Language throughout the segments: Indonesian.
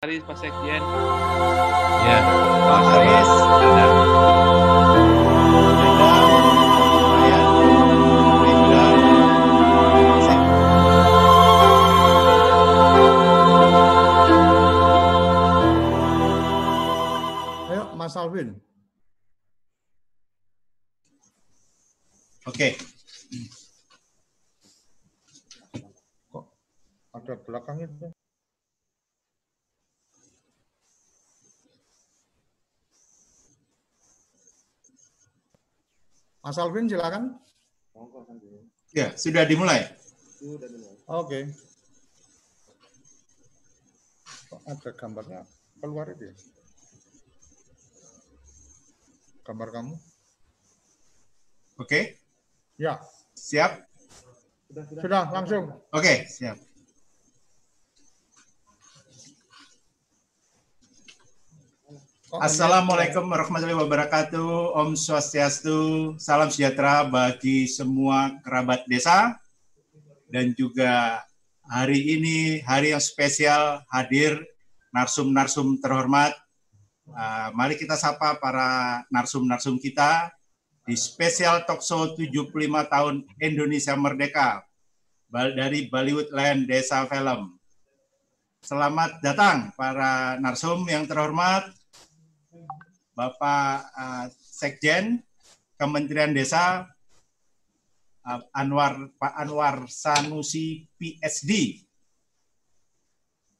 Haris, Pak Sekjen. Ya, Pak Haris, ada. Ayo, Mas Alvin. Oke, Kok ada belakang Mas Alvin, silakan. ya sudah dimulai. Oke. Kok ada gambarnya keluar itu ya? Gambar kamu? Oke, Ya, siap? sudah langsung. Oke, siap. Assalamualaikum warahmatullahi wabarakatuh. Om Swastiastu. Salam sejahtera bagi semua kerabat desa. Dan juga hari ini hari yang spesial hadir narsum-narsum terhormat. Ah, mari kita sapa para narsum-narsum kita di spesial talkshow 75 tahun Indonesia Merdeka dari Bollywood Land Desa Film. Selamat datang para narsum yang terhormat. Bapak uh, Sekjen Kementerian Desa uh, Anwar Pak Anwar Sanusi PSD.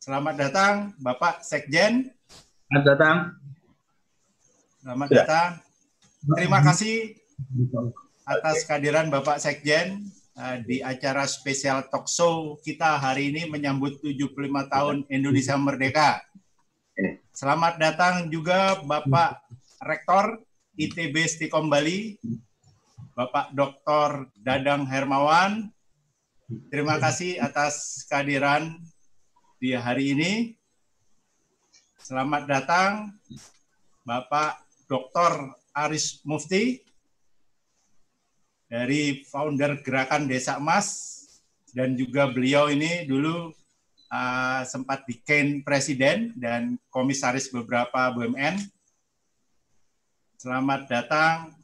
Selamat datang Bapak Sekjen. Selamat datang. Selamat Ya. datang. Terima kasih atas kehadiran Bapak Sekjen uh, di acara spesial talk show kita hari ini menyambut 75 tahun Indonesia Merdeka. Selamat datang juga Bapak Rektor ITB Stikom Bali, Bapak Dr. Dadang Hermawan. Terima kasih atas kehadiran di hari ini. Selamat datang Bapak Dr. Aris Mufti dari founder Gerakan Desa Emas dan juga beliau ini dulu uh, sempat bikin presiden dan komisaris beberapa BUMN. Selamat datang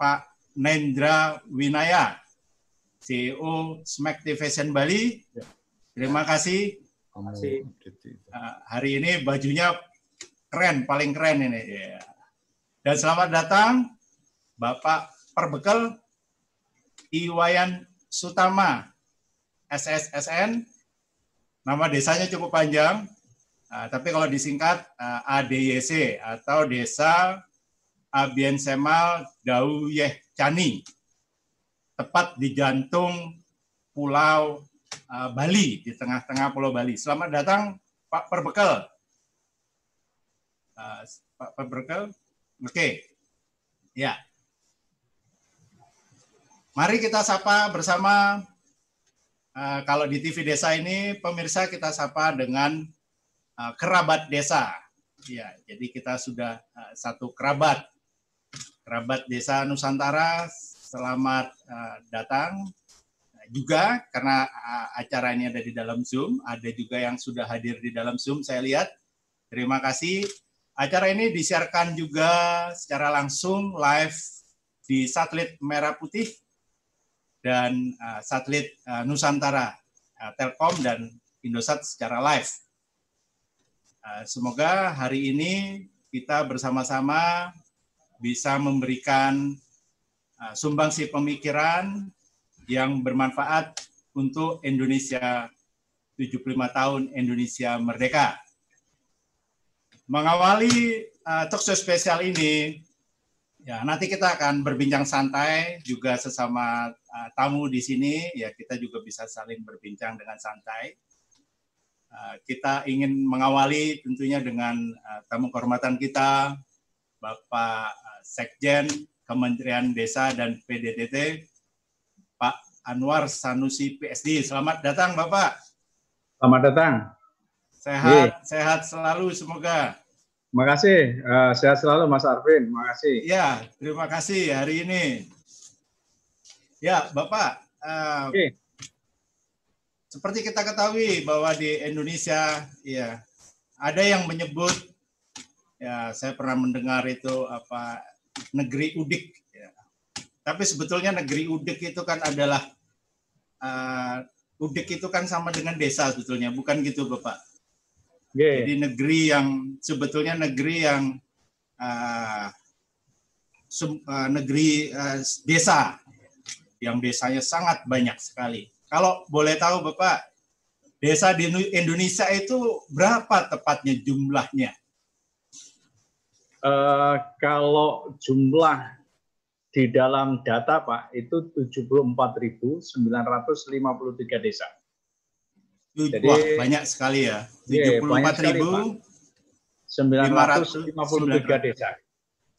Pak Nendra Winaya, CEO Smack Division Bali. Terima kasih. Kamu Masih. Uh, hari ini bajunya keren, paling keren ini. Ya. Dan selamat datang Bapak Perbekal Iwayan Sutama, SSSN. Nama desanya cukup panjang, uh, tapi kalau disingkat uh, ADYC atau Desa Abien Semal Dauyeh Cani, tepat di jantung Pulau uh, Bali, di tengah-tengah Pulau Bali. Selamat datang Pak Perbekal. Uh, Pak Perbekal, oke, ya. Mari kita sapa bersama. Uh, kalau di TV Desa ini, pemirsa kita sapa dengan uh, kerabat desa. Ya, jadi kita sudah uh, satu kerabat kerabat desa Nusantara, selamat datang juga karena acara ini ada di dalam Zoom, ada juga yang sudah hadir di dalam Zoom saya lihat. Terima kasih. Acara ini disiarkan juga secara langsung live di satelit Merah Putih dan uh, satelit uh, Nusantara, uh, Telkom dan Indosat secara live. Uh, semoga hari ini kita bersama-sama bisa memberikan uh, sumbangsi pemikiran yang bermanfaat untuk Indonesia 75 tahun Indonesia Merdeka. Mengawali uh, talkshow spesial ini, ya nanti kita akan berbincang santai juga sesama uh, tamu di sini, ya kita juga bisa saling berbincang dengan santai. Uh, kita ingin mengawali tentunya dengan uh, tamu kehormatan kita, Bapak uh, Sekjen Kementerian Desa dan PDTT, Pak Anwar Sanusi PSD. Selamat datang Bapak. Selamat datang. Sehat, sehat selalu semoga. Terima kasih. Eh, sehat selalu Mas Arvin. Terima kasih. Ya, terima kasih hari ini. Ya, Bapak, eh, Oke. seperti kita ketahui bahwa di Indonesia, ya ada yang menyebut ya saya pernah mendengar itu apa negeri udik ya. tapi sebetulnya negeri udik itu kan adalah uh, udik itu kan sama dengan desa sebetulnya bukan gitu bapak yeah. jadi negeri yang sebetulnya negeri yang uh, uh, negeri uh, desa yang desanya sangat banyak sekali kalau boleh tahu bapak desa di Indonesia itu berapa tepatnya jumlahnya? Uh, kalau jumlah di dalam data Pak itu 74.953 desa. Jadi Wah, banyak sekali ya. 74.953 iya, desa.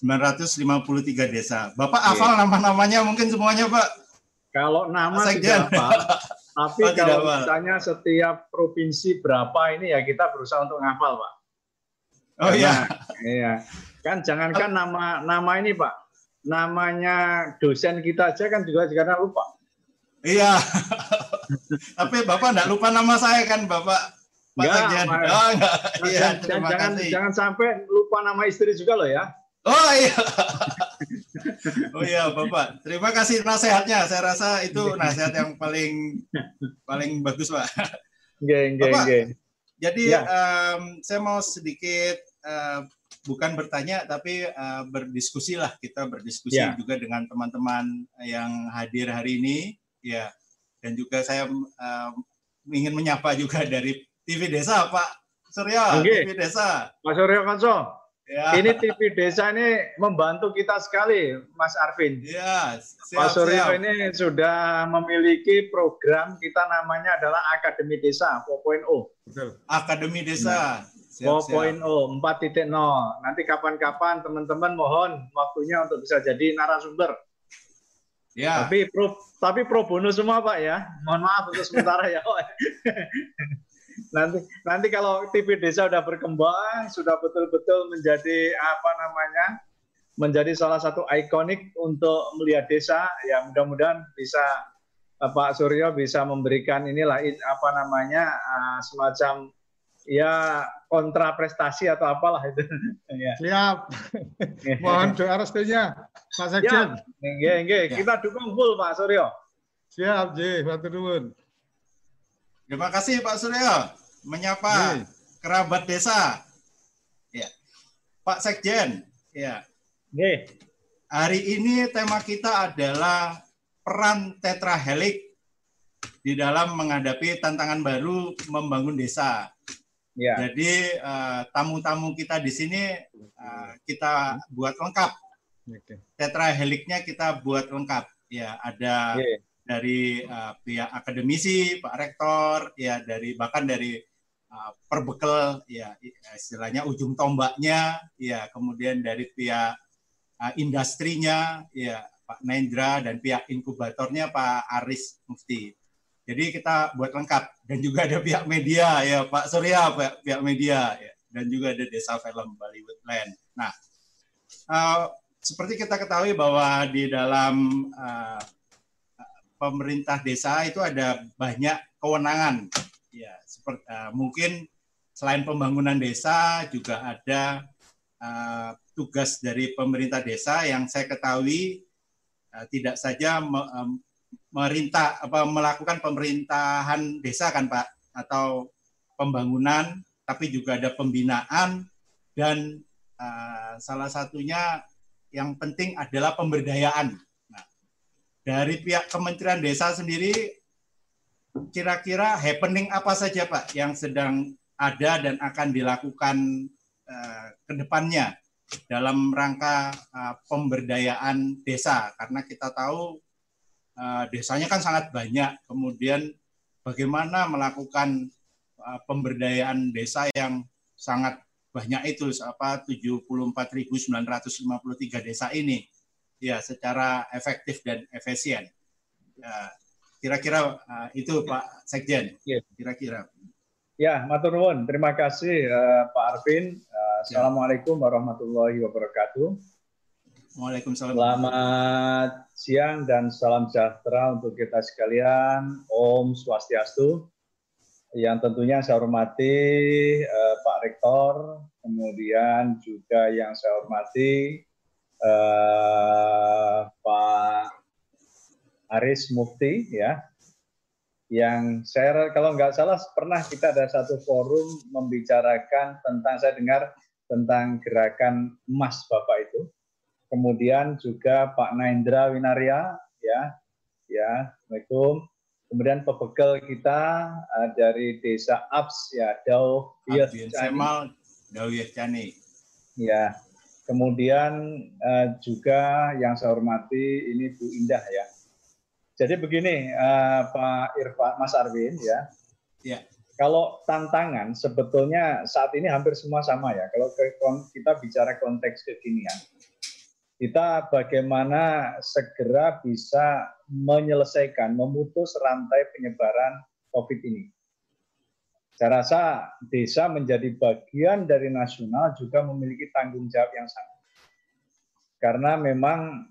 953 desa. Bapak hafal yeah. nama-namanya mungkin semuanya, Pak? Kalau nama tidak Pak. Tapi oh, kalau misalnya setiap provinsi berapa ini ya kita berusaha untuk ngafal, Pak. Oh iya. Iya. Kan jangankan nama nama ini, Pak. Namanya dosen kita aja kan juga karena lupa. Iya. Tapi Bapak enggak lupa nama saya kan, Bapak? Pak enggak, oh, enggak. Iya, jangan, jangan sampai lupa nama istri juga loh ya. Oh iya. Oh iya, Bapak. Terima kasih nasihatnya. Saya rasa itu nasihat yang paling paling bagus, Pak. Geng, geng, geng. Jadi ya. um, saya mau sedikit uh, bukan bertanya tapi uh, berdiskusi lah kita berdiskusi ya. juga dengan teman-teman yang hadir hari ini ya dan juga saya uh, ingin menyapa juga dari TV Desa Pak Surya okay. TV Desa Pak Surya Konso Ya. Ini TV Desa ini membantu kita sekali, Mas Arvin. Ya, siap, Pak Suryo siap. ini sudah memiliki program kita namanya adalah Akademi Desa 4.0. Betul. Akademi Desa. Nah. 4.0, 4.0. Nanti kapan-kapan teman-teman mohon waktunya untuk bisa jadi narasumber. Ya. Tapi pro, tapi pro bonus semua Pak ya. Mohon maaf untuk sementara ya. nanti nanti kalau TV desa sudah berkembang, sudah betul-betul menjadi apa namanya, menjadi salah satu ikonik untuk melihat desa, ya mudah-mudahan bisa Pak Suryo bisa memberikan inilah apa namanya uh, semacam ya kontra prestasi atau apalah itu. ya. Siap. Mohon doa restunya Pak Sekjen. Ya, ya. Kita dukung full Pak Suryo. Siap, J. Bantu dulu. Terima kasih Pak Suryo menyapa Nih. kerabat desa. Ya. Pak Sekjen, ya. Nih. Hari ini tema kita adalah peran tetrahelik di dalam menghadapi tantangan baru membangun desa. Ya. Jadi uh, tamu-tamu kita di sini uh, kita buat lengkap. Tetraheliknya kita buat lengkap. Ya, ada yeah dari uh, pihak akademisi, Pak Rektor, ya dari bahkan dari uh, perbekal, ya istilahnya ujung tombaknya, ya kemudian dari pihak uh, industrinya, ya Pak Nendra dan pihak inkubatornya Pak Aris Mufti. Jadi kita buat lengkap dan juga ada pihak media ya Pak Surya pihak, pihak media ya, dan juga ada Desa Film Bollywood Land. Nah, uh, seperti kita ketahui bahwa di dalam uh, pemerintah desa itu ada banyak kewenangan. Ya, seperti uh, mungkin selain pembangunan desa juga ada uh, tugas dari pemerintah desa yang saya ketahui uh, tidak saja me, um, merintah apa melakukan pemerintahan desa kan Pak atau pembangunan tapi juga ada pembinaan dan uh, salah satunya yang penting adalah pemberdayaan dari pihak Kementerian Desa sendiri kira-kira happening apa saja Pak yang sedang ada dan akan dilakukan uh, ke depannya dalam rangka uh, pemberdayaan desa? Karena kita tahu uh, desanya kan sangat banyak. Kemudian bagaimana melakukan uh, pemberdayaan desa yang sangat banyak itu apa 74.953 desa ini ya secara efektif dan efisien. Ya, kira-kira uh, itu Pak Sekjen. Ya. Kira-kira. Ya, matur nuwun. Terima kasih uh, Pak Arvin. Uh, Assalamualaikum warahmatullahi wabarakatuh. Waalaikumsalam. Selamat siang dan salam sejahtera untuk kita sekalian. Om Swastiastu. yang tentunya saya hormati uh, Pak Rektor, kemudian juga yang saya hormati uh, Pak Aris Mufti ya, yang saya kalau nggak salah pernah kita ada satu forum membicarakan tentang saya dengar tentang gerakan emas Bapak itu. Kemudian juga Pak Naindra Winaria ya, ya, Assalamualaikum Kemudian pebegel kita uh, dari desa Abs ya Dau Semal Dau Cani. Ya. Kemudian uh, juga yang saya hormati ini Bu Indah ya. Jadi begini uh, Pak Irfan Mas Arwin ya. Ya. Kalau tantangan sebetulnya saat ini hampir semua sama ya. Kalau kita bicara konteks kekinian kita bagaimana segera bisa menyelesaikan, memutus rantai penyebaran COVID ini. Saya rasa desa menjadi bagian dari nasional juga memiliki tanggung jawab yang sama. Karena memang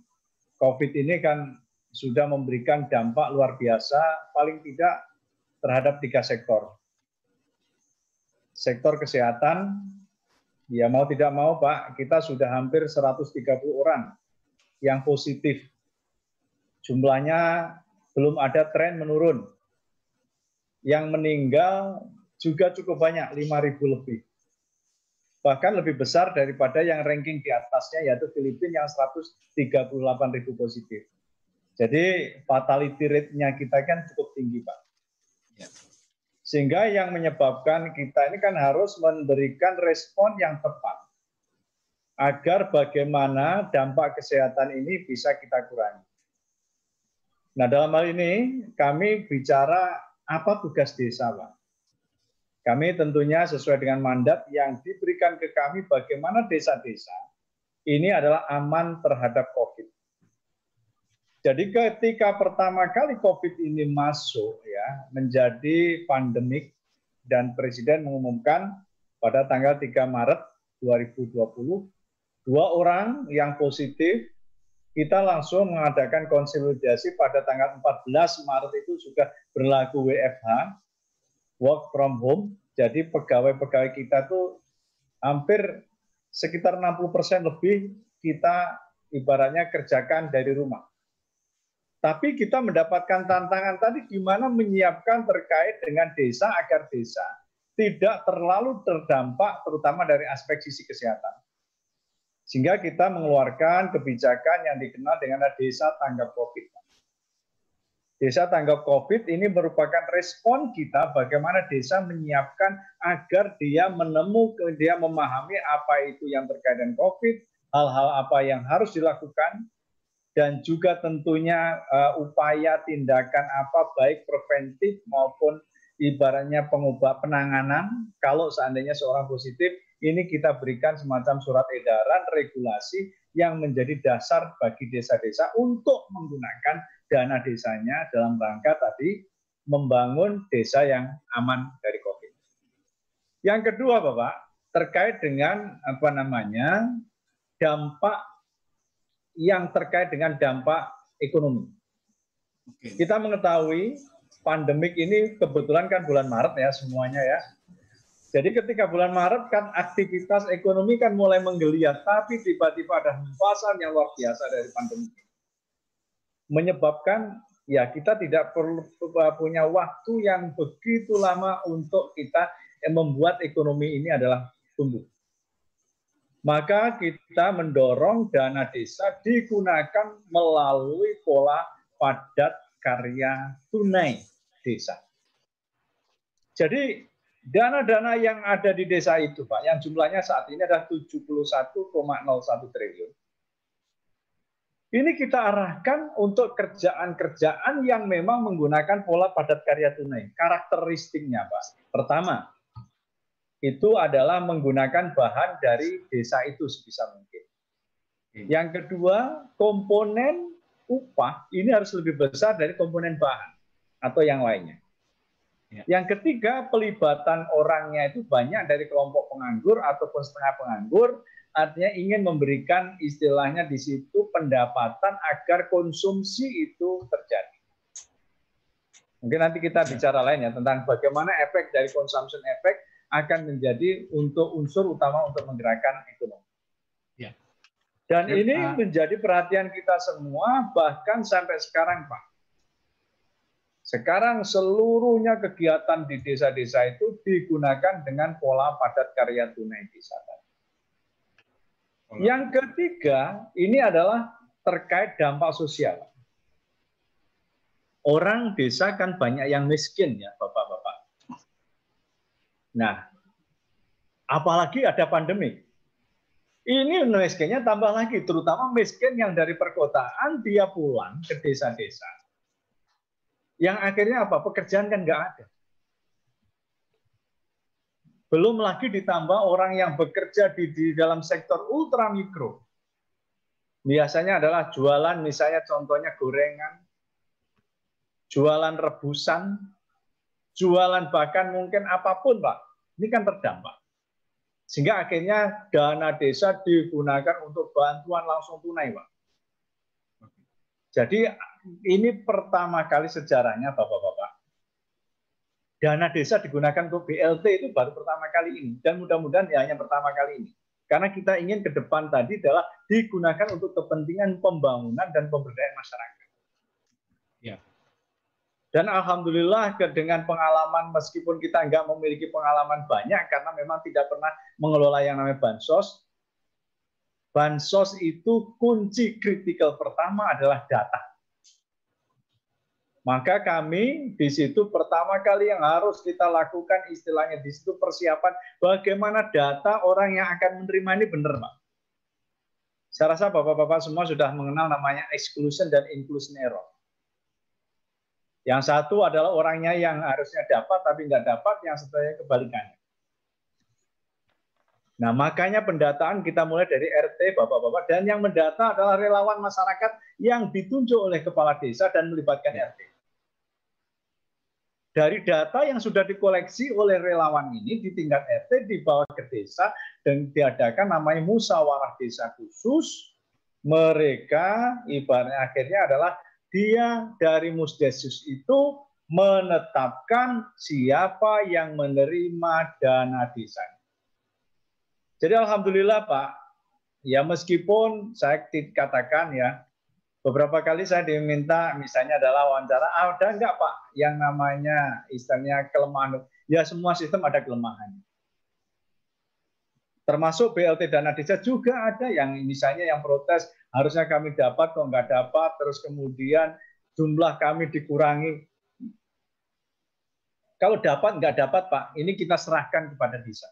COVID ini kan sudah memberikan dampak luar biasa, paling tidak terhadap tiga sektor. Sektor kesehatan, Ya mau tidak mau Pak, kita sudah hampir 130 orang yang positif. Jumlahnya belum ada tren menurun. Yang meninggal juga cukup banyak, 5.000 lebih. Bahkan lebih besar daripada yang ranking di atasnya yaitu Filipina yang 138.000 positif. Jadi fatality rate-nya kita kan cukup tinggi Pak. Ya. Sehingga yang menyebabkan kita ini kan harus memberikan respon yang tepat agar bagaimana dampak kesehatan ini bisa kita kurangi. Nah, dalam hal ini kami bicara apa tugas desa, Pak. Kami tentunya sesuai dengan mandat yang diberikan ke kami bagaimana desa-desa ini adalah aman terhadap COVID. Jadi ketika pertama kali COVID ini masuk ya menjadi pandemik dan Presiden mengumumkan pada tanggal 3 Maret 2020 dua orang yang positif kita langsung mengadakan konsolidasi pada tanggal 14 Maret itu juga berlaku WFH work from home jadi pegawai-pegawai kita tuh hampir sekitar 60% lebih kita ibaratnya kerjakan dari rumah tapi kita mendapatkan tantangan tadi di mana menyiapkan terkait dengan desa agar desa tidak terlalu terdampak terutama dari aspek sisi kesehatan. Sehingga kita mengeluarkan kebijakan yang dikenal dengan desa tanggap COVID. Desa tanggap COVID ini merupakan respon kita bagaimana desa menyiapkan agar dia menemukan, dia memahami apa itu yang terkait dengan COVID, hal-hal apa yang harus dilakukan, dan juga tentunya uh, upaya tindakan apa baik preventif maupun ibaratnya pengubah penanganan. Kalau seandainya seorang positif ini kita berikan semacam surat edaran regulasi yang menjadi dasar bagi desa-desa untuk menggunakan dana desanya dalam rangka tadi membangun desa yang aman dari Covid. Yang kedua, Bapak, terkait dengan apa namanya dampak yang terkait dengan dampak ekonomi. Kita mengetahui pandemik ini kebetulan kan bulan Maret ya semuanya ya. Jadi ketika bulan Maret kan aktivitas ekonomi kan mulai menggeliat, tapi tiba-tiba ada hempasan yang luar biasa dari pandemi. Menyebabkan ya kita tidak perlu punya waktu yang begitu lama untuk kita membuat ekonomi ini adalah tumbuh maka kita mendorong dana desa digunakan melalui pola padat karya tunai desa. Jadi dana-dana yang ada di desa itu Pak, yang jumlahnya saat ini adalah 71,01 triliun. Ini kita arahkan untuk kerjaan-kerjaan yang memang menggunakan pola padat karya tunai. Karakteristiknya Pak. Pertama, itu adalah menggunakan bahan dari desa itu sebisa mungkin. Yang kedua, komponen upah ini harus lebih besar dari komponen bahan atau yang lainnya. Ya. Yang ketiga, pelibatan orangnya itu banyak dari kelompok penganggur ataupun setengah penganggur, artinya ingin memberikan istilahnya di situ pendapatan agar konsumsi itu terjadi. Mungkin nanti kita bicara lain ya tentang bagaimana efek dari consumption efek akan menjadi untuk unsur utama untuk menggerakkan ekonomi. Ya. Dan Ya, ini Pak. menjadi perhatian kita semua bahkan sampai sekarang Pak. Sekarang seluruhnya kegiatan di desa-desa itu digunakan dengan pola padat karya tunai desa. Yang ketiga, ini adalah terkait dampak sosial. Orang desa kan banyak yang miskin ya, Bapak-bapak. Nah, apalagi ada pandemi. Ini miskinnya tambah lagi, terutama miskin yang dari perkotaan dia pulang ke desa-desa. Yang akhirnya apa? Pekerjaan kan nggak ada. Belum lagi ditambah orang yang bekerja di, di dalam sektor ultramikro. Biasanya adalah jualan misalnya contohnya gorengan, jualan rebusan, jualan bahkan mungkin apa pun Pak. Ini kan terdampak. Sehingga akhirnya dana desa digunakan untuk bantuan langsung tunai Pak. Jadi ini pertama kali sejarahnya Bapak-Bapak. Dana desa digunakan untuk BLT itu baru pertama kali ini. Dan mudah-mudahan ya hanya pertama kali ini. Karena kita ingin ke depan tadi adalah digunakan untuk kepentingan pembangunan dan pemberdayaan masyarakat. Ya. Dan alhamdulillah dengan pengalaman meskipun kita nggak memiliki pengalaman banyak karena memang tidak pernah mengelola yang namanya bansos. Bansos itu kunci kritikal pertama adalah data. Maka kami di situ pertama kali yang harus kita lakukan istilahnya di situ persiapan bagaimana data orang yang akan menerima ini benar, Pak. Saya rasa Bapak-bapak semua sudah mengenal namanya exclusion dan inclusion error. Yang satu adalah orangnya yang harusnya dapat tapi nggak dapat, yang satunya kebalikannya. Nah, makanya pendataan kita mulai dari RT, Bapak-bapak, dan yang mendata adalah relawan masyarakat yang ditunjuk oleh kepala desa dan melibatkan RT. Dari data yang sudah dikoleksi oleh relawan ini di tingkat RT dibawa ke desa dan diadakan namanya musyawarah desa khusus. Mereka ibaratnya akhirnya adalah dia dari musdesus itu menetapkan siapa yang menerima dana desa. Jadi alhamdulillah Pak, ya meskipun saya katakan ya beberapa kali saya diminta misalnya adalah wawancara "Ah, ada enggak Pak yang namanya istilahnya kelemahan? Ya semua sistem ada kelemahannya termasuk BLT dana desa juga ada yang misalnya yang protes harusnya kami dapat kok nggak dapat terus kemudian jumlah kami dikurangi. Kalau dapat nggak dapat Pak ini kita serahkan kepada desa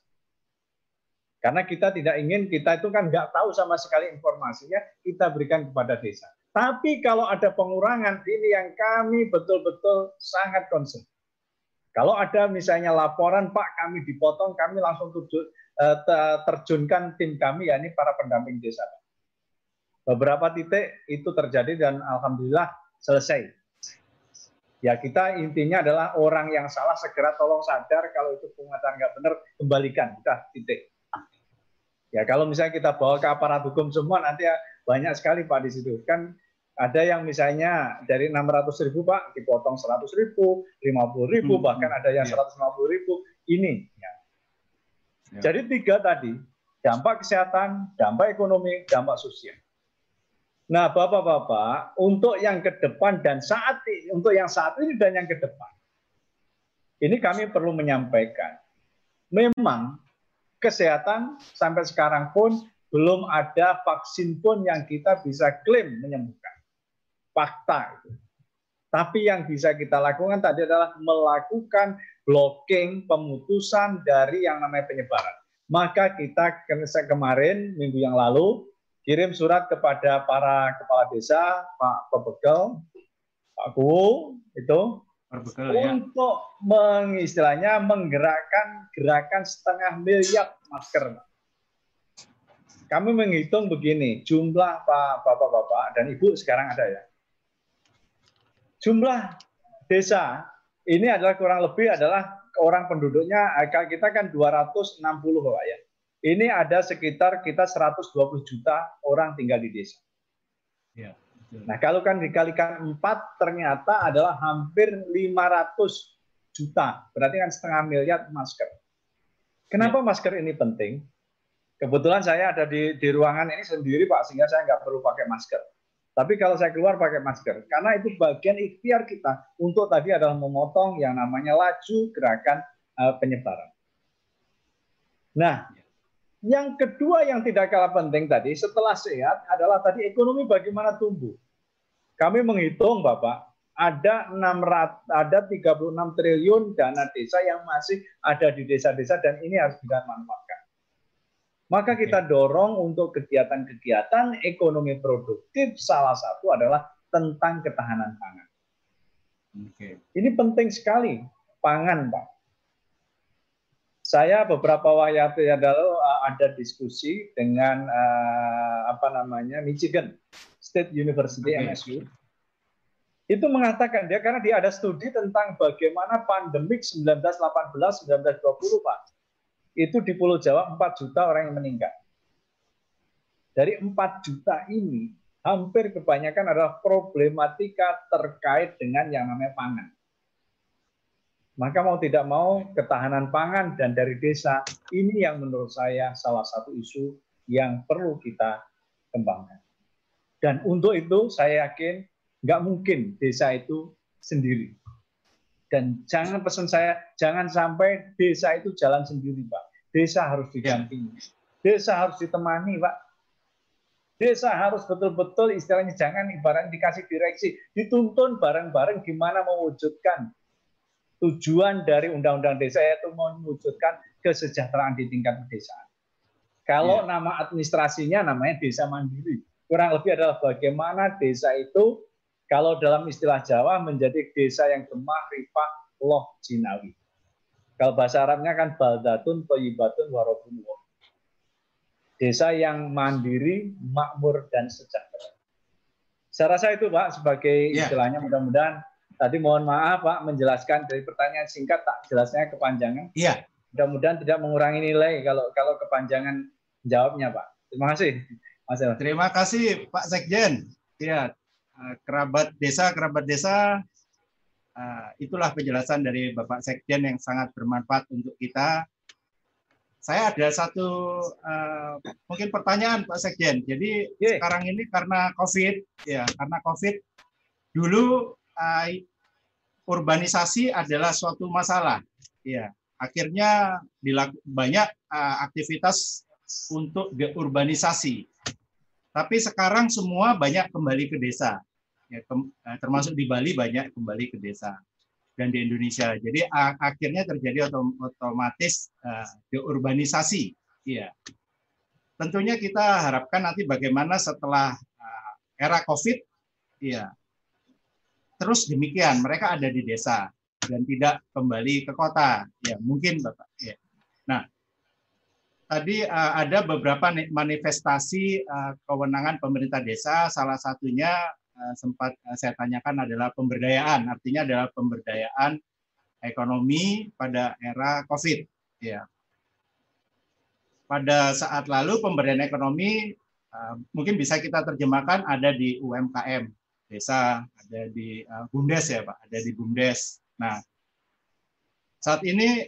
karena kita tidak ingin kita itu kan nggak tahu sama sekali informasinya kita berikan kepada desa tapi kalau ada pengurangan, ini yang kami betul-betul sangat concern. Kalau ada misalnya laporan, Pak kami dipotong, kami langsung eh, te- terjunkan tim kami, ya ini para pendamping desa. Beberapa titik itu terjadi dan Alhamdulillah selesai. Ya kita intinya adalah orang yang salah segera tolong sadar kalau itu penguatan nggak benar kembalikan, udah titik. Ya kalau misalnya kita bawa ke aparat hukum semua nanti ya banyak sekali Pak di situ. Kan ada yang misalnya dari 600 ribu Pak dipotong 100 ribu, 50 ribu, Hmm, bahkan ada yang iya. 150 ribu. Ini. ya. Ya. Jadi tiga tadi, dampak kesehatan, dampak ekonomi, dampak sosial. Nah Bapak-Bapak, untuk yang ke depan dan saat ini, untuk yang saat ini dan yang ke depan, ini kami perlu menyampaikan, memang kesehatan sampai sekarang pun belum ada vaksin pun yang kita bisa klaim menyembuhkan. Fakta. Tapi yang bisa kita lakukan tadi adalah melakukan blocking pemutusan dari yang namanya penyebaran. Maka kita ke- kemarin minggu yang lalu kirim surat kepada para kepala desa, Pak Pebekel, Pak Kuwu, itu ya. untuk mengistilahnya menggerakkan gerakan setengah miliar masker. Kami menghitung begini, jumlah Pak Bapak-bapak dan Ibu sekarang ada ya. Jumlah desa ini adalah kurang lebih adalah orang penduduknya eh, kita kan 260 Pak ya. Ini ada sekitar kita 120 juta orang tinggal di desa. Ya. Nah, kalau kan dikalikan 4 ternyata adalah hampir 500 juta. Berarti kan setengah miliar masker. Kenapa masker ini penting? Kebetulan saya ada di, di ruangan ini sendiri Pak, sehingga saya nggak perlu pakai masker. Tapi kalau saya keluar pakai masker, karena itu bagian ikhtiar kita untuk tadi adalah memotong yang namanya laju gerakan uh, penyebaran. Nah, yang kedua yang tidak kalah penting tadi setelah sehat adalah tadi ekonomi bagaimana tumbuh. Kami menghitung Bapak, ada 600 ada 36 triliun dana desa yang masih ada di desa-desa dan ini harus dimanfaatkan. Maka kita dorong untuk kegiatan-kegiatan ekonomi produktif salah satu adalah tentang ketahanan pangan. Oke. Ini penting sekali pangan, Pak. Saya beberapa waktu yang lalu uh, ada diskusi dengan uh, apa namanya Michigan State University okay. MSU itu mengatakan dia karena dia ada studi tentang bagaimana pandemik 1918 1920 Pak. Itu di Pulau Jawa 4 juta orang yang meninggal. Dari 4 juta ini hampir kebanyakan adalah problematika terkait dengan yang namanya pangan. Maka mau tidak mau ketahanan pangan dan dari desa ini yang menurut saya salah satu isu yang perlu kita kembangkan. Dan untuk itu saya yakin nggak mungkin desa itu sendiri. Dan jangan pesan saya, jangan sampai desa itu jalan sendiri, Pak. Desa harus didampingi. Desa harus ditemani, Pak. Desa harus betul-betul istilahnya jangan ibarat dikasih direksi, dituntun bareng-bareng gimana mewujudkan tujuan dari undang-undang desa yaitu mewujudkan kesejahteraan di tingkat pedesaan. Kalau ya. nama administrasinya namanya desa mandiri, kurang lebih adalah bagaimana desa itu kalau dalam istilah Jawa menjadi desa yang gemah, rifah, loh, jinawi. Kalau bahasa Arabnya kan baldatun, toyibatun, warobun, Desa yang mandiri, makmur, dan sejahtera. Saya rasa itu Pak sebagai ya. istilahnya mudah-mudahan tadi mohon maaf Pak menjelaskan dari pertanyaan singkat tak jelasnya kepanjangan. Iya. Mudah-mudahan tidak mengurangi nilai kalau kalau kepanjangan jawabnya Pak. Terima kasih. Mas Terima kasih Pak Sekjen. Ya, Eh, kerabat desa kerabat desa itulah penjelasan dari Bapak Sekjen yang sangat bermanfaat untuk kita. Saya ada satu uh, mungkin pertanyaan Pak Sekjen. Jadi yeah. sekarang ini karena COVID ya karena COVID dulu uh, urbanisasi adalah suatu masalah. Ya akhirnya banyak uh, aktivitas untuk deurbanisasi. Tapi sekarang semua banyak kembali ke desa ya, eh, termasuk di Bali banyak kembali ke desa dan di Indonesia. Jadi akhirnya terjadi otomatis uh, deurbanisasi. Iya. Tentunya kita harapkan nanti bagaimana setelah uh, era COVID, iya. Terus demikian, mereka ada di desa dan tidak kembali ke kota. Ya, mungkin Bapak. Ya. Nah, tadi uh, ada beberapa manifestasi uh, kewenangan pemerintah desa, salah satunya Eh, sempat eh, saya tanyakan adalah pemberdayaan, artinya adalah pemberdayaan ekonomi pada era COVID. Ya. Pada saat lalu pemberdayaan ekonomi eh, mungkin bisa kita terjemahkan ada di UMKM desa, ada di BUMDes ya Pak, ada di BUMDes. Nah, saat ini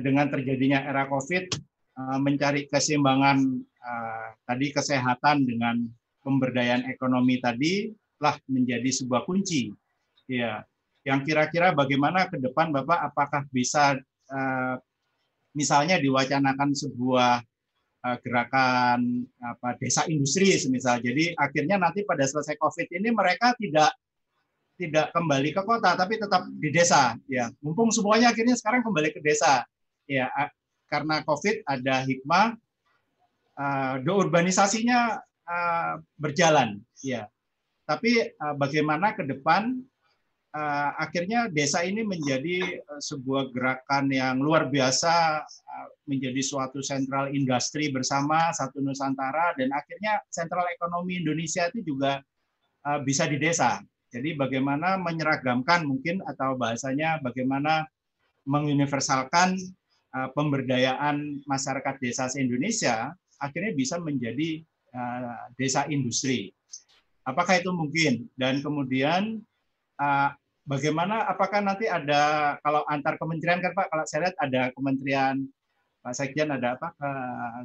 dengan terjadinya era COVID mencari keseimbangan tadi kesehatan dengan pemberdayaan ekonomi tadi telah menjadi sebuah kunci. Ya, yang kira-kira bagaimana ke depan Bapak apakah bisa uh, misalnya diwacanakan sebuah uh, gerakan apa desa industri semisal. Jadi akhirnya nanti pada selesai Covid ini mereka tidak tidak kembali ke kota tapi tetap di desa ya. Mumpung semuanya akhirnya sekarang kembali ke desa. Ya, karena Covid ada hikmah uh, deurbanisasinya uh, berjalan. Ya tapi uh, bagaimana ke depan uh, akhirnya desa ini menjadi sebuah gerakan yang luar biasa menjadi suatu sentral industri bersama satu Nusantara dan akhirnya sentral ekonomi Indonesia itu juga bisa di desa. Jadi bagaimana menyeragamkan mungkin atau bahasanya bagaimana menguniversalkan pemberdayaan masyarakat desa se Indonesia akhirnya bisa menjadi Eh, desa industri. Apakah itu mungkin? Dan kemudian uh, bagaimana? Apakah nanti ada kalau antar kementerian kan Pak? Kalau saya lihat ada kementerian Pak Sekjen ada apa?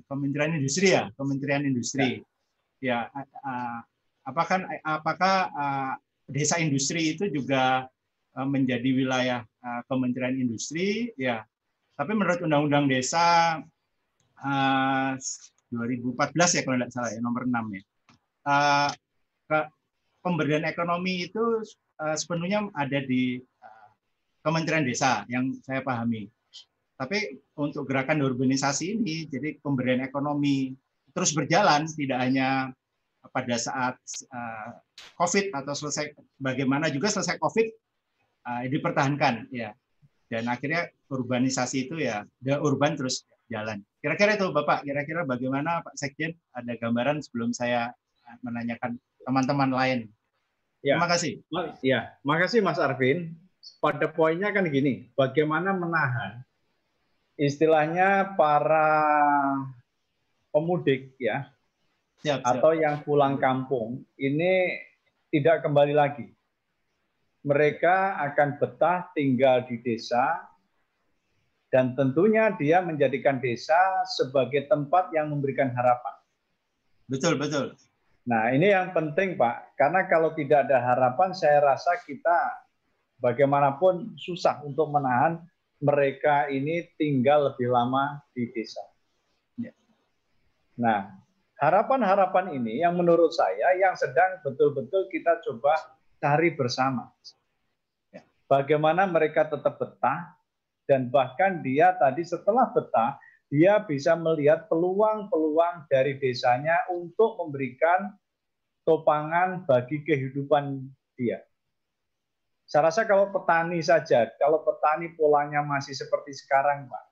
Kementerian Industri ya, Kementerian Industri. Ya, apakah apakah desa industri itu juga menjadi wilayah Kementerian Industri? Ya, tapi menurut Undang-Undang Desa 2014 ya kalau tidak salah ya nomor 6 ya. Uh, ke, pemberdayaan ekonomi itu uh, sepenuhnya ada di uh, Kementerian Desa yang saya pahami. Tapi untuk gerakan urbanisasi ini, jadi pemberdayaan ekonomi terus berjalan, tidak hanya pada saat uh, COVID atau selesai, bagaimana juga selesai COVID uh, dipertahankan, ya. Dan akhirnya urbanisasi itu ya, the urban terus jalan. Kira-kira itu Bapak, kira-kira bagaimana Pak Sekjen ada gambaran sebelum saya menanyakan teman-teman lain. Ya. Terima kasih. Ya, makasih Mas Arvin. Pada poinnya kan gini, bagaimana menahan istilahnya para pemudik ya siap, siap. atau yang pulang kampung ini tidak kembali lagi. Mereka akan betah tinggal di desa dan tentunya dia menjadikan desa sebagai tempat yang memberikan harapan. Betul, betul. Nah, ini yang penting, Pak. Karena kalau tidak ada harapan, saya rasa kita bagaimanapun susah untuk menahan mereka ini tinggal lebih lama di desa. Ya. Nah, harapan-harapan ini yang menurut saya yang sedang betul-betul kita coba cari bersama. Ya. Bagaimana mereka tetap betah dan bahkan dia tadi setelah betah dia bisa melihat peluang-peluang dari desanya untuk memberikan topangan bagi kehidupan dia. Saya rasa kalau petani saja, kalau petani polanya masih seperti sekarang, Pak,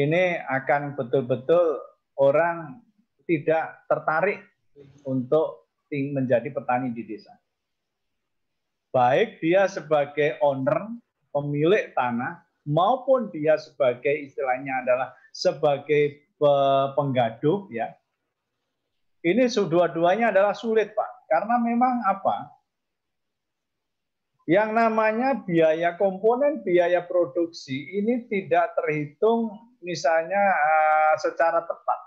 ini akan betul-betul orang tidak tertarik untuk menjadi petani di desa. Baik dia sebagai owner, pemilik tanah, maupun dia sebagai istilahnya adalah sebagai penggaduh, ya. Ini dua-duanya adalah sulit, Pak. Karena memang apa? Yang namanya biaya komponen biaya produksi ini tidak terhitung misalnya uh, secara tepat.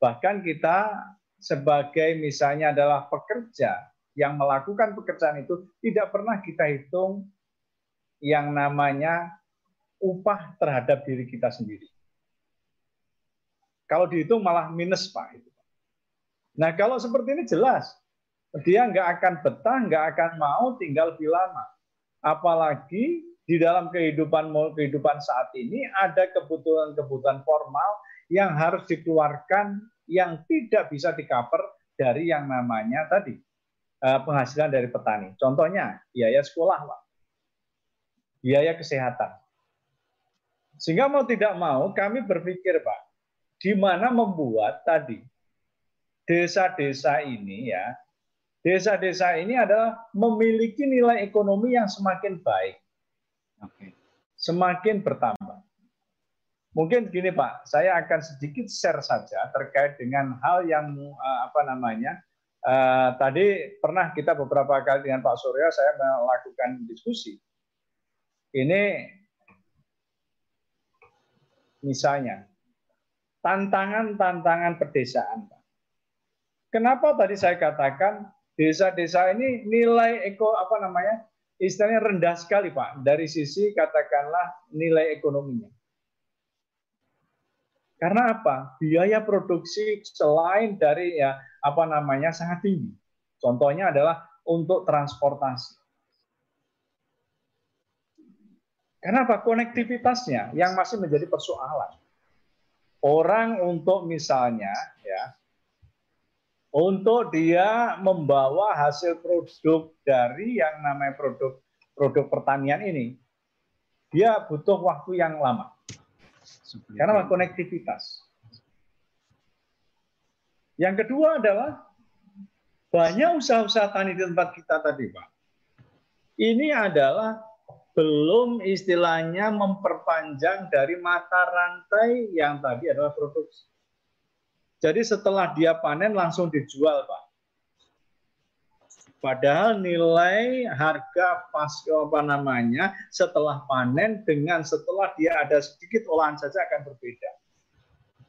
Bahkan kita sebagai misalnya adalah pekerja yang melakukan pekerjaan itu tidak pernah kita hitung yang namanya upah terhadap diri kita sendiri. Kalau dihitung malah minus Pak. Nah kalau seperti ini jelas dia nggak akan betah, nggak akan mau tinggal lebih lama. Apalagi di dalam kehidupan kehidupan saat ini ada kebutuhan-kebutuhan formal yang harus dikeluarkan yang tidak bisa di-cover dari yang namanya tadi eh, penghasilan dari petani. Contohnya biaya sekolah, Pak. Biaya kesehatan. Sehingga mau tidak mau kami berpikir, Pak, di mana membuat tadi desa-desa ini ya desa-desa ini adalah memiliki nilai ekonomi yang semakin baik. Oke. Semakin bertambah. Mungkin gini Pak, saya akan sedikit share saja terkait dengan hal yang uh, apa namanya uh, tadi pernah kita beberapa kali dengan Pak Surya saya melakukan diskusi. Ini misalnya tantangan-tantangan pedesaan. Kenapa tadi saya katakan desa-desa ini nilai eko apa namanya istilahnya rendah sekali pak dari sisi katakanlah nilai ekonominya. Karena apa? Biaya produksi selain dari ya apa namanya sangat tinggi. Contohnya adalah untuk transportasi. Karena apa? Konektivitasnya yang masih menjadi persoalan. Orang untuk misalnya ya untuk dia membawa hasil produk dari yang namanya produk produk pertanian ini, dia butuh waktu yang lama. Karena konektivitas. Yang kedua adalah banyak usaha-usaha tani di tempat kita tadi, Pak. Ini adalah belum istilahnya memperpanjang dari mata rantai yang tadi adalah produksi. Jadi setelah dia panen langsung dijual, Pak. Padahal nilai harga pas apa namanya setelah panen dengan setelah dia ada sedikit olahan saja akan berbeda.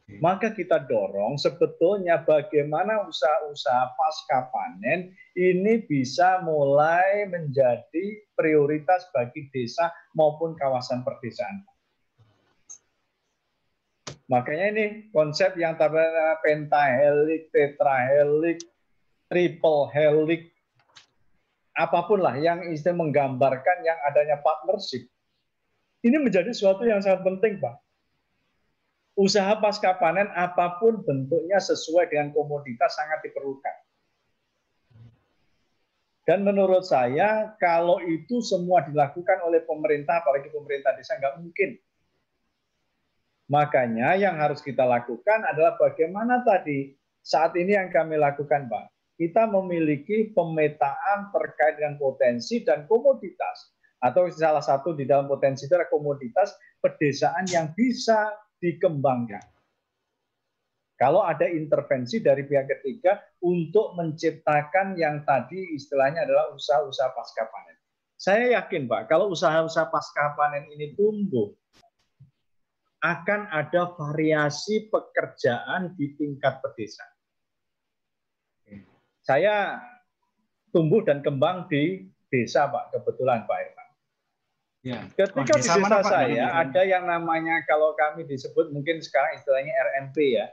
Maka kita dorong sebetulnya bagaimana usaha-usaha pasca panen ini bisa mulai menjadi prioritas bagi desa maupun kawasan perdesaan. Makanya ini konsep yang pentahelik, tetrahelik, triple helik, apa pun lah yang istilah menggambarkan yang adanya partnership. Ini menjadi sesuatu yang sangat penting, Pak. Usaha pasca panen apa pun bentuknya sesuai dengan komoditas sangat diperlukan. Dan menurut saya, kalau itu semua dilakukan oleh pemerintah, apalagi pemerintah desa, nggak mungkin. Makanya yang harus kita lakukan adalah bagaimana tadi saat ini yang kami lakukan, Pak kita memiliki pemetaan terkait dengan potensi dan komoditas atau salah satu di dalam potensi itu adalah komoditas pedesaan yang bisa dikembangkan. Kalau ada intervensi dari pihak ketiga untuk menciptakan yang tadi istilahnya adalah usaha-usaha pasca panen. Saya yakin Pak, kalau usaha-usaha pasca panen ini tumbuh, akan ada variasi pekerjaan di tingkat pedesaan saya tumbuh dan kembang di desa, Pak, kebetulan Pak. Ya. Ketika oh, di desa mana, saya Pak? ada yang namanya kalau kami disebut mungkin sekarang istilahnya RMP ya,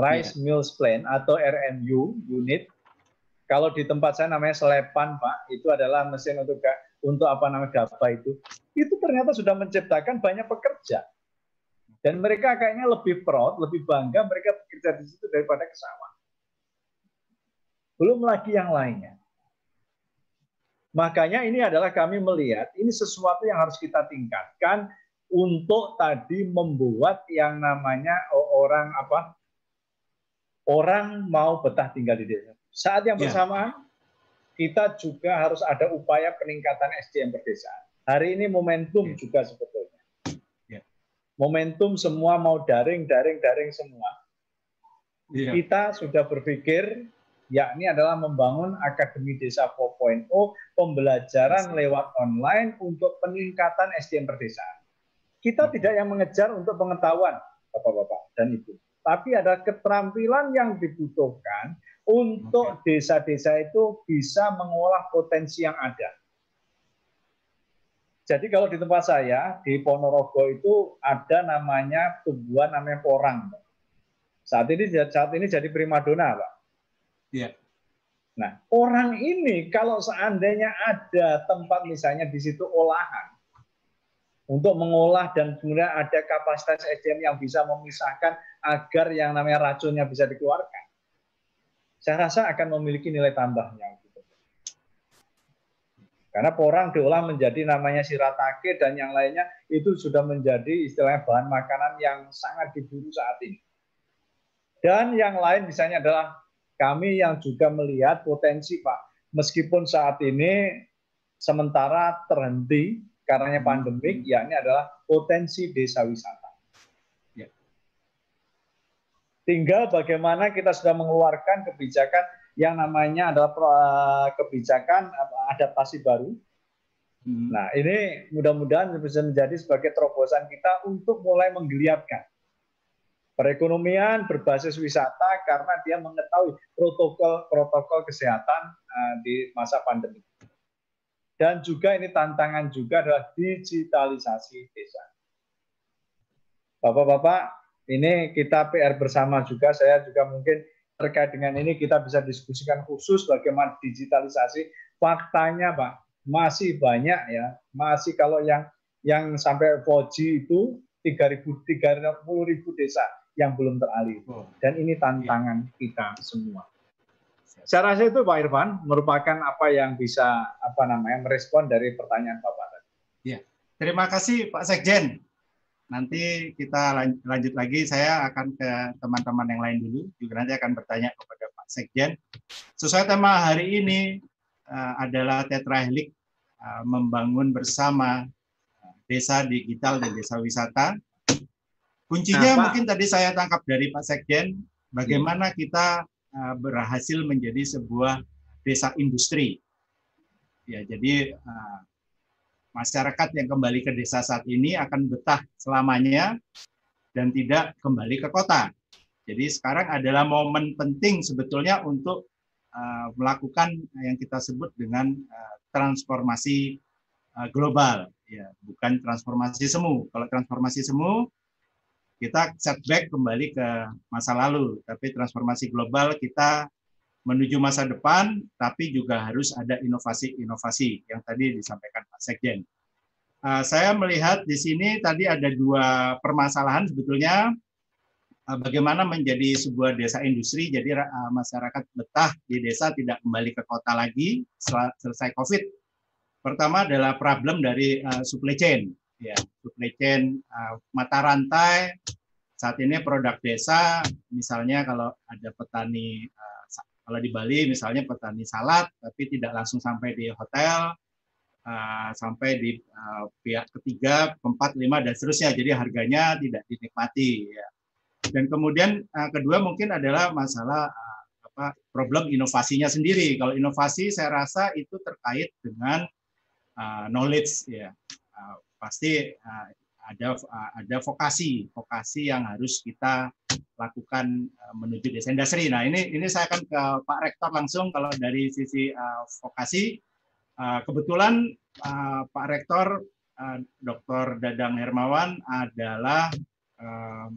Rice ya. Mills Plan atau RMU unit. Kalau di tempat saya namanya Selepan, Pak, itu adalah mesin untuk untuk apa namanya gaba itu. Itu ternyata sudah menciptakan banyak pekerja. Dan mereka kayaknya lebih proud, lebih bangga mereka bekerja di situ daripada ke sawah. Belum lagi yang lainnya. Makanya ini adalah kami melihat ini sesuatu yang harus kita tingkatkan untuk tadi membuat yang namanya orang apa orang mau betah tinggal di desa. Saat yang ya. bersamaan kita juga harus ada upaya peningkatan SDM perdesaan. Hari ini momentum ya. juga sebetulnya. Ya. Momentum semua mau daring, daring, daring semua. Kita sudah berpikir yakni adalah membangun Akademi Desa 4.0 pembelajaran lewat online untuk peningkatan SDM perdesaan. Kita tidak yang mengejar untuk pengetahuan, Bapak-bapak dan Ibu, tapi ada keterampilan yang dibutuhkan untuk desa-desa itu bisa mengolah potensi yang ada. Jadi kalau di tempat saya di Ponorogo itu ada namanya tumbuhan namanya porang. Saat ini saat ini jadi primadona, Pak. Ya. Nah, orang ini kalau seandainya ada tempat misalnya di situ olahan untuk mengolah dan kemudian ada kapasitas SDM yang bisa memisahkan agar yang namanya racunnya bisa dikeluarkan, saya rasa akan memiliki nilai tambahnya. Gitu. Karena porang diolah menjadi namanya siratake dan yang lainnya itu sudah menjadi istilahnya bahan makanan yang sangat diburu saat ini. Dan yang lain misalnya adalah kami yang juga melihat potensi Pak, meskipun saat ini sementara terhenti karena pandemik, yakni adalah potensi desa wisata. Ya. Tinggal bagaimana kita sudah mengeluarkan kebijakan yang namanya adalah eh, kebijakan adaptasi baru. Hmm. Nah, ini mudah-mudahan bisa menjadi sebagai terobosan kita untuk mulai menggeliatkan Perekonomian berbasis wisata karena dia mengetahui protokol-protokol kesehatan uh, di masa pandemi. Dan juga ini tantangan juga adalah digitalisasi desa. Bapak-bapak, ini kita PR bersama juga. Saya juga mungkin terkait dengan ini kita bisa diskusikan khusus bagaimana digitalisasi. Faktanya, Pak, masih banyak ya. Masih kalau yang yang sampai 4G itu 3.000 30.000 desa yang belum teralih. Oh. Dan ini tantangan kita semua. Saya rasa itu Pak Irfan merupakan apa yang bisa apa namanya merespon dari pertanyaan Bapak tadi. Ya, terima kasih Pak Sekjen. Nanti kita lanjut lagi. Saya akan ke teman-teman yang lain dulu. Juga nanti akan bertanya kepada Pak Sekjen. Sesuai tema hari ini uh, adalah tetrahelik uh, membangun bersama uh, desa digital dan desa wisata Kuncinya nah, mungkin tadi saya tangkap dari Pak Sekjen, bagaimana kita uh, berhasil menjadi sebuah desa industri. Ya, jadi uh, masyarakat yang kembali ke desa saat ini akan betah selamanya dan tidak kembali ke kota. Jadi sekarang adalah momen penting sebetulnya untuk uh, melakukan yang kita sebut dengan uh, transformasi uh, global, ya, bukan transformasi semu. Kalau transformasi semu kita setback kembali ke masa lalu, tapi transformasi global kita menuju masa depan, tapi juga harus ada inovasi-inovasi yang tadi disampaikan Pak Sekjen. Uh, saya melihat di sini tadi ada dua permasalahan sebetulnya uh, bagaimana menjadi sebuah desa industri, jadi uh, masyarakat betah di desa tidak kembali ke kota lagi setelah selesai COVID. Pertama adalah problem dari uh, supply chain, ya supply chain uh, mata rantai. Saat ini produk desa, misalnya kalau ada petani uh, kalau di Bali misalnya petani salad, tapi tidak langsung sampai di hotel, uh, sampai di uh, pihak ketiga, keempat, lima, dan seterusnya. Jadi harganya tidak dinikmati. Ya. Dan kemudian uh, kedua mungkin adalah masalah uh, apa, problem inovasinya sendiri. Kalau inovasi saya rasa itu terkait dengan uh, knowledge. Ya. Uh, pasti uh, ada ada vokasi vokasi yang harus kita lakukan uh, menuju desa industri. Nah ini ini saya akan ke Pak Rektor langsung kalau dari sisi uh, vokasi uh, kebetulan uh, Pak Rektor uh, Dr. Dadang Hermawan adalah uh,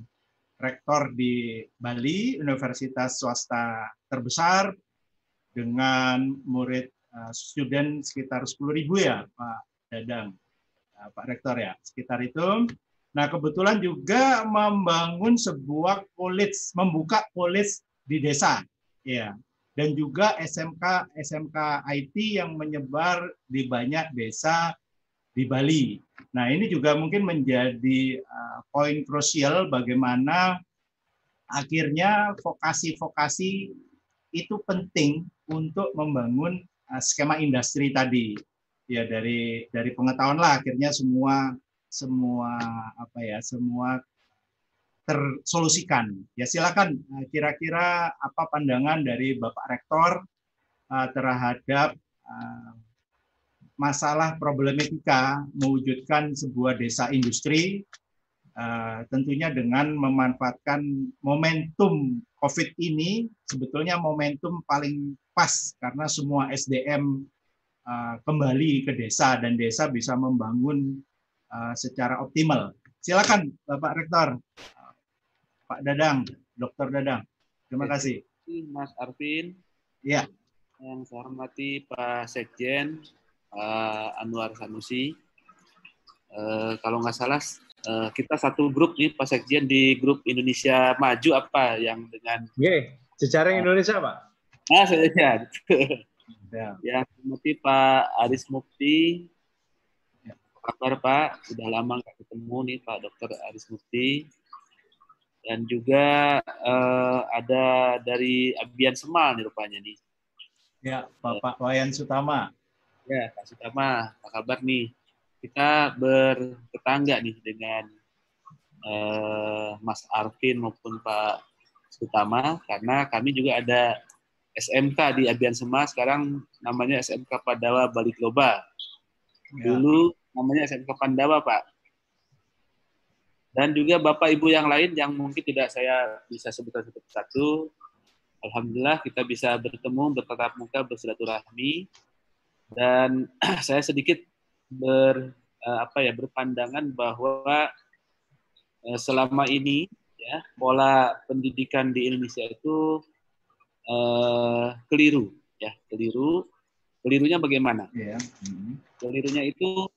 rektor di Bali Universitas swasta terbesar dengan murid uh, student sekitar 10.000 ya Pak Dadang. Nah, Pak Rektor ya, sekitar itu. Nah, kebetulan juga membangun sebuah college, membuka college di desa. Ya. Dan juga SMK SMK IT yang menyebar di banyak desa di Bali. Nah, ini juga mungkin menjadi uh, poin krusial bagaimana akhirnya vokasi-vokasi itu penting untuk membangun uh, skema industri tadi ya dari dari pengetahuan lah. Akhirnya semua semua apa ya semua tersolusikan. Ya silakan eh, kira-kira apa pandangan dari bapak rektor uh, terhadap uh, masalah problematika mewujudkan sebuah desa industri tentunya dengan memanfaatkan momentum COVID ini. Sebetulnya momentum paling pas karena semua SDM uh, kembali ke desa dan desa bisa membangun uh, secara optimal. Silakan Bapak Rektor, uh, Pak Dadang, Dokter Dadang. Terima kasih. Mas Arvin. Ya. Yang saya hormati Pak Sekjen uh, Anwar Sanusi. Uh, kalau nggak salah uh, kita satu grup nih Pak Sekjen di grup Indonesia Maju apa yang dengan Ye, jejaring Indonesia Pak. Ah, saya lihat. Ya. ya, Mufti Pak Aris Mufti. Ya. Apa kabar Pak? Sudah lama nggak ketemu nih Pak Dokter Aris Mufti. Dan juga uh, ada dari Abian Semal nih rupanya nih. Ya, Bapak Wayan Sutama. Ya, Pak Sutama, apa kabar nih? Kita bertetangga nih dengan uh, Mas Arvin maupun Pak Sutama karena kami juga ada SMK di Abian Sema sekarang namanya SMK Pandawa Bali Global. Ya. Dulu namanya SMK Pandawa, Pak. Dan juga Bapak Ibu yang lain yang mungkin tidak saya bisa sebutkan satu persatu. Alhamdulillah kita bisa bertemu, bertatap muka, bersilaturahmi. Dan saya sedikit ber eh, apa ya berpandangan bahwa eh, selama ini ya pola pendidikan di Indonesia itu uh, keliru ya keliru kelirunya bagaimana yeah. mm-hmm. kelirunya itu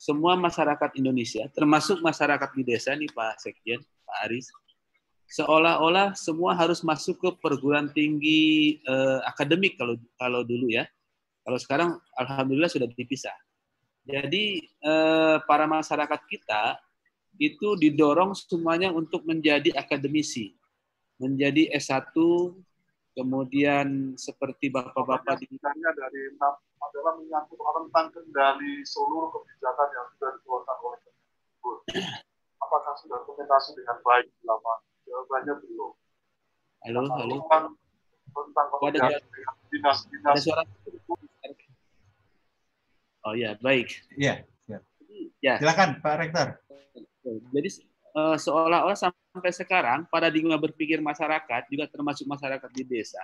semua masyarakat Indonesia termasuk masyarakat di desa nih Pak Sekjen Pak Aris seolah-olah semua harus masuk ke perguruan tinggi uh, akademik kalau kalau dulu ya kalau sekarang alhamdulillah sudah dipisah jadi uh, para masyarakat kita itu didorong semuanya untuk menjadi akademisi menjadi S1 kemudian seperti bapak-bapak di dari adalah menyangkut tentang kendali seluruh kebijakan yang sudah dikeluarkan oleh Kemendikbud. Apakah sudah dokumentasi dengan baik selama jawabannya belum. Halo, halo. Tentang, tentang tentang dinas-dinas Oh ya, baik. Iya. Ya. Silakan Pak Rektor. Jadi uh, seolah-olah sampai sekarang paradigma berpikir masyarakat juga termasuk masyarakat di desa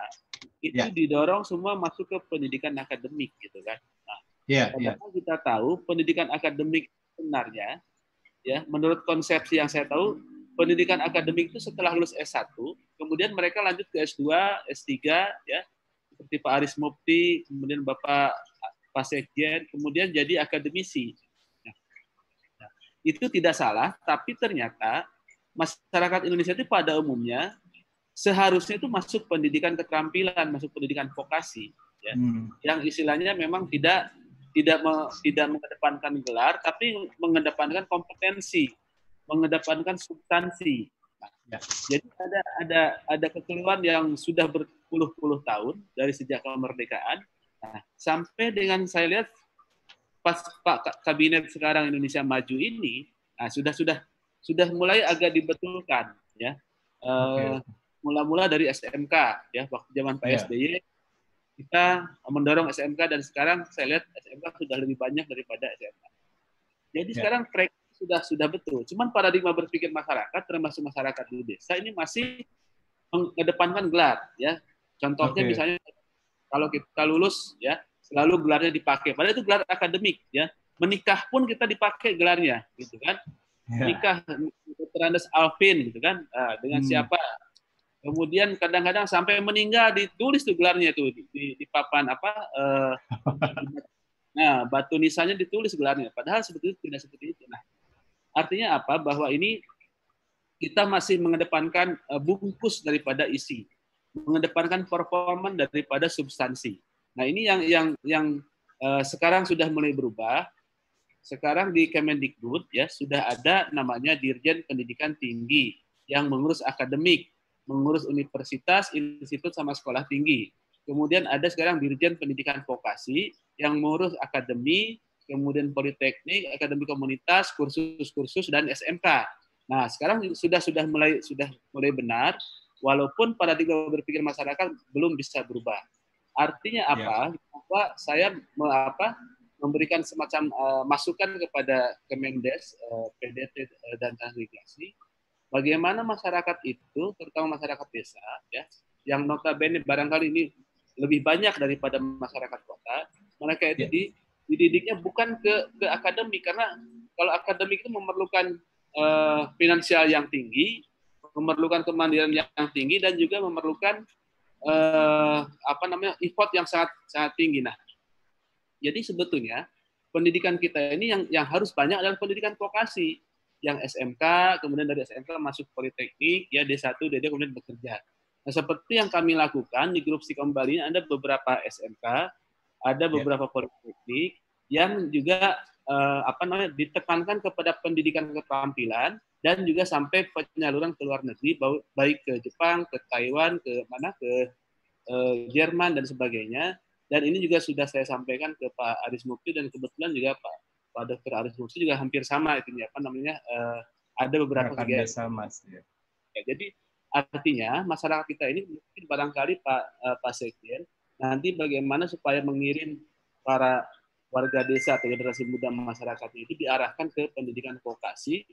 itu ya. didorong semua masuk ke pendidikan akademik gitu kan. Nah, ya, ya. kita tahu pendidikan akademik sebenarnya ya menurut konsepsi yang saya tahu pendidikan akademik itu setelah lulus S1 kemudian mereka lanjut ke S2, S3 ya seperti Pak Aris Mufti, kemudian Bapak Pak Sekjen, kemudian jadi akademisi. Itu tidak salah, tapi ternyata masyarakat Indonesia itu pada umumnya seharusnya itu masuk pendidikan keterampilan, masuk pendidikan vokasi, ya, hmm. yang istilahnya memang tidak tidak me, tidak mengedepankan gelar, tapi mengedepankan kompetensi, mengedepankan substansi. Ya. Jadi ada ada ada kekeliruan yang sudah berpuluh-puluh tahun dari sejak kemerdekaan. Nah, sampai dengan saya lihat pas Pak kabinet sekarang Indonesia Maju ini, nah, sudah sudah sudah mulai agak dibetulkan, ya. Okay. Uh, eh, mula-mula dari SMK, ya waktu zaman Pak yeah. SBY kita mendorong SMK dan sekarang saya lihat SMK sudah lebih banyak daripada SMK. Jadi yeah. sekarang track sudah sudah betul. Cuman paradigma berpikir masyarakat termasuk masyarakat di desa ini masih mengedepankan gelar ya. Contohnya okay. misalnya kalau kita lulus ya selalu gelarnya dipakai. Padahal itu gelar akademik ya. Menikah pun kita dipakai gelarnya gitu kan. Yeah. Nikah Dr. Andes Alvin gitu kan. Nah, dengan hmm. siapa? Kemudian kadang-kadang sampai meninggal ditulis tuh gelarnya itu di, di, di papan apa uh, nah batu nisannya ditulis gelarnya padahal sebetulnya tidak seperti itu. Nah, artinya apa? Bahwa ini kita masih mengedepankan uh, bungkus daripada isi, mengedepankan performa daripada substansi. Nah, ini yang yang yang uh, sekarang sudah mulai berubah. Sekarang di Kemendikbud ya sudah ada namanya Dirjen Pendidikan Tinggi yang mengurus akademik mengurus universitas, institut sama sekolah tinggi. Kemudian ada sekarang Dirjen Pendidikan Vokasi yang mengurus akademi, kemudian politeknik, akademi komunitas, kursus-kursus dan SMK. Nah, sekarang sudah sudah mulai sudah mulai benar walaupun paradigma berpikir masyarakat belum bisa berubah. Artinya apa? Ya. Bahwa saya apa memberikan semacam uh, masukan kepada Kemendes, uh, eh, PDT uh, eh, dan transmigrasi bagaimana masyarakat itu, terutama masyarakat desa, ya, yang notabene barangkali ini lebih banyak daripada masyarakat kota, mereka itu ya. di, dididiknya bukan ke ke akademik karena kalau akademik itu memerlukan uh, finansial yang tinggi, memerlukan kemandirian yang tinggi dan juga memerlukan uh, apa namanya effort yang sangat sangat tinggi. Nah, jadi sebetulnya pendidikan kita ini yang yang harus banyak adalah pendidikan vokasi yang SMK, kemudian dari SMK masuk Politeknik, ya D1, D2 kemudian bekerja. Nah, seperti yang kami lakukan di grup Sikom Bali ada beberapa SMK, ada ya. beberapa yeah. Politeknik yang juga eh, apa namanya ditekankan kepada pendidikan keterampilan dan juga sampai penyaluran ke luar negeri baik ke Jepang, ke Taiwan, ke mana ke eh, Jerman dan sebagainya. Dan ini juga sudah saya sampaikan ke Pak Aris Mukti dan kebetulan juga Pak Pak Dr. Aris Mursi juga hampir sama itu ya, apa namanya uh, ada beberapa kegiatan sama ya. ya. Jadi artinya masyarakat kita ini mungkin barangkali Pak uh, Pak Sekjen nanti bagaimana supaya mengirim para warga desa atau generasi muda masyarakat itu diarahkan ke pendidikan vokasi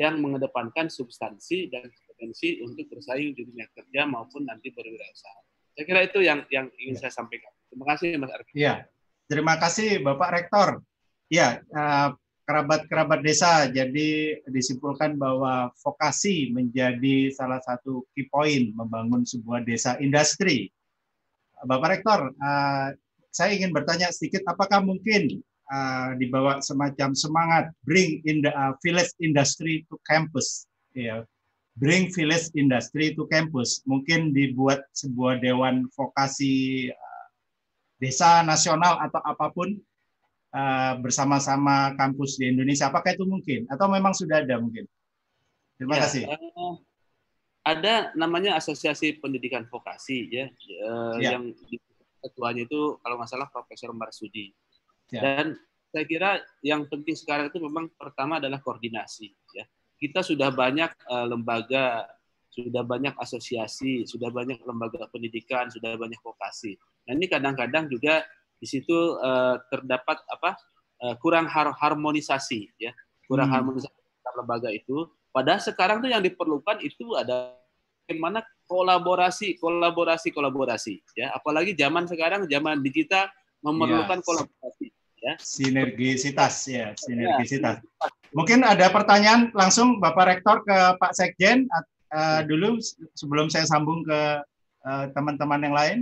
yang mengedepankan substansi dan kompetensi untuk bersaing di dunia kerja maupun nanti berwirausaha. Saya kira itu yang yang ingin ya. saya sampaikan. Terima kasih Mas Arki. Iya. Terima kasih Bapak Rektor. Ya, kerabat-kerabat desa. Jadi disimpulkan bahwa vokasi menjadi salah satu key point membangun sebuah desa industri. Bapak Rektor, eh, saya ingin bertanya sedikit, apakah mungkin uh, dibawa semacam semangat bring in the uh, village industry to campus, ya, bring village industry to campus. Mungkin dibuat sebuah dewan vokasi uh, desa nasional atau apa pun uh, bersama-sama kampus di Indonesia. Apakah itu mungkin atau memang sudah ada mungkin? Terima ya, kasih. Uh, ada namanya Asosiasi Pendidikan Vokasi ya, uh, ya. yang ketuanya itu kalau nggak salah Profesor Marsudi. Ya. Dan saya kira yang penting sekarang itu memang pertama adalah koordinasi ya. Kita sudah banyak uh, lembaga, sudah banyak asosiasi, sudah banyak lembaga pendidikan, sudah banyak vokasi. Nah ini kadang-kadang juga di situ uh, terdapat apa uh, kurang har harmonisasi ya, kurang hmm. harmonisasi lembaga itu. Padahal sekarang tuh yang diperlukan itu ada bagaimana kolaborasi, kolaborasi, kolaborasi ya. Apalagi zaman sekarang zaman digital memerlukan ya. kolaborasi ya. Sinergisitas ya, sinergisitas. Ya. Mungkin ada pertanyaan langsung Bapak Rektor ke Pak Sekjen uh, dulu sebelum saya sambung ke eh, teman-teman uh, yang lain.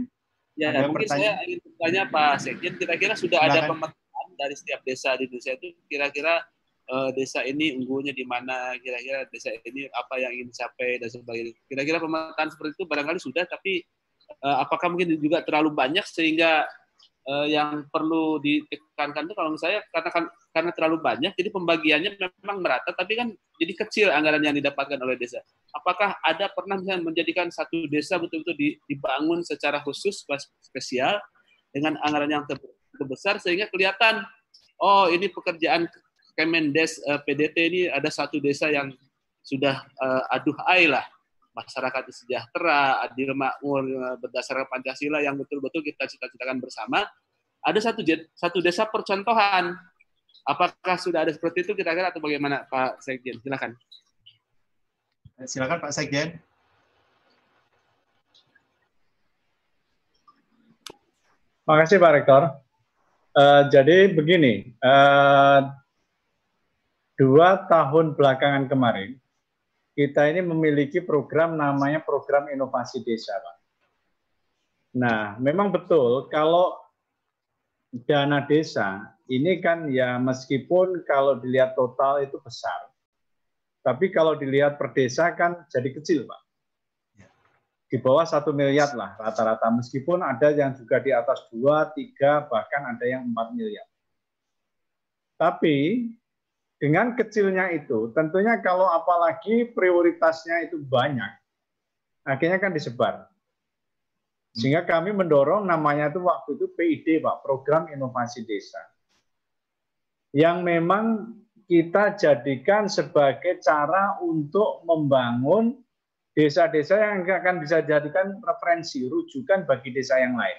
Ya, ada mungkin pertanyaan? saya ingin bertanya Pak Sekjen, kira-kira sudah Silakan. ada pemetaan dari setiap desa di Indonesia itu kira-kira uh, desa ini unggulnya di mana, kira-kira desa ini apa yang ingin dicapai dan sebagainya. Kira-kira pemetaan seperti itu barangkali sudah, tapi uh, apakah mungkin juga terlalu banyak sehingga uh, yang perlu ditekankan itu kalau saya katakan karena terlalu banyak jadi pembagiannya memang merata tapi kan jadi kecil anggaran yang didapatkan oleh desa. Apakah ada pernah misalnya menjadikan satu desa betul-betul dibangun secara khusus spesial dengan anggaran yang terbesar sehingga kelihatan oh ini pekerjaan Kemendes uh, eh, PDT ini ada satu desa yang sudah uh, aduh ai masyarakat sejahtera, adil makmur berdasarkan Pancasila yang betul-betul kita cita-citakan bersama. Ada satu satu desa percontohan. Apakah sudah ada seperti itu kira-kira atau bagaimana Pak Sekjen? Silakan. Silakan Pak Sekjen. Terima kasih Pak Rektor. Uh, jadi begini, uh, dua tahun belakangan kemarin, kita ini memiliki program namanya program inovasi desa, Pak. Nah, memang betul kalau dana desa ini kan ya meskipun kalau dilihat total itu besar, tapi kalau dilihat per desa kan jadi kecil, Pak. Di bawah satu miliar lah rata-rata, meskipun ada yang juga di atas dua, tiga, bahkan ada yang empat miliar. Tapi dengan kecilnya itu, tentunya kalau apalagi prioritasnya itu banyak, akhirnya kan disebar. Sehingga kami mendorong namanya itu waktu itu PID, Pak, Program Inovasi Desa. Yang memang kita jadikan sebagai cara untuk membangun desa-desa yang akan bisa jadikan referensi, rujukan bagi desa yang lain.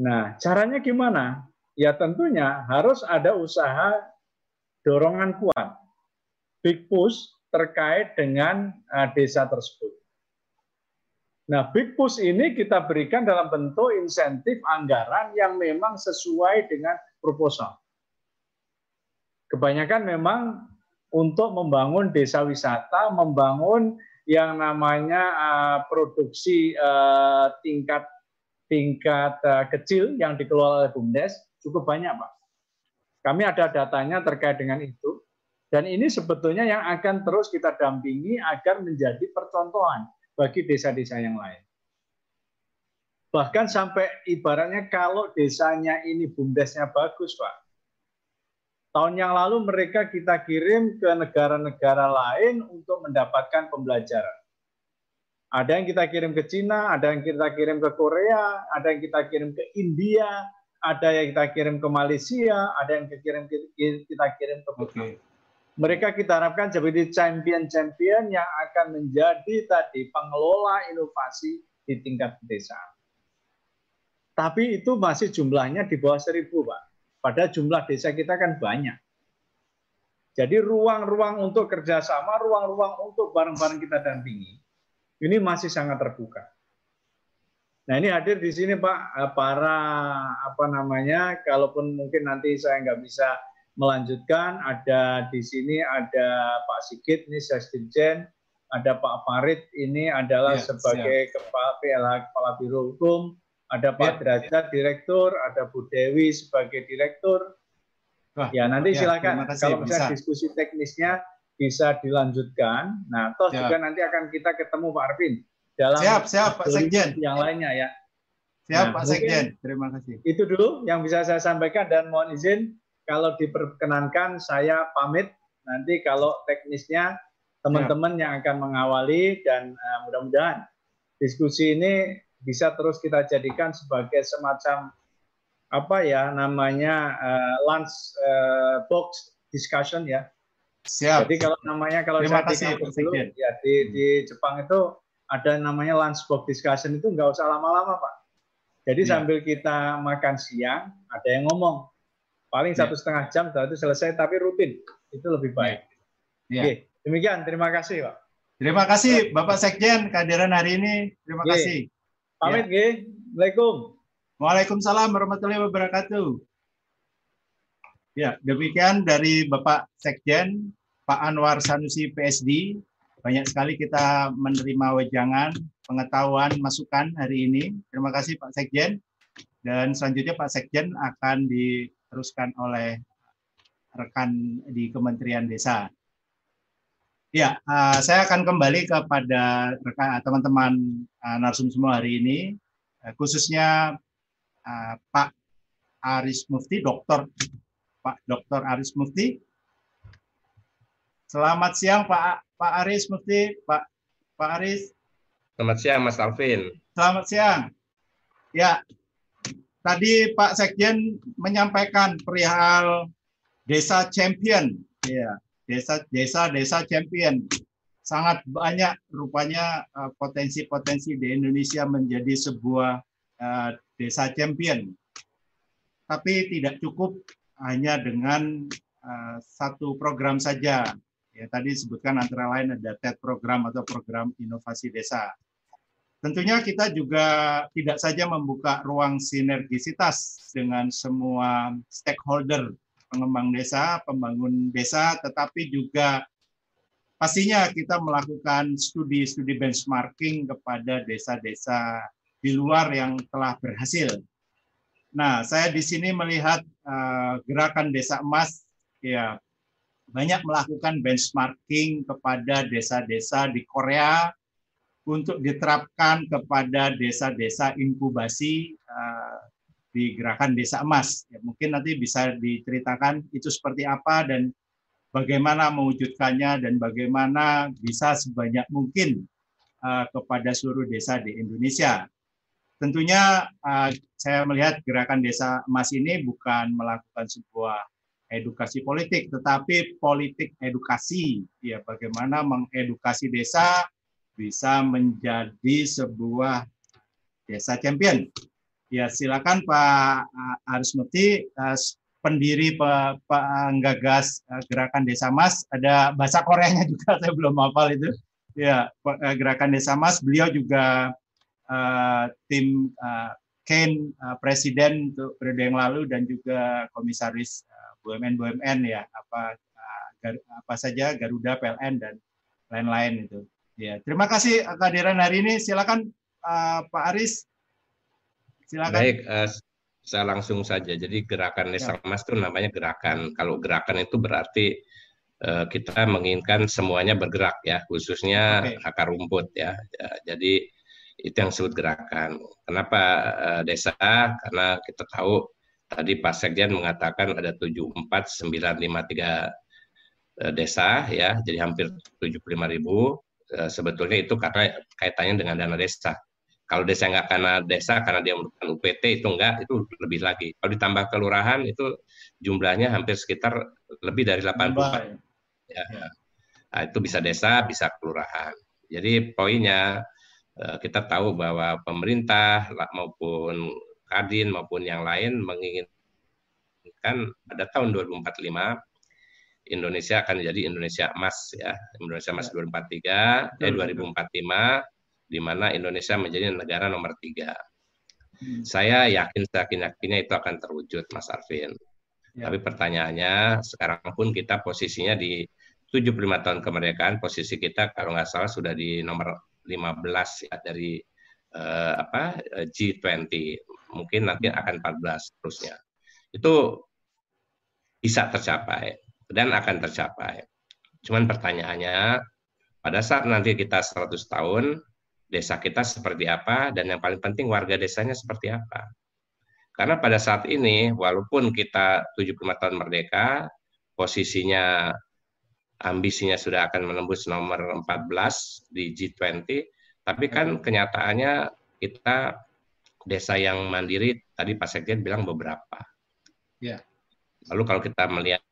Nah, caranya gimana? Ya tentunya harus ada usaha dorongan kuat, big push terkait dengan uh, desa tersebut. Nah, big push ini kita berikan dalam bentuk insentif anggaran yang memang sesuai dengan proposal. Kebanyakan memang untuk membangun desa wisata, membangun yang namanya uh, produksi uh, tingkat tingkat kecil yang dikelola oleh BUMDes cukup banyak, Pak. Kami ada datanya terkait dengan itu. Dan ini sebetulnya yang akan terus kita dampingi agar menjadi percontohan bagi desa-desa yang lain. Bahkan sampai ibaratnya kalau desanya ini bumdesnya bagus, Pak. Tahun yang lalu mereka kita kirim ke negara-negara lain untuk mendapatkan pembelajaran. Ada yang kita kirim ke Cina, ada yang kita kirim ke Korea, ada yang kita kirim ke India, ada yang kita kirim ke Malaysia, ada yang kita kirim kita kirim ke Okay. Mereka kita harapkan sebagai champion-champion yang akan menjadi tadi pengelola inovasi di tingkat desa. Tapi itu masih jumlahnya di bawah seribu, Pak. Pada jumlah desa kita kan banyak. Jadi ruang-ruang untuk kerjasama, ruang-ruang untuk bareng-bareng kita dampingi, ini masih sangat terbuka. Nah ini hadir di sini Pak eh, para apa namanya, kalaupun mungkin nanti saya nggak bisa melanjutkan, ada di sini ada Pak Sigit, ini Sesdirjen, ada Pak Farid, ini adalah ya, sebagai siap. kepala PLH Kepala Biro Hukum, ada Pak ya. Derajat Direktur, ada Bu Dewi sebagai Direktur. Wah, ya nanti ya, silakan kasih, kalau misalnya bisa. diskusi teknisnya bisa dilanjutkan. Nah, toh ya. juga nanti akan kita ketemu Pak Arvin dalam siap siap Pak Sekjen yang lainnya ya. Siap nah, Pak Sekjen, terima kasih. Itu dulu yang bisa saya sampaikan dan mohon izin kalau diperkenankan saya pamit nanti kalau teknisnya teman-teman yang akan mengawali dan uh, mudah-mudahan diskusi ini bisa terus kita jadikan sebagai semacam apa ya namanya uh, lunch uh, box discussion ya. Siap. Jadi kalau namanya kalau Terima saya kasih, dulu, ya di, di Jepang itu ada namanya lunch box discussion itu nggak usah lama-lama Pak. Jadi ya. sambil kita makan siang, ada yang ngomong. paling Ya. satu setengah jam setelah itu selesai tapi rutin itu lebih baik. Ya. Oke, demikian terima kasih Pak. Terima kasih Bapak Sekjen kehadiran hari ini. Terima Ye. kasih. Pamit nggih. Assalamualaikum. Waalaikumsalam warahmatullahi wabarakatuh. Ya, demikian dari Bapak Sekjen, Pak Anwar Sanusi PSD. Banyak sekali kita menerima wejangan, pengetahuan, masukan hari ini. Terima kasih Pak Sekjen. Dan selanjutnya Pak Sekjen akan diteruskan oleh rekan di Kementerian Desa. Ya, eh, saya akan kembali kepada rekan teman-teman eh, narsum semua hari ini, eh, khususnya Pak Aris Mufti, Dokter Pak Dokter Aris Mufti. Selamat siang Pak Pak Aris Mufti, Pak Pak Aris. Selamat siang Mas Alvin. Selamat siang. Ya, tadi Pak Sekjen menyampaikan perihal desa champion. Ya, desa desa desa champion. Sangat banyak rupanya eh, potensi-potensi di Indonesia menjadi sebuah eh, desa champion. Tapi tidak cukup hanya dengan eh, satu program saja. Ya, tadi disebutkan antara lain ada TED program atau program inovasi desa. Tentunya kita juga tidak saja membuka ruang sinergisitas dengan semua stakeholder pengembang desa, pembangun desa, tetapi juga pastinya kita melakukan studi-studi benchmarking kepada desa-desa di luar yang telah berhasil. Nah, saya di sini melihat uh, gerakan desa emas, ya banyak melakukan benchmarking kepada desa-desa di Korea untuk diterapkan kepada desa-desa inkubasi uh, di gerakan desa emas. Ya, mungkin nanti bisa diceritakan itu seperti apa dan bagaimana mewujudkannya dan bagaimana bisa sebanyak mungkin uh, kepada seluruh desa di Indonesia. Tentunya uh, saya melihat gerakan desa emas ini bukan melakukan sebuah edukasi politik, tetapi politik edukasi. Ya, bagaimana mengedukasi desa bisa menjadi sebuah desa champion. Ya, silakan Pak Aris Mufti, pendiri penggagas gerakan Desa Mas. Ada bahasa Koreanya juga, saya belum hafal itu. Ya, gerakan Desa Mas. Beliau juga uh, tim uh, Ken uh, presiden untuk periode yang lalu dan juga komisaris BUMN BUMN ya apa gar, apa saja Garuda PLN dan lain-lain itu. Ya, terima kasih kehadiran hari ini. Silakan uh, Pak Aris. Silakan. Baik, uh, saya langsung saja. Jadi gerakan Desa Emas itu namanya gerakan. Kalau gerakan itu berarti uh, kita menginginkan semuanya bergerak ya, khususnya okay. akar rumput ya. ya. Jadi itu yang disebut gerakan. Kenapa uh, desa? Karena kita tahu tadi Pak Sekjen mengatakan ada 74953 desa ya, jadi hampir 75 ribu sebetulnya itu karena kaitannya dengan dana desa. Kalau desa nggak karena desa, karena dia merupakan UPT itu enggak, itu lebih lagi. Kalau ditambah kelurahan itu jumlahnya hampir sekitar lebih dari 84. Ya. Nah, itu bisa desa, bisa kelurahan. Jadi poinnya kita tahu bahwa pemerintah maupun Kadin maupun yang lain menginginkan pada tahun 2045 Indonesia akan jadi Indonesia emas ya Indonesia emas 2043 ya 2045 di mana Indonesia menjadi negara nomor tiga. Hmm. Saya yakin yakin yakinnya itu akan terwujud Mas Arvin. Ya. Tapi pertanyaannya sekarang pun kita posisinya di 75 tahun kemerdekaan posisi kita kalau nggak salah sudah di nomor 15 ya dari uh, apa G20 mungkin nanti akan 14 terusnya itu bisa tercapai dan akan tercapai. Cuman pertanyaannya, pada saat nanti kita 100 tahun, desa kita seperti apa, dan yang paling penting warga desanya seperti apa. Karena pada saat ini, walaupun kita 75 tahun merdeka, posisinya, ambisinya sudah akan menembus nomor 14 di G20, tapi kan kenyataannya kita desa yang mandiri, tadi Pak Sekjen bilang beberapa. Ya. Lalu kalau kita melihat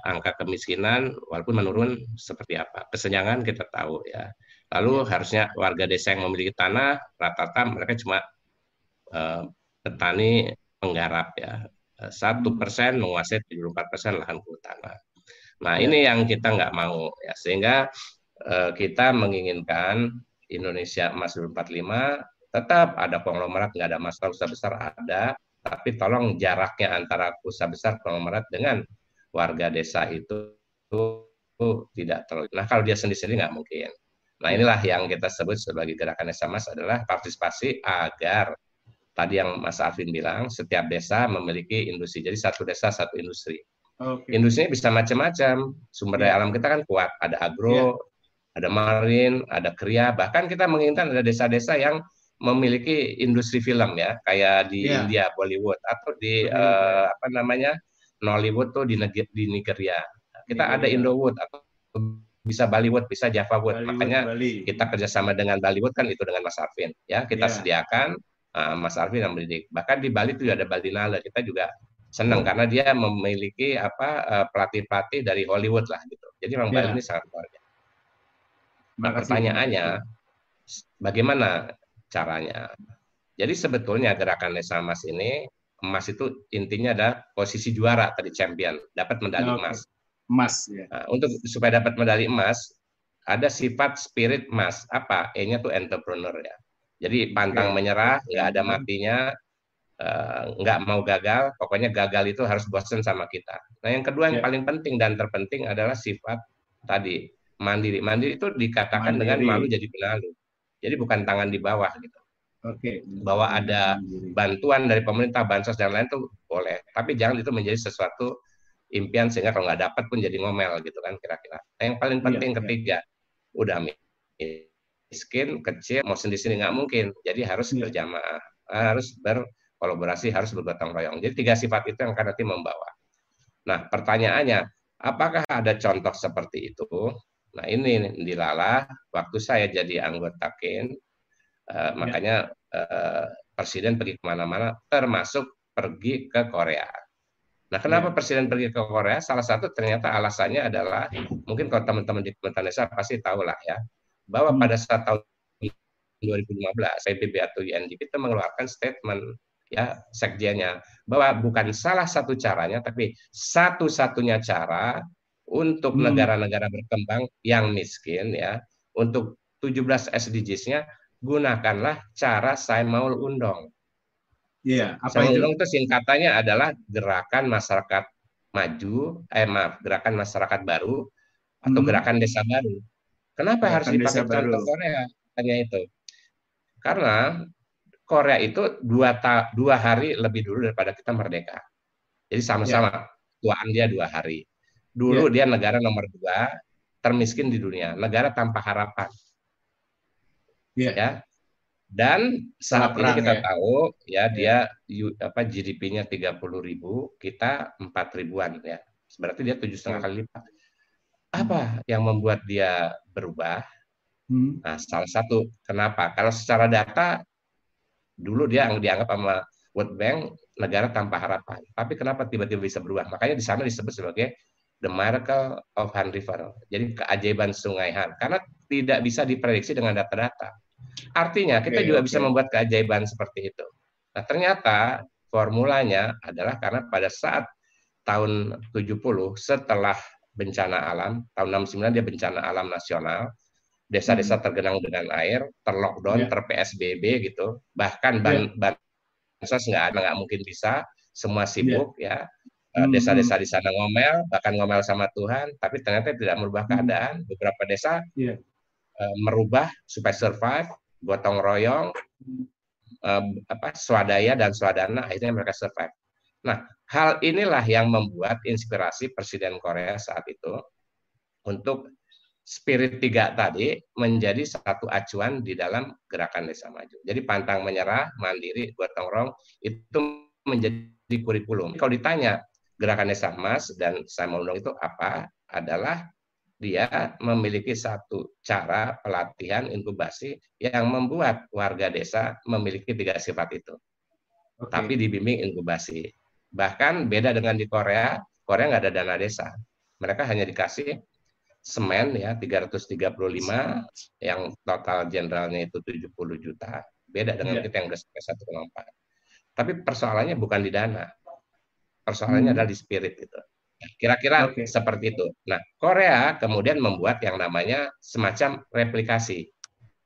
angka kemiskinan walaupun menurun seperti apa. Kesenjangan kita tahu ya. Lalu harusnya warga desa yang memiliki tanah rata-rata mereka cuma uh, petani penggarap ya. satu persen menguasai 74 persen lahan kehutanan. Nah ini yang kita nggak mau ya sehingga uh, kita menginginkan Indonesia emas 2045 tetap ada konglomerat nggak ada masalah usaha besar ada tapi tolong jaraknya antara usaha besar konglomerat dengan warga desa itu, itu tidak terlalu. Nah kalau dia sendiri-sendiri nggak mungkin. Nah inilah yang kita sebut sebagai gerakan desa emas adalah partisipasi agar tadi yang Mas Alvin bilang setiap desa memiliki industri. Jadi satu desa satu industri. Okay. Industrinya bisa macam-macam. Sumber daya yeah. alam kita kan kuat. Ada agro, yeah. ada marin, ada kria. Bahkan kita menginginkan ada desa-desa yang memiliki industri film ya, kayak di yeah. India Bollywood atau di uh, apa namanya Nollywood tuh di di Nigeria. Kita Nigeria. ada Indowood atau bisa Bollywood, bisa Java Wood. Bollywood, Makanya Bali. kita kerjasama dengan Bollywood kan itu dengan Mas Arvin. Ya, kita yeah. sediakan uh, Mas Arvin yang mendidik. Bahkan di Bali itu ada Baldinale. Kita juga senang oh. karena dia memiliki apa uh, pelatih-pelatih dari Hollywood lah gitu. Jadi memang yeah. Bali ini sangat luar biasa. Nah, pertanyaannya, bagaimana caranya? Jadi sebetulnya gerakan Desa Emas ini emas itu intinya ada posisi juara tadi champion, dapat medali okay. emas emas ya. Nah, untuk supaya dapat medali emas ada sifat spirit emas apa E-nya tuh entrepreneur ya. Jadi pantang okay. menyerah, nggak ada matinya, uh, nggak mau gagal, pokoknya gagal itu harus bosen sama kita. Nah yang kedua yang yeah. paling penting dan terpenting adalah sifat tadi mandiri. Mandiri itu dikatakan mandiri. dengan malu jadi penalu. Jadi bukan tangan di bawah gitu. Oke. Okay. Bahwa ada bantuan dari pemerintah, bansos dan lain itu boleh, tapi jangan itu menjadi sesuatu impian sehingga kalau nggak dapat pun jadi ngomel gitu kan kira-kira. Nah, yang paling iya, penting iya, ketiga, iya. udah miskin, kecil, mau sendiri-sendiri nggak mungkin. Jadi harus iya. berjamaah, harus berkolaborasi, harus bergotong royong. Jadi tiga sifat itu yang akan nanti membawa. Nah, pertanyaannya, apakah ada contoh seperti itu? Nah, ini di Lala, waktu saya jadi anggota KIN, uh, makanya uh, Presiden pergi ke mana-mana, termasuk pergi ke Korea Nah, kenapa ya. Presiden pergi ke Korea? Salah satu ternyata alasannya adalah mungkin kalau teman-teman di Kementerian Desa pasti tahu lah ya, bahwa hmm. pada saat tahun 2015 PBB atau UNDP itu mengeluarkan statement ya sekjennya bahwa bukan salah satu caranya tapi satu-satunya cara untuk hmm. negara-negara hmm. berkembang yang miskin ya untuk 17 SDGs-nya gunakanlah cara Saimaul Undong Iya, apa itu? itu singkatannya adalah gerakan masyarakat maju, eh maaf, gerakan masyarakat baru atau hmm. gerakan desa baru. Kenapa gerakan harus dipakai contoh Korea? Hanya itu. Karena Korea itu dua, ta dua hari lebih dulu daripada kita merdeka. Jadi sama-sama ya. tuaan dia dua hari. Dulu ya. dia negara nomor dua termiskin di dunia, negara tanpa harapan. Ya. ya. Dan saat ini kita ya. tahu ya dia apa GDP-nya 30 ribu, kita 4 ribuan ya. Berarti dia tujuh setengah kali lipat. Apa yang membuat dia berubah? Hmm. Nah, salah satu kenapa? Kalau secara data dulu dia yang dianggap sama World Bank negara tanpa harapan. Tapi kenapa tiba-tiba bisa berubah? Makanya di sana disebut sebagai the miracle of Han River. Jadi keajaiban Sungai Han. Karena tidak bisa diprediksi dengan data-data. Artinya kita okay, juga okay. bisa membuat keajaiban seperti itu. Nah, ternyata formulanya adalah karena pada saat tahun 70 setelah bencana alam, tahun 69 dia bencana alam nasional, desa-desa hmm. tergenang dengan air, terlockdown, yeah. ter-PSBB gitu. Bahkan ban, yeah. bansos nggak ada, nggak mungkin bisa, semua sibuk yeah. ya. Hmm, desa-desa di sana ngomel, bahkan ngomel sama Tuhan, tapi ternyata tidak merubah hmm. keadaan. Beberapa desa yeah. uh, merubah supaya survive, gotong royong, eh, apa swadaya dan swadana akhirnya mereka survive. Nah, hal inilah yang membuat inspirasi Presiden Korea saat itu untuk spirit tiga tadi menjadi satu acuan di dalam gerakan desa maju. Jadi pantang menyerah, mandiri, gotong royong itu menjadi kurikulum. Kalau ditanya gerakan desa emas dan saya mau itu apa? Adalah dia memiliki satu cara pelatihan inkubasi yang membuat warga desa memiliki tiga sifat itu. Okay. Tapi dibimbing inkubasi. Bahkan beda dengan di Korea, Korea nggak ada dana desa. Mereka hanya dikasih semen ya 335 yang total generalnya itu 70 juta. Beda dengan yeah. kita yang udah sampai 1,4. Tapi persoalannya bukan di dana. Persoalannya Hmm. adalah di spirit itu. Kira-kira Oke. seperti itu. Nah, Korea kemudian membuat yang namanya semacam replikasi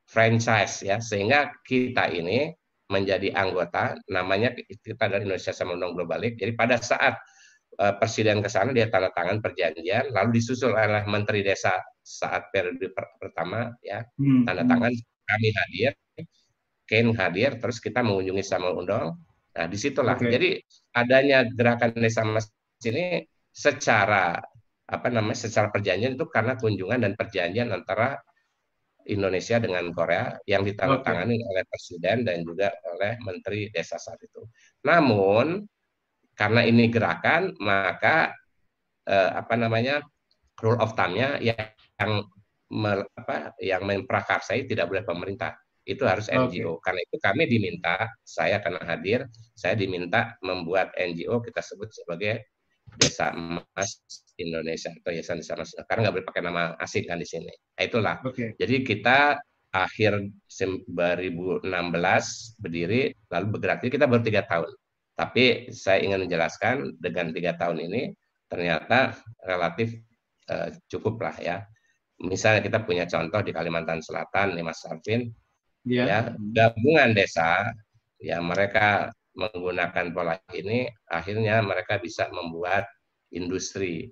franchise ya, sehingga kita ini menjadi anggota, namanya kita dari Indonesia sama Undang Global League. Jadi pada saat eh, presiden ke sana dia tanda tangan perjanjian, lalu disusul oleh Menteri Desa saat periode per- pertama ya Hmm. tanda tangan kami hadir, Ken hadir, terus kita mengunjungi sama Undang. Nah di situlah. Oke. Jadi adanya gerakan desa mas ini secara apa namanya secara perjanjian itu karena kunjungan dan perjanjian antara Indonesia dengan Korea yang ditandatangani oleh presiden dan juga oleh menteri desa saat itu. Namun karena ini gerakan maka eh, apa namanya rule of thumb-nya yang me- apa, yang memprakarsai tidak boleh pemerintah itu harus. NGO karena itu kami diminta saya karena hadir saya diminta membuat NGO kita sebut sebagai Desa Emas Indonesia atau Yayasan Desa Emas. Karena nggak boleh pakai nama asing kan di sini. Nah, itulah. Oke. jadi kita akhir sem- 2016 berdiri lalu bergerak. Jadi kita baru tiga tahun. Tapi saya ingin menjelaskan dengan tiga tahun ini ternyata relatif eh, cukup lah ya. Misalnya kita punya contoh di Kalimantan Selatan nih Mas Arvin Iya. ya gabungan desa ya mereka menggunakan pola ini akhirnya mereka bisa membuat industri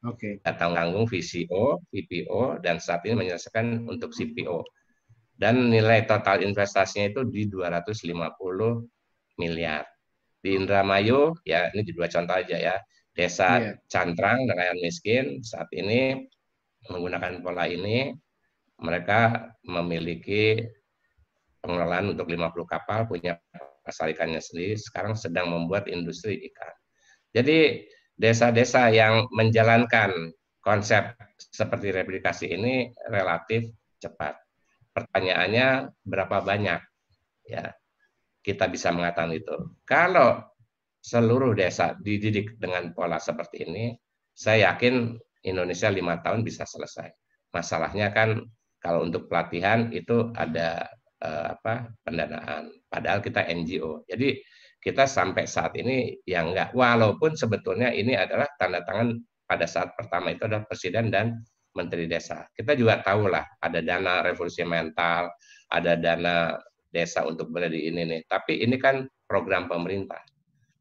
Oke. datang tanggung VCO, VPO dan saat ini menyelesaikan untuk CPO dan nilai total investasinya itu di 250 miliar di Indramayu ya ini di dua contoh aja ya desa Iya. Cantrang nelayan miskin saat ini menggunakan pola ini mereka memiliki pengelolaan untuk 50 kapal, punya pasar ikannya sendiri, sekarang sedang membuat industri ikan. Jadi desa-desa yang menjalankan konsep seperti replikasi ini relatif cepat. Pertanyaannya berapa banyak ya kita bisa mengatakan itu. Kalau seluruh desa dididik dengan pola seperti ini, saya yakin Indonesia lima tahun bisa selesai. Masalahnya kan kalau untuk pelatihan itu ada eh, apa pendanaan. Padahal kita NGO. Jadi kita sampai saat ini ya enggak. Walaupun sebetulnya ini adalah tanda tangan pada saat pertama itu adalah presiden dan menteri desa. Kita juga tahu lah ada dana revolusi mental, ada dana desa untuk bela di ini nih. Tapi ini kan program pemerintah.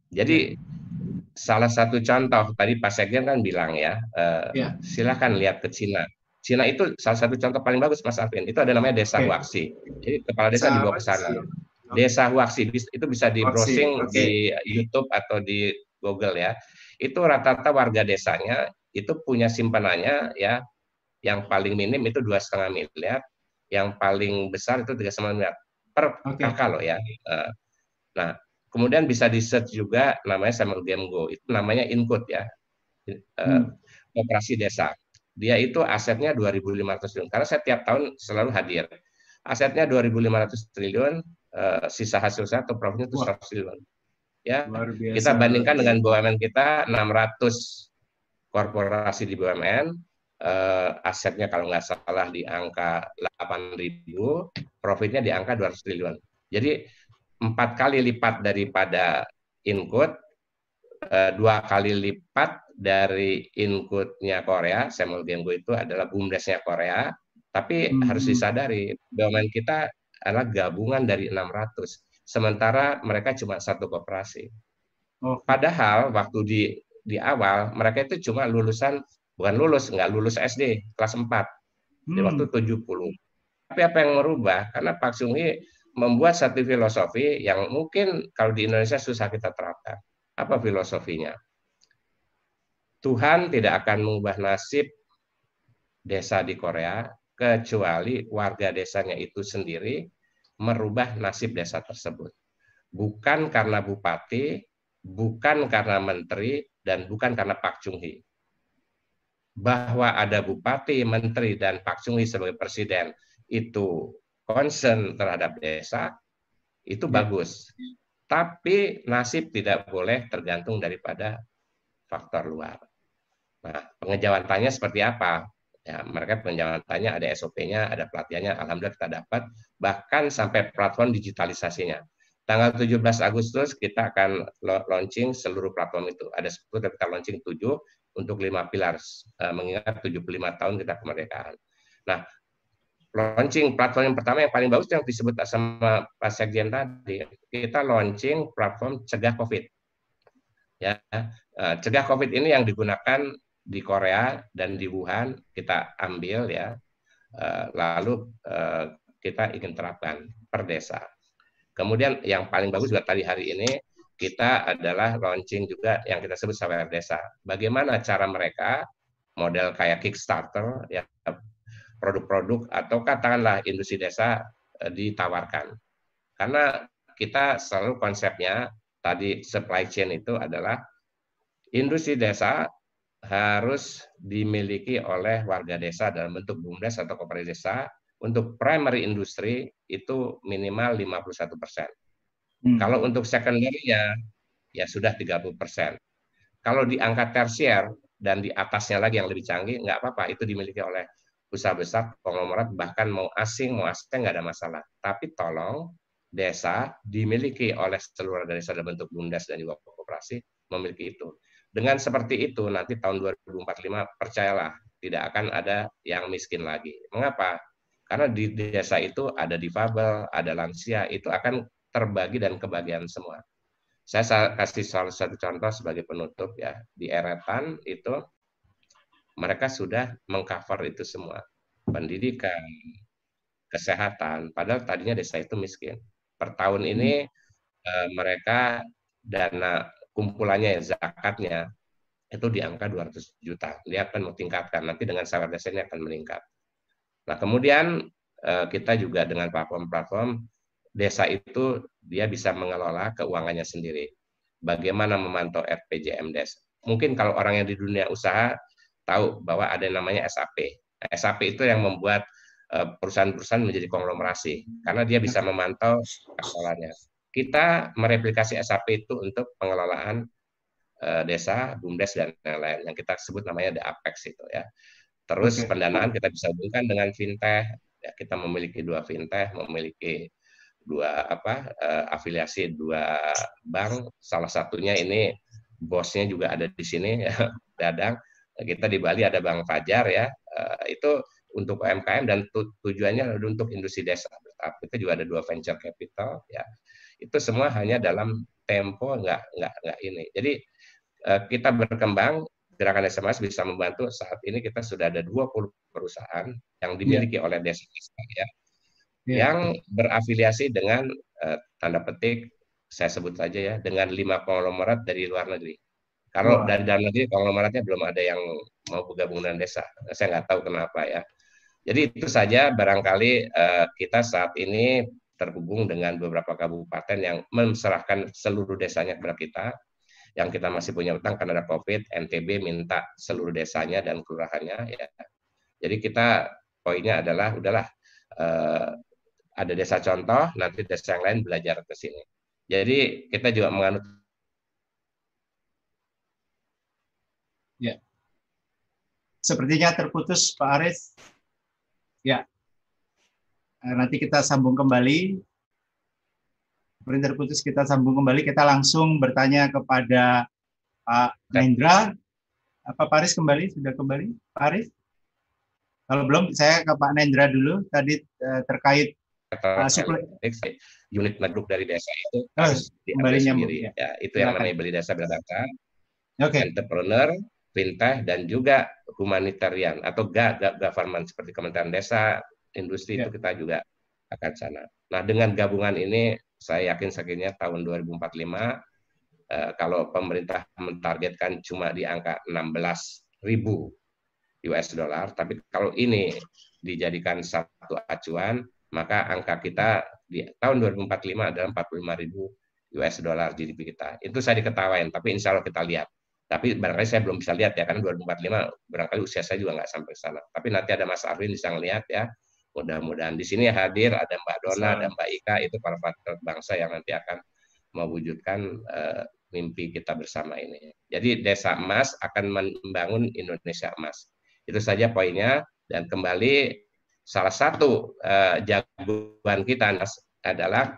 Jadi salah satu contoh tadi Pak Sekjen kan bilang ya, eh, Ya. silakan lihat ke Cina. Cina itu salah satu contoh paling bagus Mas Alvin. Itu ada namanya Desa. Huaxi. Jadi kepala desa dibawa ke sana. Desa Huaxi bis- itu bisa di browsing di YouTube atau di Google ya. Itu rata-rata warga desanya itu punya simpanannya ya yang paling minim itu dua setengah miliar, yang paling besar itu tiga miliar per Oke. kakak loh ya. Eh, Nah, kemudian bisa di search juga namanya Samuel Game Go. Itu namanya Input ya. Eh, Hmm. Operasi desa. Dia itu asetnya 2.500 triliun. Karena saya tiap tahun selalu hadir. Asetnya 2.500 triliun, eh, sisa hasil saya atau profitnya itu Wah. 100 triliun. Ya, biasa. kita bandingkan dengan BUMN kita 600 korporasi di BUMN, eh, asetnya kalau nggak salah di angka 8.000, profitnya di angka 200 triliun. Jadi empat kali lipat daripada Input, eh, dua kali lipat dari inputnya Korea, Samuel Gengo itu adalah bumdesnya Korea, tapi Hmm. harus disadari BUMN kita adalah gabungan dari 600, sementara mereka cuma satu koperasi. Oh. Padahal waktu di di awal mereka itu cuma lulusan bukan lulus nggak lulus SD kelas 4 di Hmm. waktu 70. Tapi apa yang merubah? Karena Pak Hee membuat satu filosofi yang mungkin kalau di Indonesia susah kita terapkan. Apa filosofinya? Tuhan tidak akan mengubah nasib desa di Korea kecuali warga desanya itu sendiri merubah nasib desa tersebut. Bukan karena bupati, bukan karena menteri, dan bukan karena Pak Chung Hee. Bahwa ada bupati, menteri, dan Pak Chung Hee sebagai presiden itu concern terhadap desa, itu Ya. bagus. Tapi nasib tidak boleh tergantung daripada faktor luar. Nah, pengejawantannya seperti apa? Ya, mereka pengejawantannya ada SOP-nya, ada pelatihannya, alhamdulillah kita dapat, bahkan sampai platform digitalisasinya. tanggal 17 Agustus kita akan launching seluruh platform itu. Ada 10 tapi kita launching 7 untuk lima pilar uh, mengingat 75 tahun kita kemerdekaan. Nah, launching platform yang pertama yang paling bagus yang disebut sama Pak Sekjen tadi, kita launching platform cegah COVID. Ya, uh, cegah COVID ini yang digunakan di Korea dan di Wuhan kita ambil ya, uh, lalu uh, kita ingin terapkan per desa. Kemudian yang paling bagus juga tadi hari ini kita adalah launching juga yang kita sebut sawer desa. Bagaimana cara mereka model kayak Kickstarter ya produk-produk atau katakanlah industri desa eh, ditawarkan. Karena kita selalu konsepnya tadi supply chain itu adalah industri desa harus dimiliki oleh warga desa dalam bentuk bumdes atau koperasi desa. Untuk primary industri itu minimal 51 persen. Hmm. Kalau untuk secondary ya ya sudah 30 persen. Kalau di angka tersier dan di atasnya lagi yang lebih canggih nggak apa-apa itu dimiliki oleh usaha besar, konglomerat, bahkan mau asing, mau asing nggak ada masalah. Tapi tolong desa dimiliki oleh seluruh desa dalam bentuk bumdes dan juga kooperasi memiliki itu. Dengan seperti itu nanti tahun 2045 percayalah tidak akan ada yang miskin lagi. Mengapa? Karena di desa itu ada difabel, ada lansia, itu akan terbagi dan kebagian semua. Saya kasih salah satu contoh sebagai penutup ya. Di Eretan itu mereka sudah mengcover itu semua. Pendidikan, kesehatan, padahal tadinya desa itu miskin. Per tahun ini hmm. mereka dana kumpulannya ya, zakatnya itu di angka 200 juta. Dia akan tingkatkan nanti dengan sahabat desa ini akan meningkat. Nah, kemudian eh, kita juga dengan platform-platform desa itu dia bisa mengelola keuangannya sendiri. Bagaimana memantau RPJM desa? Mungkin kalau orang yang di dunia usaha tahu bahwa ada yang namanya SAP. Nah, SAP itu yang membuat eh, perusahaan-perusahaan menjadi konglomerasi karena dia bisa memantau kesalahannya. Kita mereplikasi SAP itu untuk pengelolaan eh, desa, bumdes dan lain-lain yang kita sebut namanya the Apex itu ya. Terus okay. pendanaan kita bisa hubungkan dengan fintech. Ya, kita memiliki dua fintech, memiliki dua apa uh, afiliasi dua bank. Salah satunya ini bosnya juga ada di sini ya, Dadang kita di Bali ada Bank Fajar ya, uh, itu untuk UMKM dan tu, tujuannya untuk industri desa. Tapi kita juga ada dua venture capital ya. Itu semua hanya dalam tempo nggak nggak nggak ini. Jadi uh, kita berkembang gerakan SMS bisa membantu saat ini kita sudah ada 20 perusahaan yang dimiliki yeah. oleh desa-desa ya. Yeah. Yang berafiliasi dengan uh, tanda petik saya sebut saja ya dengan lima konglomerat dari luar negeri. Kalau dari dalam negeri konglomeratnya belum ada yang mau bergabung dengan desa. Saya nggak tahu kenapa ya. Jadi itu saja barangkali uh, kita saat ini terhubung dengan beberapa kabupaten yang menserahkan seluruh desanya kepada kita. Yang kita masih punya utang karena ada COVID, NTB minta seluruh desanya dan kelurahannya. Ya. Jadi kita poinnya adalah udahlah uh, ada desa contoh, nanti desa yang lain belajar ke sini. Jadi kita juga menganut Ya. Sepertinya terputus Pak Aris. Ya. Eh, nanti kita sambung kembali. Seperti terputus kita sambung kembali. Kita langsung bertanya kepada Pak Nendra. Apa Pak Aris kembali? Sudah kembali? Pak Aris? Kalau belum, saya ke Pak Nendra dulu. Tadi uh, terkait uh, unit meduk dari desa itu oh, kembali nyambung. Ya. ya. itu yang namanya beli desa berdata. Oke. Okay. Entrepreneur fintech dan juga humanitarian atau government seperti Kementerian Desa, industri ya. itu kita juga akan sana. Nah, dengan gabungan ini saya yakin sakitnya tahun 2045 eh, kalau pemerintah mentargetkan cuma di angka 16 ribu US dollar, tapi kalau ini dijadikan satu acuan, maka angka kita di tahun 2045 adalah 45 ribu US dollar GDP kita. Itu saya diketawain, tapi insya Allah kita lihat. Tapi barangkali saya belum bisa lihat ya, karena 2045 barangkali usia saya juga nggak sampai sana. Tapi nanti ada Mas Arwin bisa ngelihat ya. Mudah-mudahan di sini hadir ada Mbak Dona, ada Mbak Ika, itu para patriot bangsa yang nanti akan mewujudkan uh, mimpi kita bersama ini. Jadi Desa Emas akan membangun Indonesia Emas. Itu saja poinnya. Dan kembali salah satu uh, jagoan kita adalah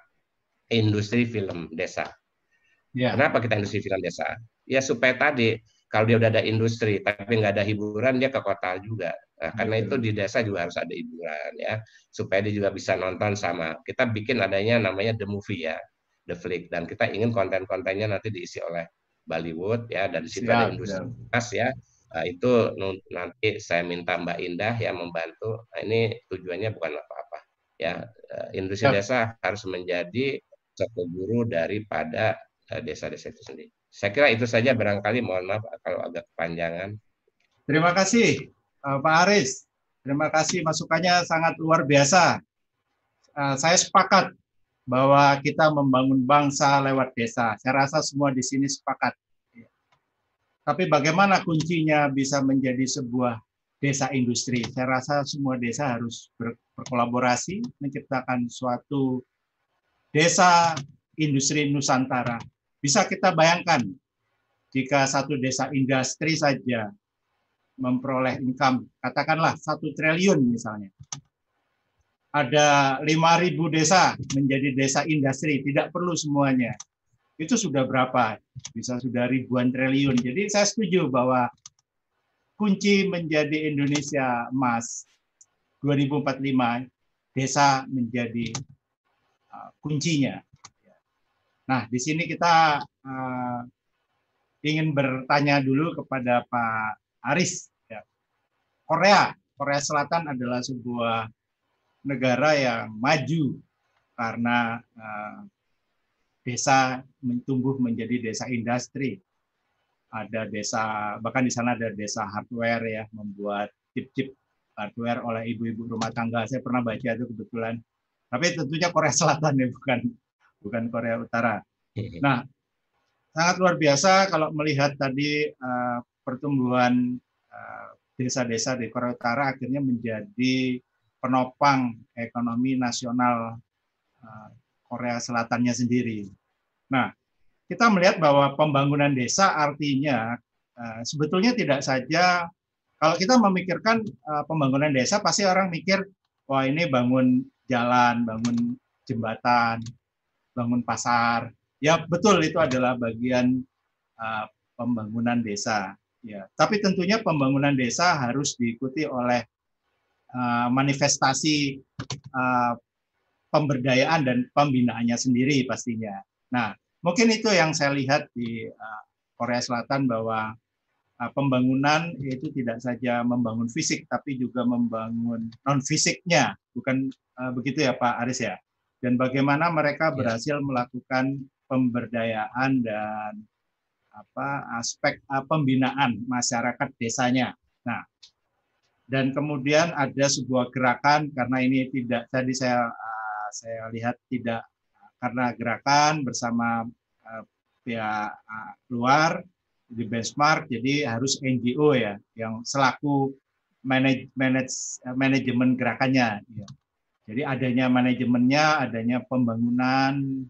industri film desa. Ya. Kenapa kita industri film desa? Ya supaya tadi kalau dia udah ada industri tapi nggak ada hiburan dia ke kota juga. Nah, karena itu di desa juga harus ada hiburan ya supaya dia juga bisa nonton sama. Kita bikin adanya namanya the movie ya, the flick dan kita ingin konten-kontennya nanti diisi oleh Bollywood ya dan di situ ada industri mas ya. Nah, itu nanti saya minta Mbak Indah ya membantu. Nah, ini tujuannya bukan apa-apa ya. Eh, industri desa harus menjadi satu guru daripada Eh, desa-desa itu sendiri. Saya kira itu saja barangkali mohon maaf kalau agak kepanjangan. Terima kasih eh, Pak Aris. Terima kasih masukannya sangat luar biasa. Eh, saya sepakat bahwa kita membangun bangsa lewat desa. Saya rasa semua di sini sepakat. Tapi bagaimana kuncinya bisa menjadi sebuah desa industri? Saya rasa semua desa harus berkolaborasi menciptakan suatu desa industri Nusantara bisa kita bayangkan jika satu desa industri saja memperoleh income, katakanlah satu triliun misalnya. Ada 5.000 desa menjadi desa industri, tidak perlu semuanya. Itu sudah berapa? Bisa sudah ribuan triliun. Jadi saya setuju bahwa kunci menjadi Indonesia emas 2045 desa menjadi uh, kuncinya. Nah, di sini kita uh, ingin bertanya dulu kepada Pak Aris. Ya. Korea, Korea Selatan adalah sebuah negara yang maju karena uh, desa tumbuh menjadi desa industri. Ada desa, bahkan di sana ada desa hardware ya, membuat chip-chip hardware oleh ibu-ibu rumah tangga. Saya pernah baca itu kebetulan. Tapi tentunya Korea Selatan ya, bukan bukan Korea Utara. Nah, sangat luar biasa kalau melihat tadi uh, pertumbuhan eh, desa-desa uh, di Korea Utara akhirnya menjadi penopang ekonomi nasional uh, Korea Selatannya sendiri. Nah, kita melihat bahwa pembangunan desa artinya uh, sebetulnya tidak saja kalau kita memikirkan uh, pembangunan desa pasti orang mikir wah ini bangun jalan, bangun jembatan, bangun pasar. Ya betul itu adalah bagian uh, pembangunan desa. Ya, tapi tentunya pembangunan desa harus diikuti oleh uh, manifestasi uh, pemberdayaan dan pembinaannya sendiri pastinya. Nah, mungkin itu yang saya lihat di uh, Korea Selatan bahwa uh, pembangunan itu tidak saja membangun fisik tapi juga membangun non fisiknya, bukan uh, begitu ya Pak Aris ya? Dan bagaimana mereka ya. berhasil melakukan pemberdayaan dan apa aspek uh, pembinaan masyarakat desanya. Nah, dan kemudian ada sebuah gerakan karena ini tidak tadi saya uh, saya lihat tidak karena gerakan bersama uh, pihak uh, luar di benchmark jadi harus NGO ya yang selaku manage, manage manajemen gerakannya ya. Jadi adanya manajemennya, adanya pembangunan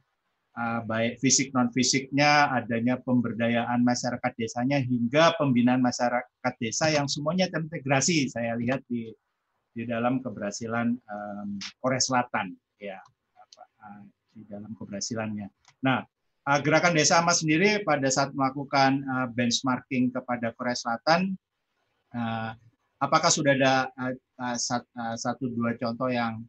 uh, baik fisik non fisiknya, adanya pemberdayaan masyarakat desanya hingga pembinaan masyarakat desa yang semuanya terintegrasi. Saya lihat di di dalam keberhasilan um, Korea Selatan ya uh, di dalam keberhasilannya. Nah, gerakan desa emas sendiri pada saat melakukan benchmarking kepada Korea Selatan apakah sudah ada satu dua contoh yang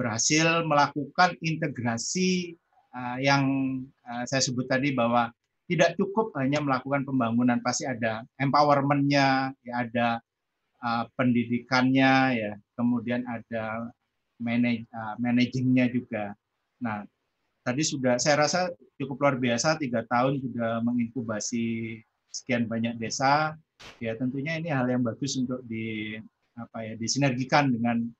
berhasil melakukan integrasi uh, yang uh, saya sebut tadi bahwa tidak cukup hanya melakukan pembangunan, pasti ada empowermentnya, ya ada uh, pendidikannya, ya kemudian ada manage, managingnya juga. Nah, tadi sudah saya rasa cukup luar biasa tiga tahun sudah menginkubasi sekian banyak desa. Ya tentunya ini hal yang bagus untuk di apa ya disinergikan dengan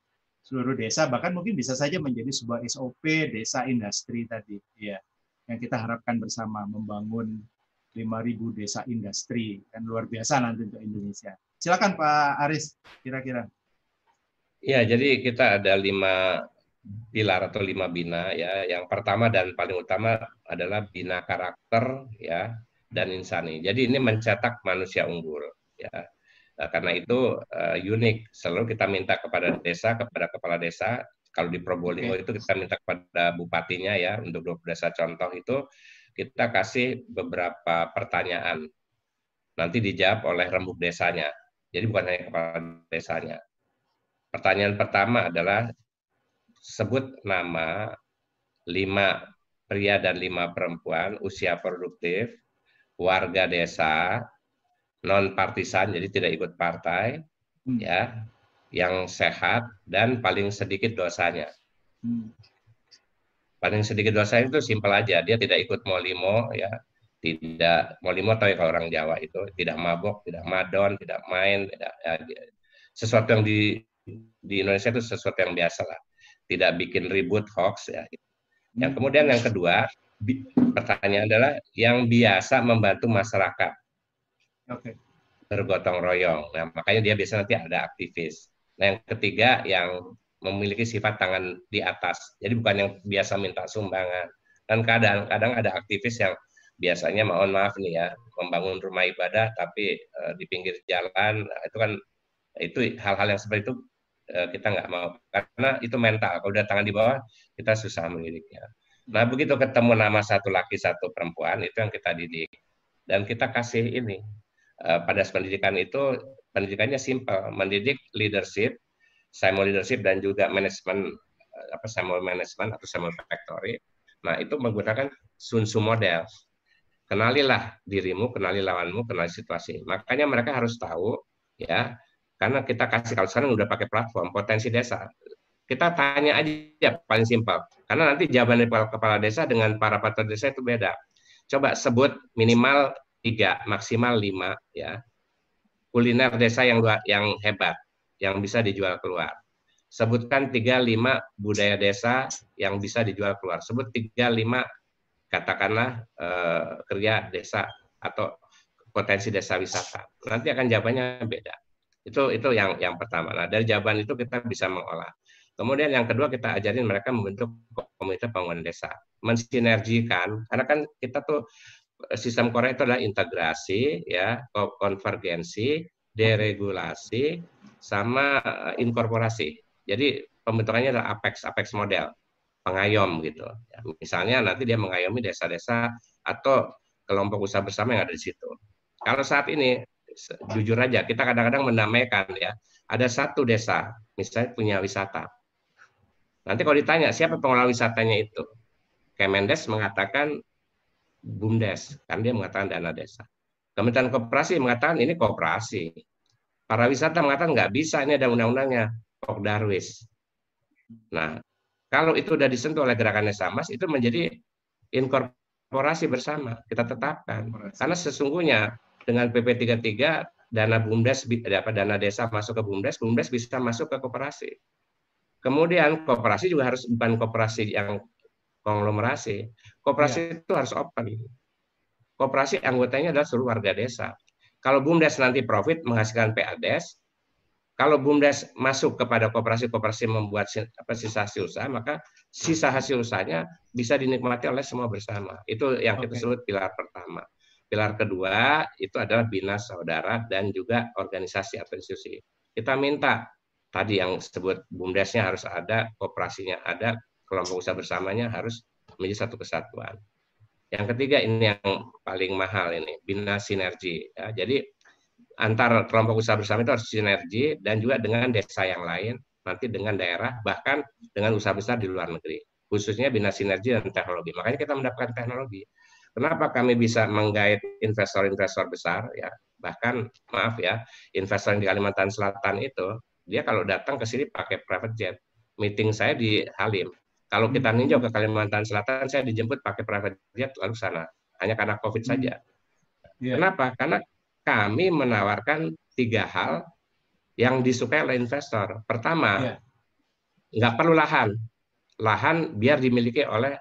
seluruh desa bahkan mungkin bisa saja menjadi sebuah SOP desa industri tadi ya yang kita harapkan bersama membangun 5.000 desa industri kan luar biasa nanti untuk Indonesia. Silakan Pak Aris kira-kira. Ya, jadi kita ada lima pilar atau lima bina ya. Yang pertama dan paling utama adalah bina karakter ya dan insani. Jadi ini mencetak manusia unggul ya. Nah, karena itu uh, unik. Selalu kita minta kepada desa, kepada kepala desa, Kalau di Probolinggo okay. itu kita minta kepada bupatinya ya untuk 20 desa contoh itu kita kasih beberapa pertanyaan. Nanti dijawab oleh rembuk desanya. Jadi bukan hanya kepala desanya. Pertanyaan pertama adalah sebut nama lima pria dan lima perempuan usia produktif, warga desa, non partisan jadi tidak ikut partai, hmm. ya, yang sehat dan paling sedikit dosanya. Hmm. Paling sedikit dosanya itu simpel aja, dia tidak ikut molimo, ya, tidak molimo tahu ya kalau orang Jawa itu tidak mabok, tidak madon, tidak main, tidak ya, sesuatu yang di di Indonesia itu sesuatu yang biasa lah, tidak bikin ribut hoax ya. Yang kemudian yang kedua pertanyaan adalah yang biasa membantu masyarakat. Okay. Bergotong royong. Nah, makanya dia biasa nanti ada aktivis. Nah, yang ketiga yang memiliki sifat tangan di atas. Jadi bukan yang biasa minta sumbangan. Dan kadang-kadang ada aktivis yang biasanya mohon maaf nih ya, membangun rumah ibadah tapi uh, di pinggir jalan nah, itu kan itu hal-hal yang seperti itu uh, kita nggak mau karena itu mental. Kalau udah tangan di bawah kita susah mendidiknya. Nah begitu ketemu nama satu laki satu perempuan itu yang kita didik dan kita kasih ini pada pendidikan itu pendidikannya simpel mendidik leadership Simon leadership dan juga manajemen eh, apa Simon management atau Simon factory. Nah, itu menggunakan Sun Tzu model. Kenalilah dirimu, kenali lawanmu, kenali situasi. Makanya mereka harus tahu ya, karena kita kasih kalau sekarang udah pakai platform potensi desa. Kita tanya aja paling simpel. Karena nanti jawaban dari kepala desa dengan para patar desa itu beda. Coba sebut minimal tiga, maksimal lima ya kuliner desa yang yang hebat yang bisa dijual keluar. Sebutkan tiga lima budaya desa yang bisa dijual keluar. Sebut tiga lima katakanlah eh, kerja desa atau potensi desa wisata. Nanti akan jawabannya beda. Itu itu yang yang pertama. Nah, dari jawaban itu kita bisa mengolah. Kemudian yang kedua kita ajarin mereka membentuk komunitas pembangunan desa, mensinergikan karena kan kita tuh sistem Korea itu adalah integrasi ya, konvergensi, deregulasi, sama eh, inkorporasi. Jadi pembentukannya adalah apex apex model pengayom gitu. Ya, misalnya nanti dia mengayomi desa-desa atau kelompok usaha bersama yang ada di situ. Kalau saat ini jujur aja kita kadang-kadang menamaikan ya ada satu desa misalnya punya wisata. Nanti kalau ditanya siapa pengelola wisatanya itu, Kemendes mengatakan BUMDes, kan dia mengatakan dana desa. Kementerian Koperasi mengatakan ini kooperasi. Para wisata mengatakan nggak bisa, ini ada undang-undangnya, Kok Darwis. Nah, kalau itu sudah disentuh oleh gerakan Samas, itu menjadi inkorporasi bersama, kita tetapkan. Karena sesungguhnya dengan PP 33, dana BUMDes, apa, dana desa masuk ke BUMDes, BUMDes bisa masuk ke koperasi. Kemudian koperasi juga harus bukan koperasi yang konglomerasi. Koperasi ya. itu harus open. Koperasi anggotanya adalah seluruh warga desa. Kalau BUMDes nanti profit menghasilkan PADES, kalau BUMDes masuk kepada kooperasi-kooperasi membuat apa, sisa hasil usaha, maka sisa hasil usahanya bisa dinikmati oleh semua bersama. Itu yang kita sebut pilar pertama. Pilar kedua itu adalah bina saudara dan juga organisasi atau institusi. Kita minta tadi yang sebut BUMDesnya harus ada, kooperasinya ada, kelompok usaha bersamanya harus menjadi satu kesatuan. Yang ketiga ini yang paling mahal ini, bina sinergi. Ya, jadi antar kelompok usaha bersama itu harus sinergi dan juga dengan desa yang lain, nanti dengan daerah, bahkan dengan usaha besar di luar negeri. Khususnya bina sinergi dan teknologi. Makanya kita mendapatkan teknologi. Kenapa kami bisa menggait investor-investor besar ya? Bahkan maaf ya, investor yang di Kalimantan Selatan itu dia kalau datang ke sini pakai private jet. Meeting saya di Halim kalau kita ninjau ke Kalimantan Selatan, saya dijemput pakai private jet lalu sana. Hanya karena COVID hmm. saja. Yeah. Kenapa? Karena kami menawarkan tiga hal yang disukai oleh investor. Pertama, yeah. nggak perlu lahan. Lahan biar dimiliki oleh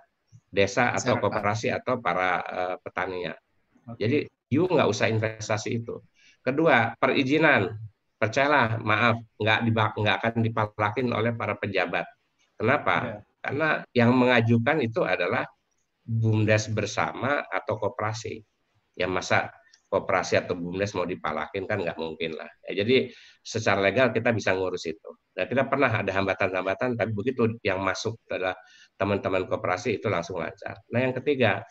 desa atau kooperasi atau para uh, petaninya. Okay. Jadi, you nggak usah investasi itu. Kedua, perizinan. Percayalah, maaf, nggak nggak akan dipalakin oleh para pejabat. Kenapa? Yeah karena yang mengajukan itu adalah bumdes bersama atau koperasi. Ya masa kooperasi atau bumdes mau dipalakin kan nggak mungkin lah. Ya, jadi secara legal kita bisa ngurus itu. Dan kita pernah ada hambatan-hambatan, tapi begitu yang masuk adalah teman-teman kooperasi itu langsung lancar. Nah yang ketiga,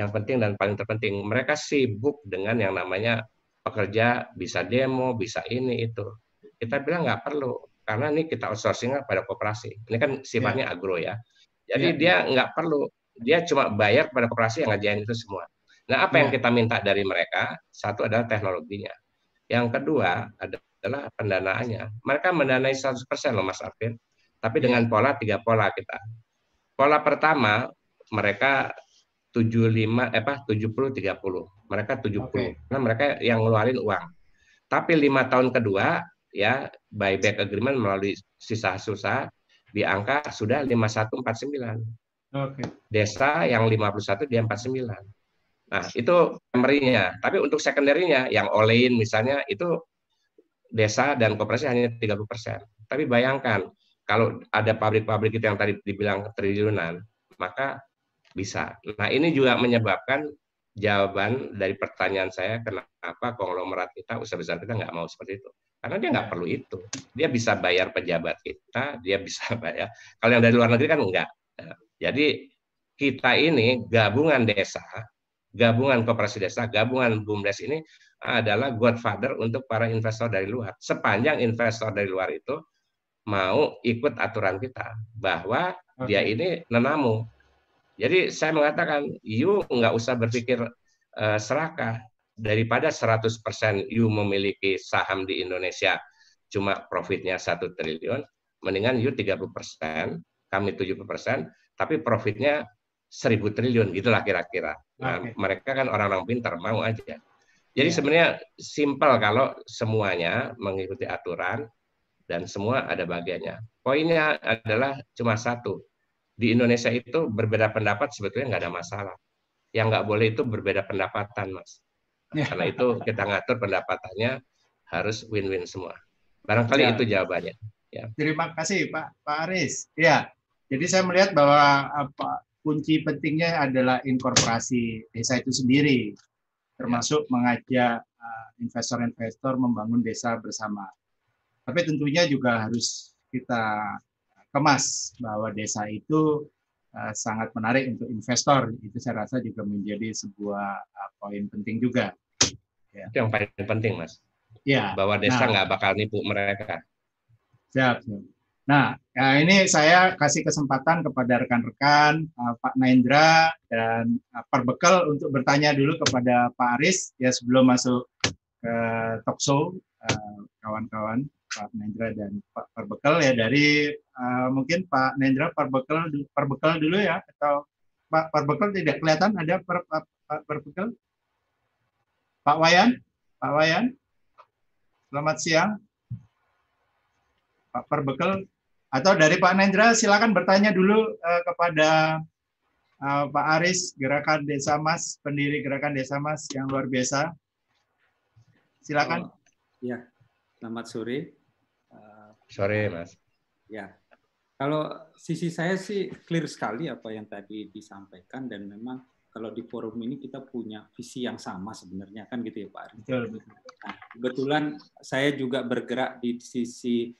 yang penting dan paling terpenting, mereka sibuk dengan yang namanya pekerja bisa demo, bisa ini itu. Kita bilang nggak perlu, karena ini kita outsourcing pada kooperasi. Ini kan sifatnya ya. agro ya. Jadi ya, dia ya. nggak perlu, dia cuma bayar pada kooperasi yang ngajain itu semua. Nah, apa yang ya. kita minta dari mereka? Satu adalah teknologinya. Yang kedua adalah pendanaannya. Mereka mendanai 100% loh Mas Arvin. Tapi dengan ya. pola tiga pola kita. Pola pertama mereka 75 eh apa 70 30. Mereka 70. Okay. Karena mereka yang ngeluarin uang. Tapi lima tahun kedua ya buyback agreement melalui sisa susah di angka sudah 5149. Oke. Okay. Desa yang 51 dia 49. Nah, itu primary-nya. Tapi untuk secondary-nya, yang olein misalnya, itu desa dan koperasi hanya 30 persen. Tapi bayangkan, kalau ada pabrik-pabrik itu yang tadi dibilang triliunan, maka bisa. Nah, ini juga menyebabkan jawaban dari pertanyaan saya, kenapa konglomerat kita, usaha besar kita nggak mau seperti itu. Karena dia nggak perlu itu. Dia bisa bayar pejabat kita, dia bisa bayar. Kalau yang dari luar negeri kan enggak. Jadi kita ini gabungan desa gabungan kooperasi desa, gabungan BUMDes ini adalah godfather untuk para investor dari luar. Sepanjang investor dari luar itu mau ikut aturan kita bahwa dia ini nenamu. Jadi saya mengatakan, you nggak usah berpikir uh, serakah daripada 100% you memiliki saham di Indonesia cuma profitnya satu triliun, mendingan you 30 persen, kami 70 persen, tapi profitnya seribu triliun gitulah kira-kira. Nah, okay. mereka kan orang-orang pintar mau aja. Jadi yeah. sebenarnya simpel kalau semuanya mengikuti aturan dan semua ada bagiannya. Poinnya adalah cuma satu. Di Indonesia itu berbeda pendapat sebetulnya nggak ada masalah. Yang nggak boleh itu berbeda pendapatan, Mas. Yeah. Karena itu kita ngatur pendapatannya harus win-win semua. Barangkali ya. itu jawabannya. Ya. Terima kasih Pak Pak Aris. Ya, jadi saya melihat bahwa apa kunci pentingnya adalah inkorporasi desa itu sendiri, termasuk mengajak uh, investor-investor membangun desa bersama. Tapi tentunya juga harus kita kemas bahwa desa itu sangat menarik untuk investor. Itu saya rasa juga menjadi sebuah uh, poin penting juga. Ya. Itu yang paling penting, Mas. Ya. Bahwa desa nah. nggak bakal nipu mereka. Siap. Nah, ya ini saya kasih kesempatan kepada rekan-rekan Pak Naindra dan Perbekal untuk bertanya dulu kepada Pak Aris ya sebelum masuk ke talk show uh, kawan-kawan Pak Naindra dan Pak Perbekal ya dari uh, mungkin Pak Naindra Perbekal Perbekal dulu ya atau Pak Perbekal tidak kelihatan ada per, Pak, Perbekal Pak Wayan Pak Wayan selamat siang Pak Perbekal atau dari Pak Nendra, silakan bertanya dulu uh, kepada uh, Pak Aris, Gerakan Desa Mas, pendiri Gerakan Desa Mas yang luar biasa. Silakan. Oh, ya, selamat sore. Sore, Mas. Ya, kalau sisi saya sih clear sekali apa yang tadi disampaikan dan memang kalau di forum ini kita punya visi yang sama sebenarnya kan gitu ya Pak Aris. Betul, betul. Nah, kebetulan saya juga bergerak di sisi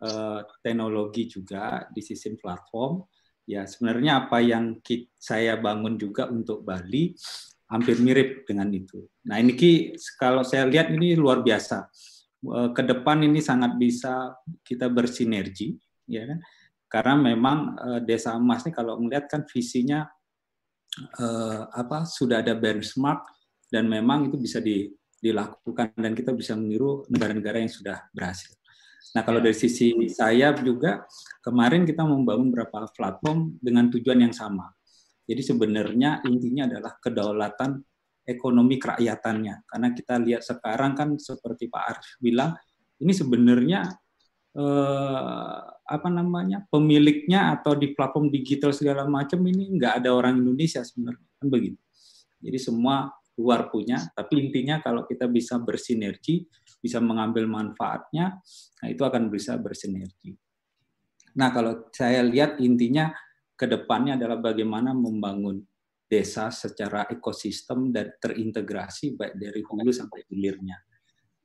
uh, teknologi juga di sistem platform. Ya sebenarnya apa yang kita, saya bangun juga untuk Bali hampir mirip dengan itu. Nah ini Ki, kalau saya lihat ini luar biasa. Uh, ke depan ini sangat bisa kita bersinergi, ya kan? Karena memang uh, Desa Emas ini kalau melihat kan visinya uh, apa sudah ada benchmark dan memang itu bisa di, dilakukan dan kita bisa meniru negara-negara yang sudah berhasil. Nah, kalau dari sisi saya juga kemarin kita membangun beberapa platform dengan tujuan yang sama. Jadi sebenarnya intinya adalah kedaulatan ekonomi kerakatannya. Karena kita lihat sekarang kan seperti Pak Arif bilang, ini sebenarnya eh, apa namanya pemiliknya atau di platform digital segala macam ini nggak ada orang Indonesia sebenarnya kan begitu. Jadi semua luar punya, tapi intinya kalau kita bisa bersinergi, bisa mengambil manfaatnya, nah itu akan bisa bersinergi. Nah, kalau saya lihat intinya ke depannya adalah bagaimana membangun desa secara ekosistem dan terintegrasi baik dari hulu sampai hilirnya.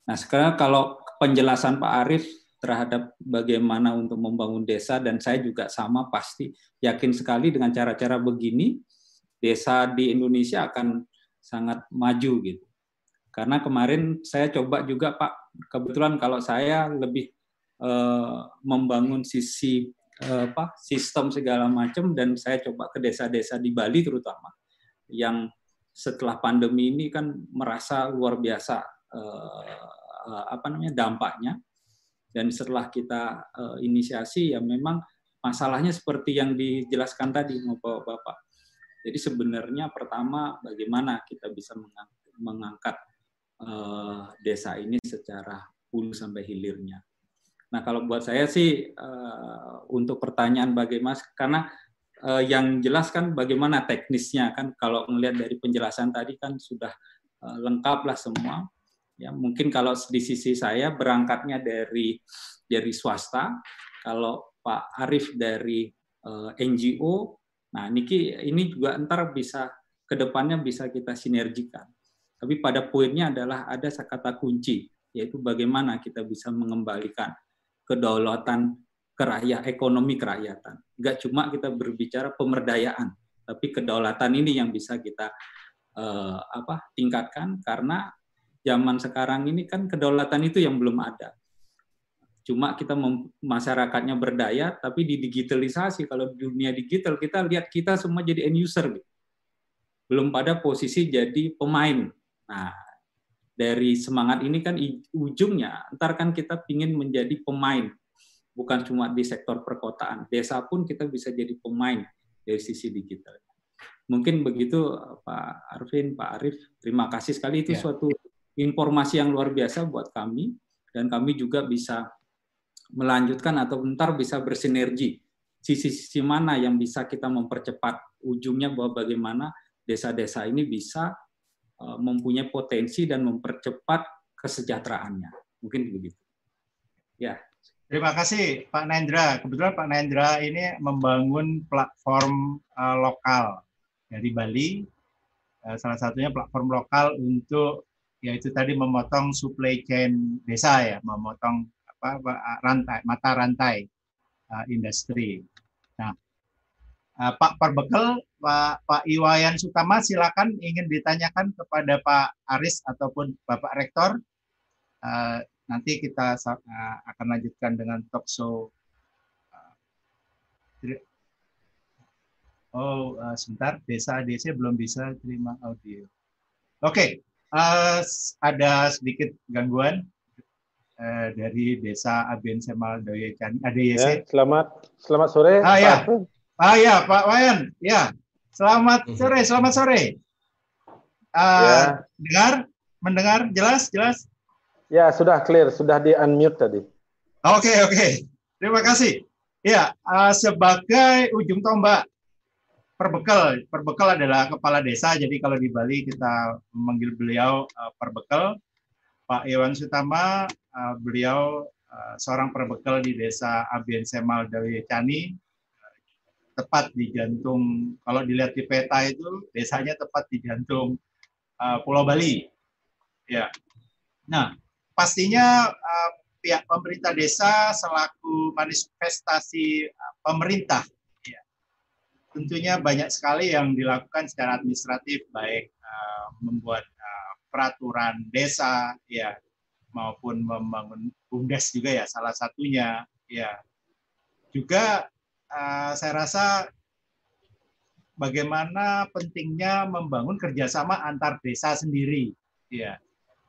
Nah sekarang kalau penjelasan Pak Arief terhadap bagaimana untuk membangun desa dan saya juga sama pasti yakin sekali dengan cara-cara begini desa di Indonesia akan sangat maju gitu. Karena kemarin saya coba juga Pak, kebetulan kalau saya lebih eh, membangun sisi apa sistem segala macam dan saya coba ke desa-desa di Bali terutama yang setelah pandemi ini kan merasa luar biasa eh, apa namanya dampaknya dan setelah kita uh, inisiasi ya memang masalahnya seperti yang dijelaskan tadi Bapak Bapak. Jadi sebenarnya pertama bagaimana kita bisa mengangkat uh, desa ini secara hulu sampai hilirnya. Nah kalau buat saya sih uh, untuk pertanyaan bagaimana karena uh, yang jelas kan bagaimana teknisnya kan kalau melihat dari penjelasan tadi kan sudah uh, lengkap lah semua Ya, mungkin kalau di sisi saya berangkatnya dari dari swasta, kalau Pak Arief dari uh, NGO, nah Niki ini juga ntar bisa ke depannya bisa kita sinergikan. Tapi pada poinnya adalah ada kata kunci, yaitu bagaimana kita bisa mengembalikan kedaulatan kerakyat ekonomi kerakyatan. Enggak cuma kita berbicara pemerdayaan, tapi kedaulatan ini yang bisa kita uh, apa tingkatkan karena zaman sekarang ini kan kedaulatan itu yang belum ada. Cuma kita masyarakatnya berdaya, tapi di digitalisasi, kalau di dunia digital kita lihat kita semua jadi end user. Belum pada posisi jadi pemain. Nah, dari semangat ini kan ujungnya, ntar kan kita ingin menjadi pemain. Bukan cuma di sektor perkotaan. Desa pun kita bisa jadi pemain dari sisi digital. Mungkin begitu Pak Arvin, Pak Arif. Terima kasih sekali itu ya. suatu informasi yang luar biasa buat kami dan kami juga bisa melanjutkan atau bentar bisa bersinergi sisi-sisi mana yang bisa kita mempercepat ujungnya bahwa bagaimana desa-desa ini bisa mempunyai potensi dan mempercepat kesejahteraannya. Mungkin begitu. Ya. Terima kasih Pak Nendra. Kebetulan Pak Nendra ini membangun platform uh, lokal dari Bali. Uh, salah satunya platform lokal untuk yaitu tadi memotong supply chain desa ya, memotong apa, rantai mata rantai uh, industri. Nah, uh, Pak Perbekel, Pak Pak Iwayan Sutama, silakan ingin ditanyakan kepada Pak Aris ataupun Bapak Rektor. Uh, nanti kita uh, akan lanjutkan dengan talk show. Oh, uh, sebentar, desa desa belum bisa terima audio. Oke, okay uh, ada sedikit gangguan uh, dari desa Aben Semal Doyecan ADYC. Ya, selamat selamat sore. Ah ya. Ah ya, Pak Wayan. Ya. Selamat mhm. sore, selamat sore. Uh, ya. Dengar? Mendengar jelas, jelas? Ya, sudah clear, sudah di unmute tadi. Oke, okay, oke. Okay. Terima kasih. Ya, uh, sebagai ujung tombak perbekal. Perbekal adalah kepala desa, jadi kalau di Bali kita memanggil beliau uh, perbekal. Pak Iwan Sutama, uh, beliau uh, seorang perbekal di desa Abien Semal Dawi Cani, tepat di jantung, kalau dilihat di peta itu, desanya tepat di jantung uh, Pulau Bali. Ya. Nah, pastinya uh, pihak pemerintah desa selaku manifestasi uh, pemerintah tentunya banyak sekali yang dilakukan secara administratif baik uh, membuat uh, peraturan desa ya maupun membangun bumdes juga ya salah satunya ya juga uh, saya rasa bagaimana pentingnya membangun kerjasama antar desa sendiri ya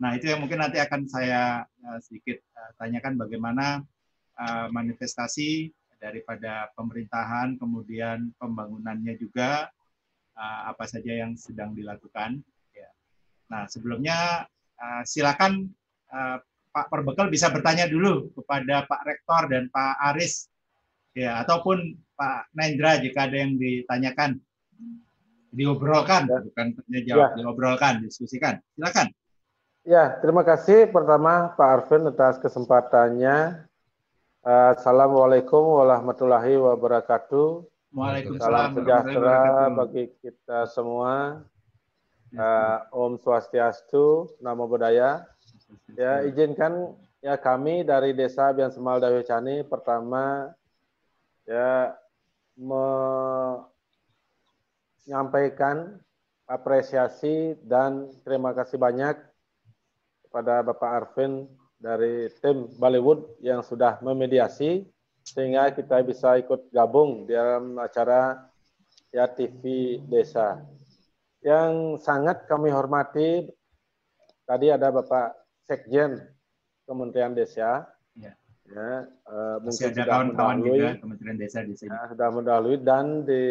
nah itu yang mungkin nanti akan saya uh, sedikit uh, tanyakan bagaimana manifestasi daripada pemerintahan, kemudian pembangunannya juga apa saja yang sedang dilakukan. Ya. Nah, sebelumnya silakan Pak Perbekal bisa bertanya dulu kepada Pak Rektor dan Pak Aris, ya, ataupun Pak Nendra jika ada yang ditanyakan, diobrolkan, ya. bukan tanya jawab, ya. diobrolkan, diskusikan. Silakan. Ya, terima kasih pertama Pak Arvin atas kesempatannya Assalamualaikum warahmatullahi wabarakatuh. Salam sejahtera bagi kita semua. Uh, Om Swastiastu, Namo Buddhaya. Ya, izinkan ya kami dari Desa Bian Semal Cani pertama ya menyampaikan apresiasi dan terima kasih banyak kepada Bapak Arvin dari tim Bollywood yang sudah memediasi sehingga kita bisa ikut gabung dalam acara ya TV Desa. Yang sangat kami hormati tadi ada Bapak Sekjen Kementerian Desa. Ya. Uh, mungkin ada kawan-kawan juga Kementerian Desa di sini. Ya, sudah mendahului dan di,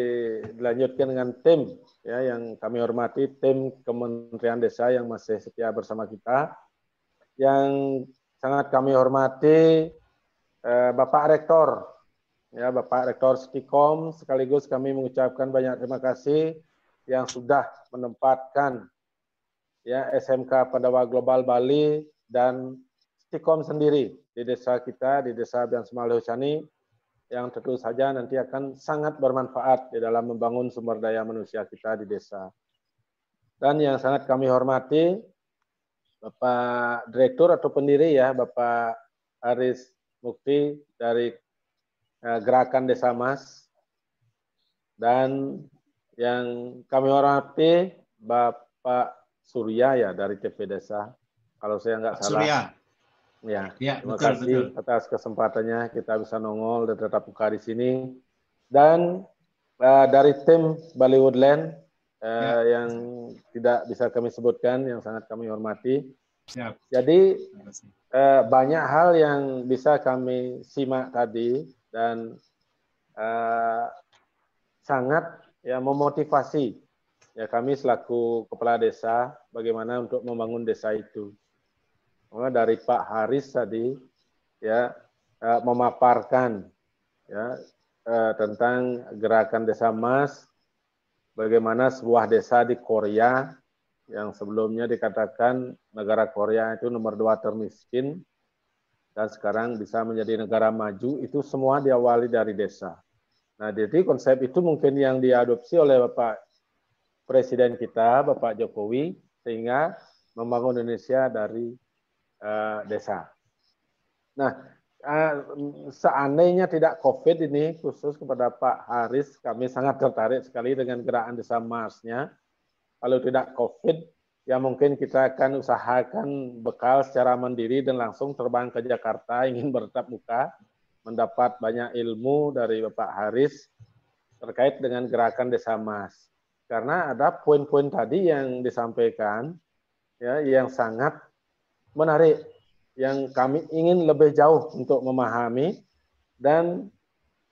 dilanjutkan dengan tim ya yang kami hormati tim Kementerian Desa yang masih setia bersama kita. Yang sangat kami hormati Eh, Bapak Rektor, ya Bapak Rektor Stikom, sekaligus kami mengucapkan banyak terima kasih yang sudah menempatkan ya SMK Padawa Global Bali dan Stikom sendiri di desa kita di desa Bian Semaleucani yang tentu saja nanti akan sangat bermanfaat di dalam membangun sumber daya manusia kita di desa. Dan yang sangat kami hormati Bapak Direktur atau pendiri ya Bapak Aris Mukti dari uh, Gerakan Desa Mas dan yang kami hormati Bapak Surya ya dari TV Desa. Kalau saya nggak salah. Surya. Ya, ya terima betul, kasih betul. atas kesempatannya kita bisa nongol dan tetap buka di sini. Dan uh, dari tim Bali Woodland uh, ya. yang tidak bisa kami sebutkan, yang sangat kami hormati. Siap. Jadi eh, banyak hal yang bisa kami simak tadi dan eh, sangat ya memotivasi ya kami selaku kepala desa bagaimana untuk membangun desa itu. Dari Pak Haris tadi ya eh, memaparkan ya eh, tentang gerakan desa emas, bagaimana sebuah desa di Korea yang sebelumnya dikatakan negara Korea itu nomor dua termiskin dan sekarang bisa menjadi negara maju itu semua diawali dari desa. Nah, jadi konsep itu mungkin yang diadopsi oleh Bapak Presiden kita, Bapak Jokowi, sehingga membangun Indonesia dari desa. Nah, uh, seandainya tidak COVID ini, khusus kepada Pak Haris, kami sangat tertarik sekali dengan gerakan desa Marsnya kalau tidak COVID, ya mungkin kita akan usahakan bekal secara mandiri dan langsung terbang ke Jakarta ingin bertatap muka, mendapat banyak ilmu dari Bapak Haris terkait dengan gerakan Desa Mas. Karena ada poin-poin tadi yang disampaikan ya yang sangat menarik yang kami ingin lebih jauh untuk memahami dan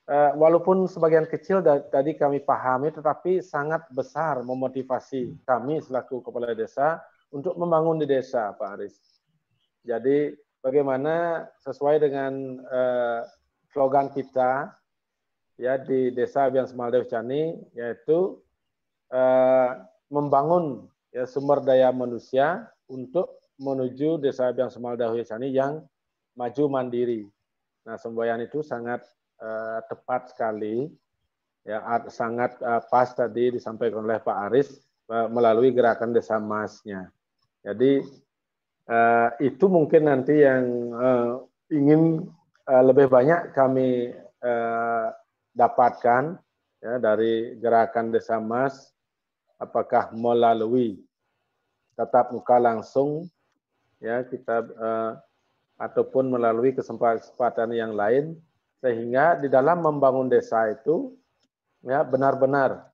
uh, walaupun sebagian kecil tadi kami pahami, tetapi sangat besar memotivasi kami selaku kepala desa untuk membangun di desa, Pak Aris. Jadi bagaimana sesuai dengan uh, slogan kita ya di Desa Biang Semaldew Cani yaitu uh, membangun ya sumber daya manusia untuk menuju Desa Biang Semaldew Cani yang maju mandiri. Nah, semboyan itu sangat uh, tepat sekali ya sangat uh, pas tadi disampaikan oleh Pak Aris uh, melalui gerakan desa masnya. Jadi uh, itu mungkin nanti yang uh, ingin uh, lebih banyak kami uh, dapatkan ya dari gerakan desa mas apakah melalui tatap muka langsung ya kita uh, ataupun melalui kesempatan yang lain sehingga di dalam membangun desa itu ya benar-benar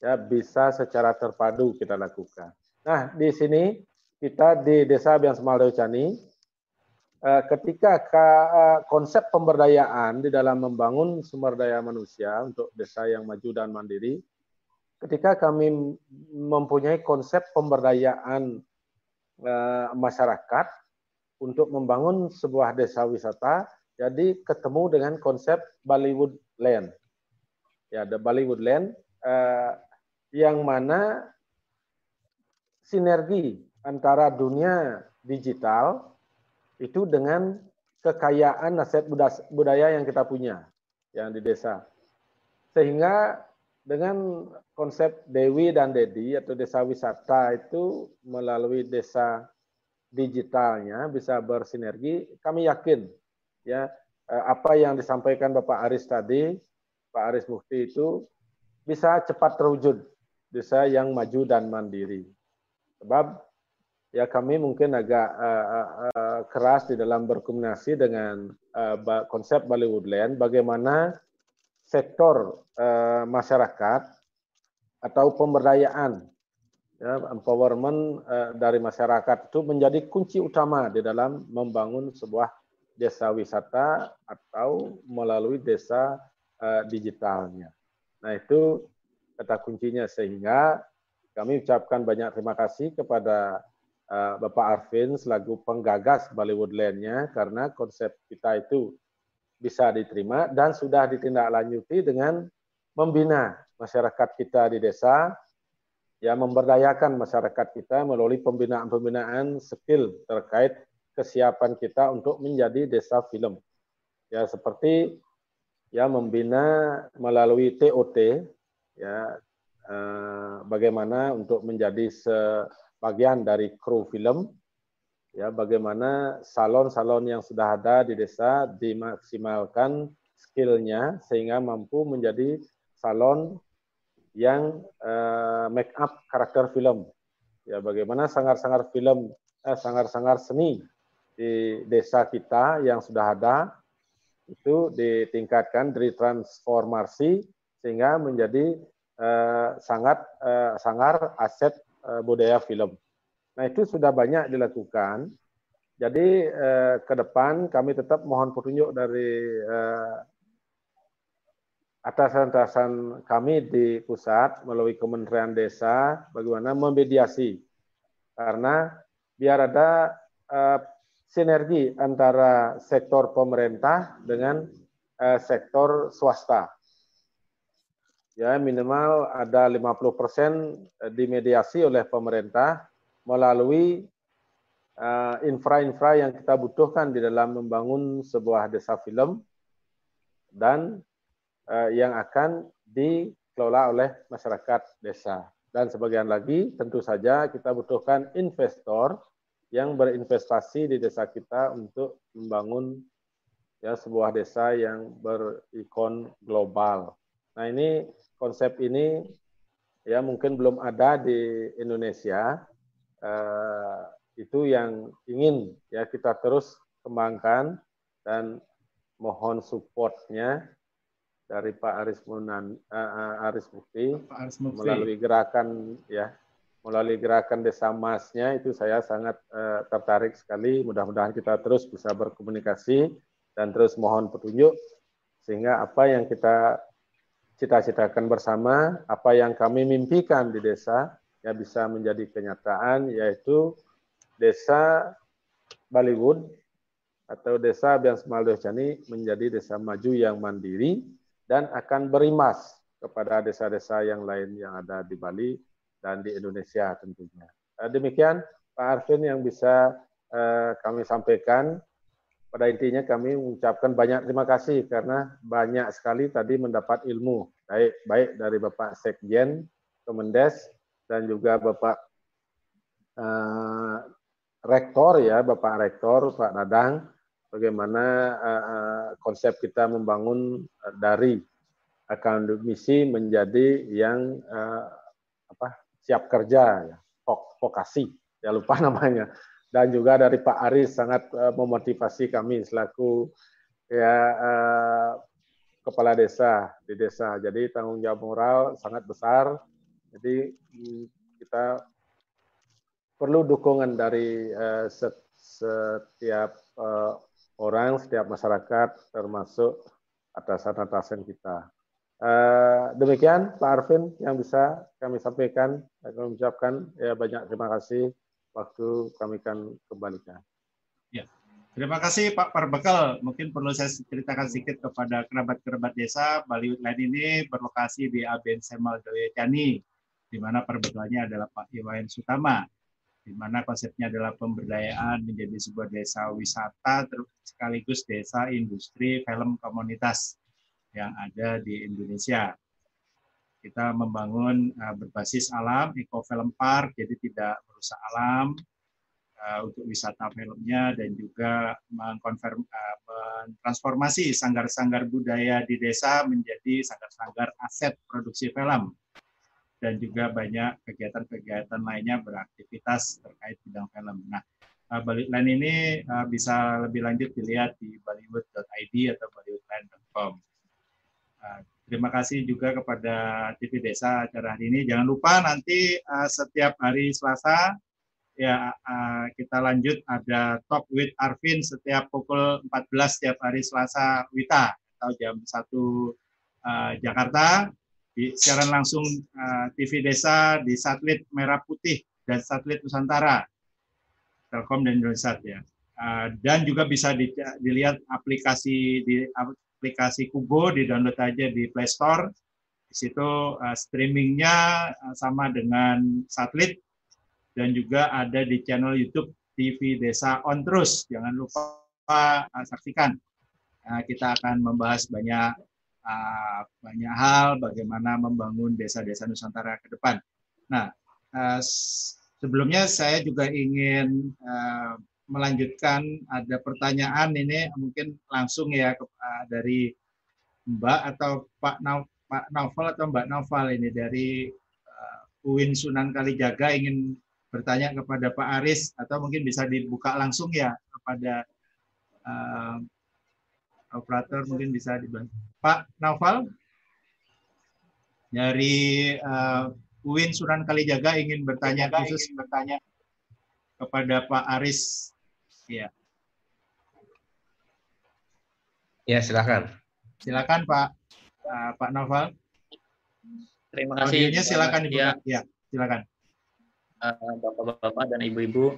ya bisa secara terpadu kita lakukan. Nah, di sini kita di Desa Biang Semaldeu Cani eh, ketika eh, konsep pemberdayaan di dalam membangun sumber daya manusia untuk desa yang maju dan mandiri, ketika kami mempunyai konsep pemberdayaan eh, masyarakat untuk membangun sebuah desa wisata, jadi ketemu dengan konsep Bollywood Land. Ya, the Bollywood Land uh, yang mana sinergi antara dunia digital itu dengan kekayaan aset budaya yang kita punya yang di desa. Sehingga dengan konsep Dewi dan Dedi atau desa wisata itu melalui desa digitalnya bisa bersinergi, kami yakin ya eh, apa yang disampaikan Bapak Aris tadi, Pak Aris Mufti itu bisa cepat terwujud desa yang maju dan mandiri. Sebab ya kami mungkin agak uh, uh, keras di dalam berkomunikasi dengan uh, konsep Bali Woodland, bagaimana sektor uh, masyarakat atau pemberdayaan ya, empowerment uh, dari masyarakat itu menjadi kunci utama di dalam membangun sebuah desa wisata atau melalui desa uh, digitalnya. Nah itu kata kuncinya sehingga kami ucapkan banyak terima kasih kepada Bapak Arvin selaku penggagas Bollywood Land-nya karena konsep kita itu bisa diterima dan sudah ditindaklanjuti dengan membina masyarakat kita di desa ya memberdayakan masyarakat kita melalui pembinaan-pembinaan skill terkait kesiapan kita untuk menjadi desa film. Ya seperti ya membina melalui TOT ya eh, bagaimana untuk menjadi sebagian dari kru film ya bagaimana salon-salon yang sudah ada di desa dimaksimalkan skillnya sehingga mampu menjadi salon yang uh, make up karakter film. Ya, bagaimana sangar-sangar film, eh, sangar-sangar seni di desa kita yang sudah ada itu ditingkatkan, ditransformasi sehingga menjadi uh, sangat uh, sangar aset uh, budaya film. Nah itu sudah banyak dilakukan. Jadi eh, ke depan kami tetap mohon petunjuk dari eh, atasan-atasan kami di pusat melalui Kementerian Desa bagaimana memediasi karena biar ada uh, sinergi antara sektor pemerintah dengan uh, sektor swasta. Ya, minimal ada 50% dimediasi oleh pemerintah melalui infra-infra uh, yang kita butuhkan di dalam membangun sebuah desa film dan uh, yang akan dikelola oleh masyarakat desa. Dan sebagian lagi tentu saja kita butuhkan investor yang berinvestasi di desa kita untuk membangun ya sebuah desa yang berikon global. Nah ini konsep ini ya mungkin belum ada di Indonesia. Uh, itu yang ingin ya kita terus kembangkan dan mohon supportnya dari Pak Aris Munan uh, Aris Mufti melalui gerakan ya melalui gerakan desa masnya itu saya sangat uh, tertarik sekali. Mudah-mudahan kita terus bisa berkomunikasi dan terus mohon petunjuk sehingga apa yang kita cita-citakan bersama apa yang kami mimpikan di desa ya bisa menjadi kenyataan yaitu desa Bollywood atau desa Biang Semaldo Cani menjadi desa maju yang mandiri dan akan berimas kepada desa-desa yang lain yang ada di Bali dan di Indonesia tentunya. Eh, demikian Pak Arvin yang bisa eh, kami sampaikan. Pada intinya kami mengucapkan banyak terima kasih karena banyak sekali tadi mendapat ilmu baik baik dari Bapak Sekjen Kemendes dan juga Bapak uh, Rektor ya Bapak Rektor Pak Dadang bagaimana uh, konsep kita membangun dari akademisi menjadi yang uh, apa siap kerja ya vok vokasi. Ya lupa namanya. Dan juga dari Pak Aris sangat uh, memotivasi kami selaku ya uh, kepala desa di desa. Jadi tanggung jawab moral sangat besar jadi mm, kita perlu dukungan dari uh, setiap uh, orang, setiap masyarakat, termasuk atasan-atasan kita. Uh, demikian Pak Arvin yang bisa kami sampaikan kami ucapkan ya banyak terima kasih waktu kami akan kembalikan. Ya. Terima kasih Pak Parbekal. Mungkin perlu saya ceritakan sedikit kepada kerabat-kerabat desa Bali Lain ini berlokasi di Aben Semal Cani, di mana perbekalnya adalah Pak Iwayan Sutama di mana konsepnya adalah pemberdayaan menjadi sebuah desa wisata sekaligus desa industri film komunitas. yang ada di Indonesia. Kita membangun uh, berbasis alam, Eco Film Park, jadi tidak merusak alam uh, untuk wisata filmnya dan juga mengkonfirm, uh, mentransformasi sanggar-sanggar budaya di desa menjadi sanggar-sanggar aset produksi film dan juga banyak kegiatan-kegiatan lainnya beraktivitas terkait bidang film. Nah, uh, Balitland ini uh, bisa lebih lanjut dilihat di bollywood.id atau bollywoodland.com. Uh, terima kasih juga kepada TV Desa acara hari ini. Jangan lupa nanti setiap hari Selasa ya kita lanjut ada Talk with Arvin setiap pukul 14 setiap hari Selasa Wita atau jam 1 uh, Jakarta di siaran langsung uh, eh, TV Desa di satelit Merah Putih dan satelit Nusantara, Telkom dan Indosat ya. Uh, dan juga bisa di, dilihat aplikasi di aplikasi Kubo di download aja di Play Store. Di situ uh, streamingnya sama dengan satelit dan juga ada di channel YouTube TV Desa On Terus. Jangan lupa uh, saksikan. Uh, kita akan membahas banyak uh, banyak hal bagaimana membangun desa-desa Nusantara ke depan. Nah, uh, sebelumnya saya juga ingin uh, melanjutkan ada pertanyaan ini mungkin langsung ya uh, dari Mbak atau Pak Nauf, Pak Naufal atau Mbak Naufal ini dari uh, UIN Sunan Kalijaga ingin bertanya kepada Pak Aris atau mungkin bisa dibuka langsung ya kepada uh, operator mungkin bisa dibantu. Pak Naufal dari uh, UIN Sunan Kalijaga ingin bertanya khusus ingin bertanya kepada Pak Aris. Ya. Ya, silakan. Silakan Pak uh, Pak Naufal. Terima kasih. Audionya silakan dibuka. Ya, ya silakan. Uh, Bapak-bapak dan ibu-ibu,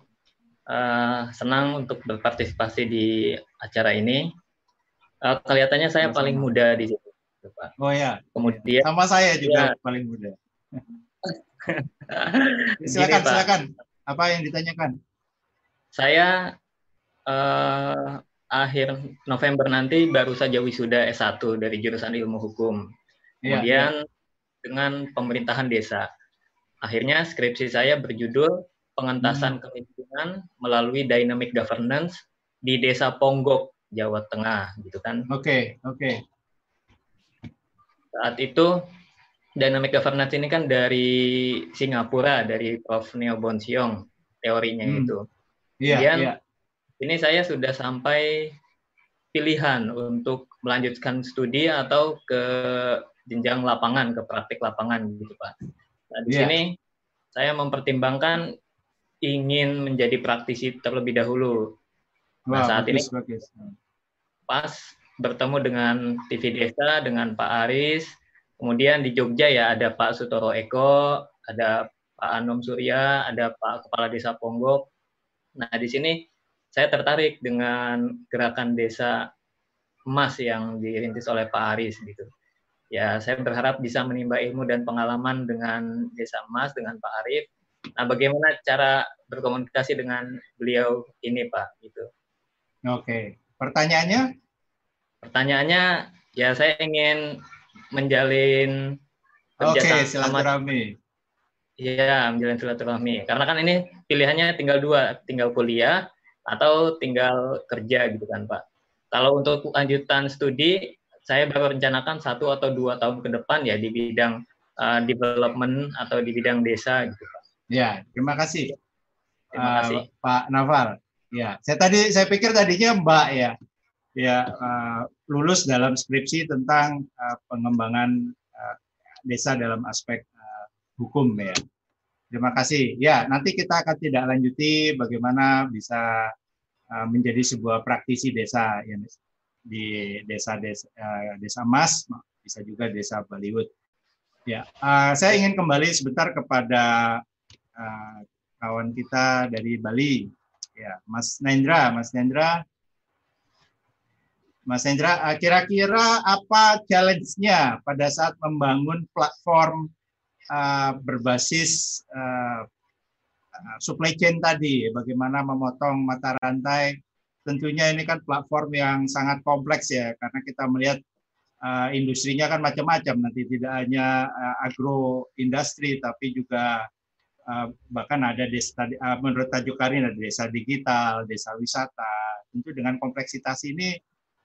uh, senang untuk berpartisipasi di acara ini. Uh, kelihatannya saya Sama. paling muda di situ, Pak. Oh ya. Kemudian sama saya juga ya. paling muda. silakan, Gini, silakan. Apa yang ditanyakan? Saya uh, akhir November nanti baru saja wisuda S1 dari jurusan Ilmu Hukum. Iya, Kemudian ya, ya. dengan pemerintahan desa. Akhirnya skripsi saya berjudul Pengentasan hmm. Kemiskinan melalui Dynamic Governance di Desa Ponggok, Jawa Tengah gitu kan. Oke, okay, oke. Okay. Saat itu dynamic governance ini kan dari Singapura dari Prof Neo Bonsiong teorinya hmm. itu. Iya, Kemudian yeah. ini saya sudah sampai pilihan untuk melanjutkan studi atau ke jenjang lapangan, ke praktik lapangan gitu Pak. Nah, di yeah. sini saya mempertimbangkan ingin menjadi praktisi terlebih dahulu. Nah, saat bagus, ini bagus pas bertemu dengan TV Desa dengan Pak Aris. Kemudian di Jogja ya ada Pak Sutoro Eko, ada Pak Anom Surya, ada Pak Kepala Desa Ponggok. Nah di sini saya tertarik dengan gerakan desa emas yang dirintis oleh Pak Aris gitu. Ya saya berharap bisa menimba ilmu dan pengalaman dengan desa emas dengan Pak Arif. Nah bagaimana cara berkomunikasi dengan beliau ini Pak gitu. Oke, pertanyaannya? Pertanyaannya ya saya ingin menjalin Oke, okay, silaturahmi. Iya, menjalin silaturahmi. Karena kan ini pilihannya tinggal dua, tinggal kuliah atau tinggal kerja gitu kan, Pak. Kalau untuk lanjutan studi, saya baru rencanakan satu atau dua tahun ke depan ya di bidang uh, development atau di bidang desa gitu, Pak. Ya, terima kasih. Terima kasih. Uh, Pak Naval. Ya, saya tadi saya pikir tadinya Mbak ya ya uh, lulus dalam skripsi tentang uh, pengembangan uh, desa dalam aspek uh, hukum ya. Terima kasih. Ya, nanti kita akan tidak lanjuti bagaimana bisa uh, menjadi sebuah praktisi desa ya, di desa desa, uh, desa emas, bisa juga desa Bollywood. Ya, uh, saya ingin kembali sebentar kepada uh, kawan kita dari Bali, ya, Mas Nendra. Mas Nendra, Mas Hendra, eh, kira-kira apa challenge-nya pada saat membangun platform uh, berbasis uh, supply chain tadi, bagaimana memotong mata rantai? Tentunya ini kan platform yang sangat kompleks ya, karena kita melihat industrinya kan macam-macam nanti tidak hanya agro industri tapi juga bahkan ada desa uh, menurut Tajuk Karin ada desa digital, desa wisata. Tentu dengan kompleksitas ini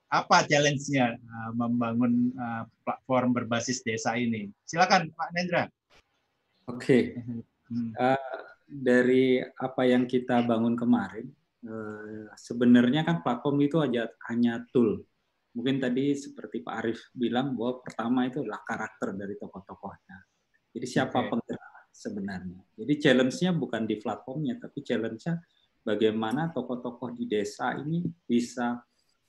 apa challenge-nya uh, membangun uh, platform berbasis desa ini? Silakan Pak Nendra. Oke. Okay. Hmm. Uh, dari apa yang kita bangun kemarin, uh, sebenarnya kan platform itu aja hanya tool mungkin tadi seperti Pak Arief bilang bahwa pertama itu adalah karakter dari tokoh-tokohnya. Jadi siapa okay. Sebenarnya. Jadi challenge-nya bukan di platformnya, tapi challenge-nya bagaimana tokoh-tokoh di desa ini bisa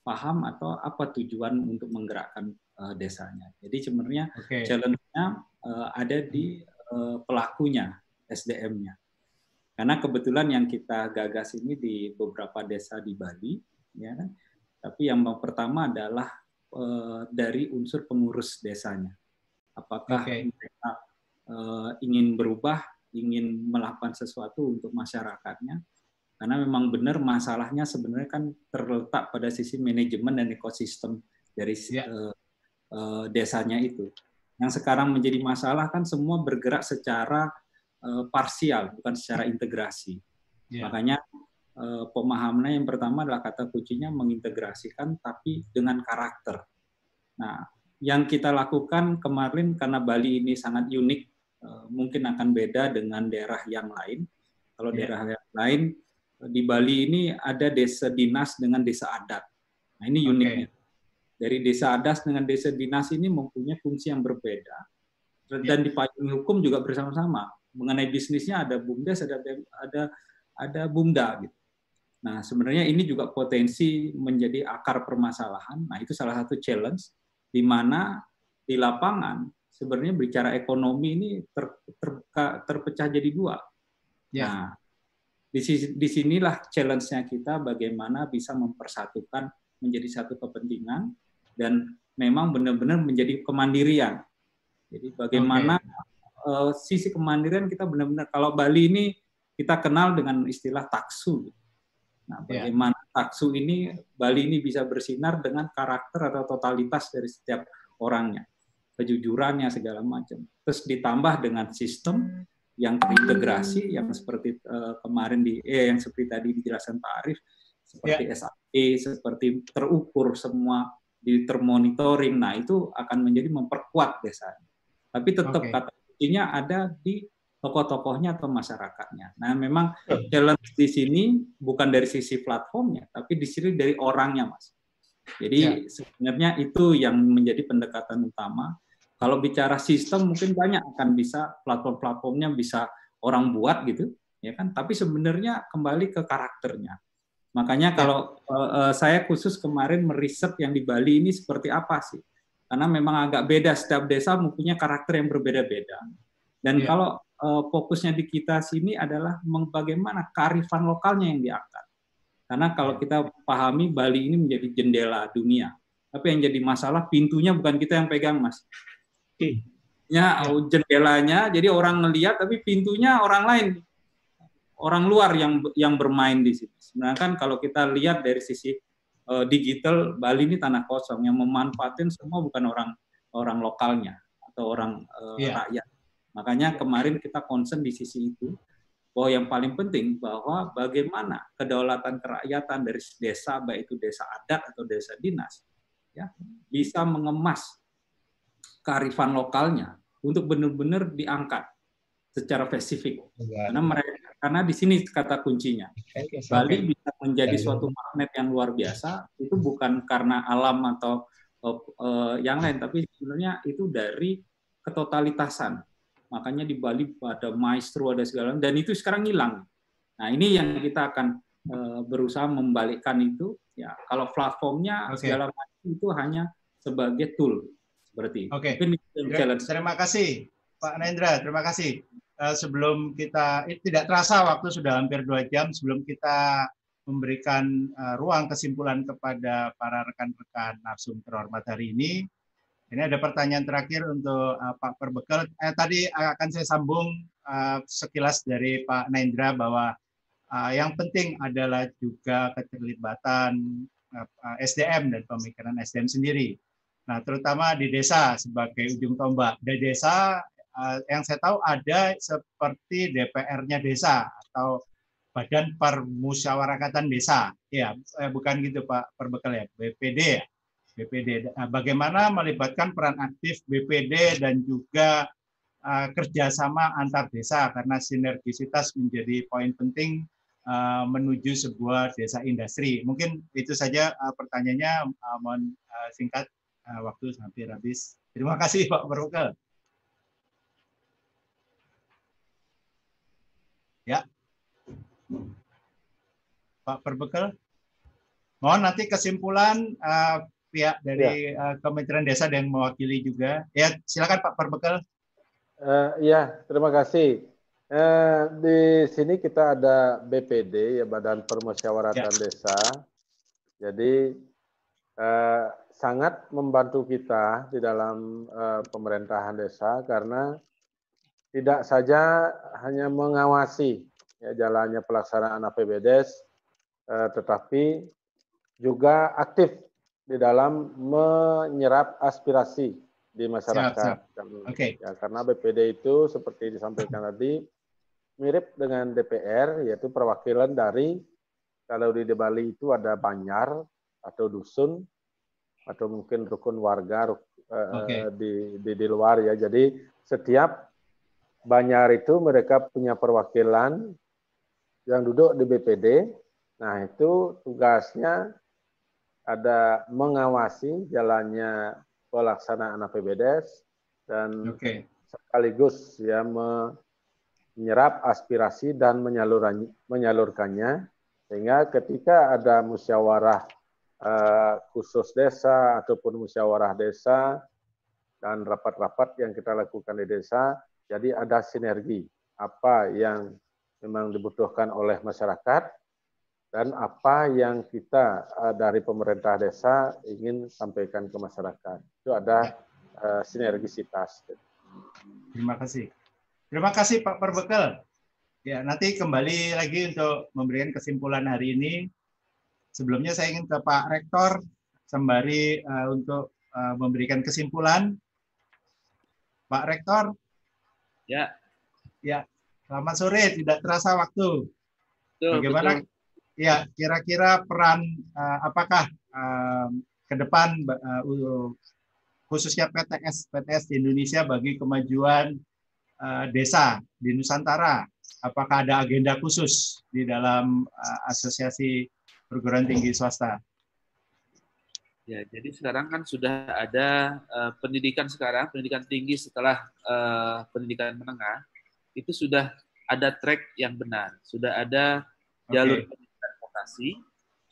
paham atau apa tujuan untuk menggerakkan uh, desanya. Jadi sebenarnya okay. challenge-nya uh, ada di uh, pelakunya, SDM-nya. Karena kebetulan yang kita gagas ini di beberapa desa di Bali, ya kan, tapi yang pertama adalah uh, dari unsur pengurus desanya. Apakah okay. mereka ingin berubah, ingin melakukan sesuatu untuk masyarakatnya? Karena memang benar masalahnya sebenarnya kan terletak pada sisi manajemen dan ekosistem dari. Ya. uh, uh, desanya itu. Yang sekarang menjadi masalah kan semua bergerak secara uh, parsial, bukan secara integrasi. Yeah. Makanya Eh, pemahamannya yang pertama adalah kata kuncinya mengintegrasikan tapi dengan karakter. Nah, yang kita lakukan kemarin karena Bali ini sangat unik, eh, mungkin akan beda dengan daerah yang lain. Kalau yeah. daerah yang lain di Bali ini ada desa dinas dengan desa adat. Nah, ini uniknya. Okay. Dari desa adat dengan desa dinas ini mempunyai fungsi yang berbeda dan yeah. dipayungi hukum juga bersama-sama. Mengenai bisnisnya ada bumdes, ada ada ada bumda gitu. Nah, sebenarnya ini juga potensi menjadi akar permasalahan. Nah, itu salah satu challenge di mana di lapangan sebenarnya bicara ekonomi ini ter, ter, terpecah jadi dua. Ya. Nah, di, di sinilah challenge-nya kita bagaimana bisa mempersatukan menjadi satu kepentingan dan memang benar-benar menjadi kemandirian. Jadi bagaimana okay. uh, eh, sisi kemandirian kita benar-benar kalau Bali ini kita kenal dengan istilah taksu. Nah, ya. bagaimana yeah. taksu ini Bali ini bisa bersinar dengan karakter atau totalitas dari setiap orangnya, kejujurannya segala macam. Terus ditambah dengan sistem yang terintegrasi yang seperti uh, kemarin di eh yang seperti tadi dijelaskan Pak Arief seperti yeah. SAP, seperti terukur semua di termonitoring. Nah, itu akan menjadi memperkuat desa. Tapi tetap okay. kata kuncinya ada di tokoh-tokohnya atau masyarakatnya. Nah, memang challenge di sini bukan dari sisi platformnya, tapi di sini dari orangnya, Mas. Jadi ya. sebenarnya itu yang menjadi pendekatan utama. Kalau bicara sistem mungkin banyak akan bisa platform-platformnya bisa orang buat gitu, ya kan? Tapi sebenarnya kembali ke karakternya. Makanya ya. kalau uh, saya khusus kemarin meriset yang di Bali ini seperti apa sih? Karena memang agak beda setiap desa mempunyai karakter yang berbeda-beda. Dan ya. kalau uh, fokusnya di kita sini adalah bagaimana kearifan lokalnya yang diangkat. Karena kalau ya. kita pahami Bali ini menjadi jendela dunia. Tapi yang jadi masalah pintunya bukan kita yang pegang, Mas. Ya, ya. jendelanya jadi orang ngelihat tapi pintunya orang lain. Orang luar yang yang bermain di situ. Sebenarnya kan kalau kita lihat dari sisi uh, digital Bali ini tanah kosong yang memanfaatin semua bukan orang orang lokalnya atau orang uh, ya. rakyat Makanya kemarin kita concern di sisi itu bahwa yang paling penting bahwa bagaimana kedaulatan kerakyatan dari desa baik itu desa adat atau desa dinas ya bisa mengemas kearifan lokalnya untuk benar-benar diangkat secara spesifik. Karena mereka karena di sini kata kuncinya. Bali bisa menjadi suatu magnet yang luar biasa itu bukan karena alam atau uh, yang lain tapi sebenarnya itu dari ketotalitasan Makanya di Bali ada maestro, ada segala dan itu sekarang hilang. Nah ini yang kita akan uh, berusaha membalikkan itu. Ya kalau platformnya okay. segala macam itu hanya sebagai tool seperti. Oke. Okay. Terima kasih Pak Nendra, terima kasih. Uh, sebelum kita eh, tidak terasa waktu sudah hampir dua jam sebelum kita memberikan uh, ruang kesimpulan kepada para rekan-rekan narsum terhormat hari ini. Ini ada pertanyaan terakhir untuk uh, Pak Perbekal. Eh, tadi akan saya sambung uh, sekilas dari Pak Naindra bahwa uh, yang penting adalah juga keterlibatan uh, SDM dan pemikiran SDM sendiri. Nah, terutama di desa sebagai ujung tombak. Di desa uh, yang saya tahu ada seperti DPR-nya desa atau Badan Permusyawaratan Desa. Ya, eh, bukan gitu Pak Perbekal ya, BPD ya. BPD. Nah, bagaimana melibatkan peran aktif BPD dan juga kerjasama antar desa karena sinergisitas menjadi poin penting menuju sebuah desa industri. Mungkin itu saja pertanyaannya. Mohon singkat waktu hampir habis. Terima kasih Pak Perbekal. Ya. Pak Perbekal. Mohon nanti kesimpulan uh, pihak dari ya. uh, Kementerian Desa dan mewakili juga. Ya, silakan Pak Perbekal. Uh, ya, terima kasih. Uh, di sini kita ada BPD, ya Badan Permusyawaratan ya. Desa. Jadi uh, sangat membantu kita di dalam uh, pemerintahan desa karena tidak saja hanya mengawasi ya, jalannya pelaksanaan APBDes, uh, tetapi juga aktif di dalam menyerap aspirasi di masyarakat. Siap, siap. Okay. Ya, karena BPD itu seperti disampaikan tadi mirip dengan DPR yaitu perwakilan dari kalau di Bali itu ada banyar atau dusun atau mungkin rukun warga uh, okay. di, di di luar ya. Jadi setiap banyar itu mereka punya perwakilan yang duduk di BPD. Nah, itu tugasnya ada mengawasi jalannya pelaksanaan APBDes dan okay. sekaligus ya menyerap aspirasi dan menyalurkannya sehingga ketika ada musyawarah uh, khusus desa ataupun musyawarah desa dan rapat-rapat yang kita lakukan di desa jadi ada sinergi apa yang memang dibutuhkan oleh masyarakat dan apa yang kita uh, dari pemerintah desa ingin sampaikan ke masyarakat. Itu ada uh, sinergisitas. Terima kasih. Terima kasih Pak Perbekal. Ya, nanti kembali lagi untuk memberikan kesimpulan hari ini. Sebelumnya saya ingin ke Pak Rektor sembari uh, untuk uh, memberikan kesimpulan. Pak Rektor. Ya. Ya, selamat sore. Tidak terasa waktu. Betul, Bagaimana betul ya kira-kira peran uh, apakah uh, ke depan uh, khususnya PTS PTS di Indonesia bagi kemajuan uh, desa di Nusantara apakah ada agenda khusus di dalam uh, asosiasi perguruan tinggi swasta Ya, jadi sekarang kan sudah ada uh, pendidikan sekarang, pendidikan tinggi setelah uh, pendidikan menengah, itu sudah ada track yang benar, sudah ada jalur okay vokasi,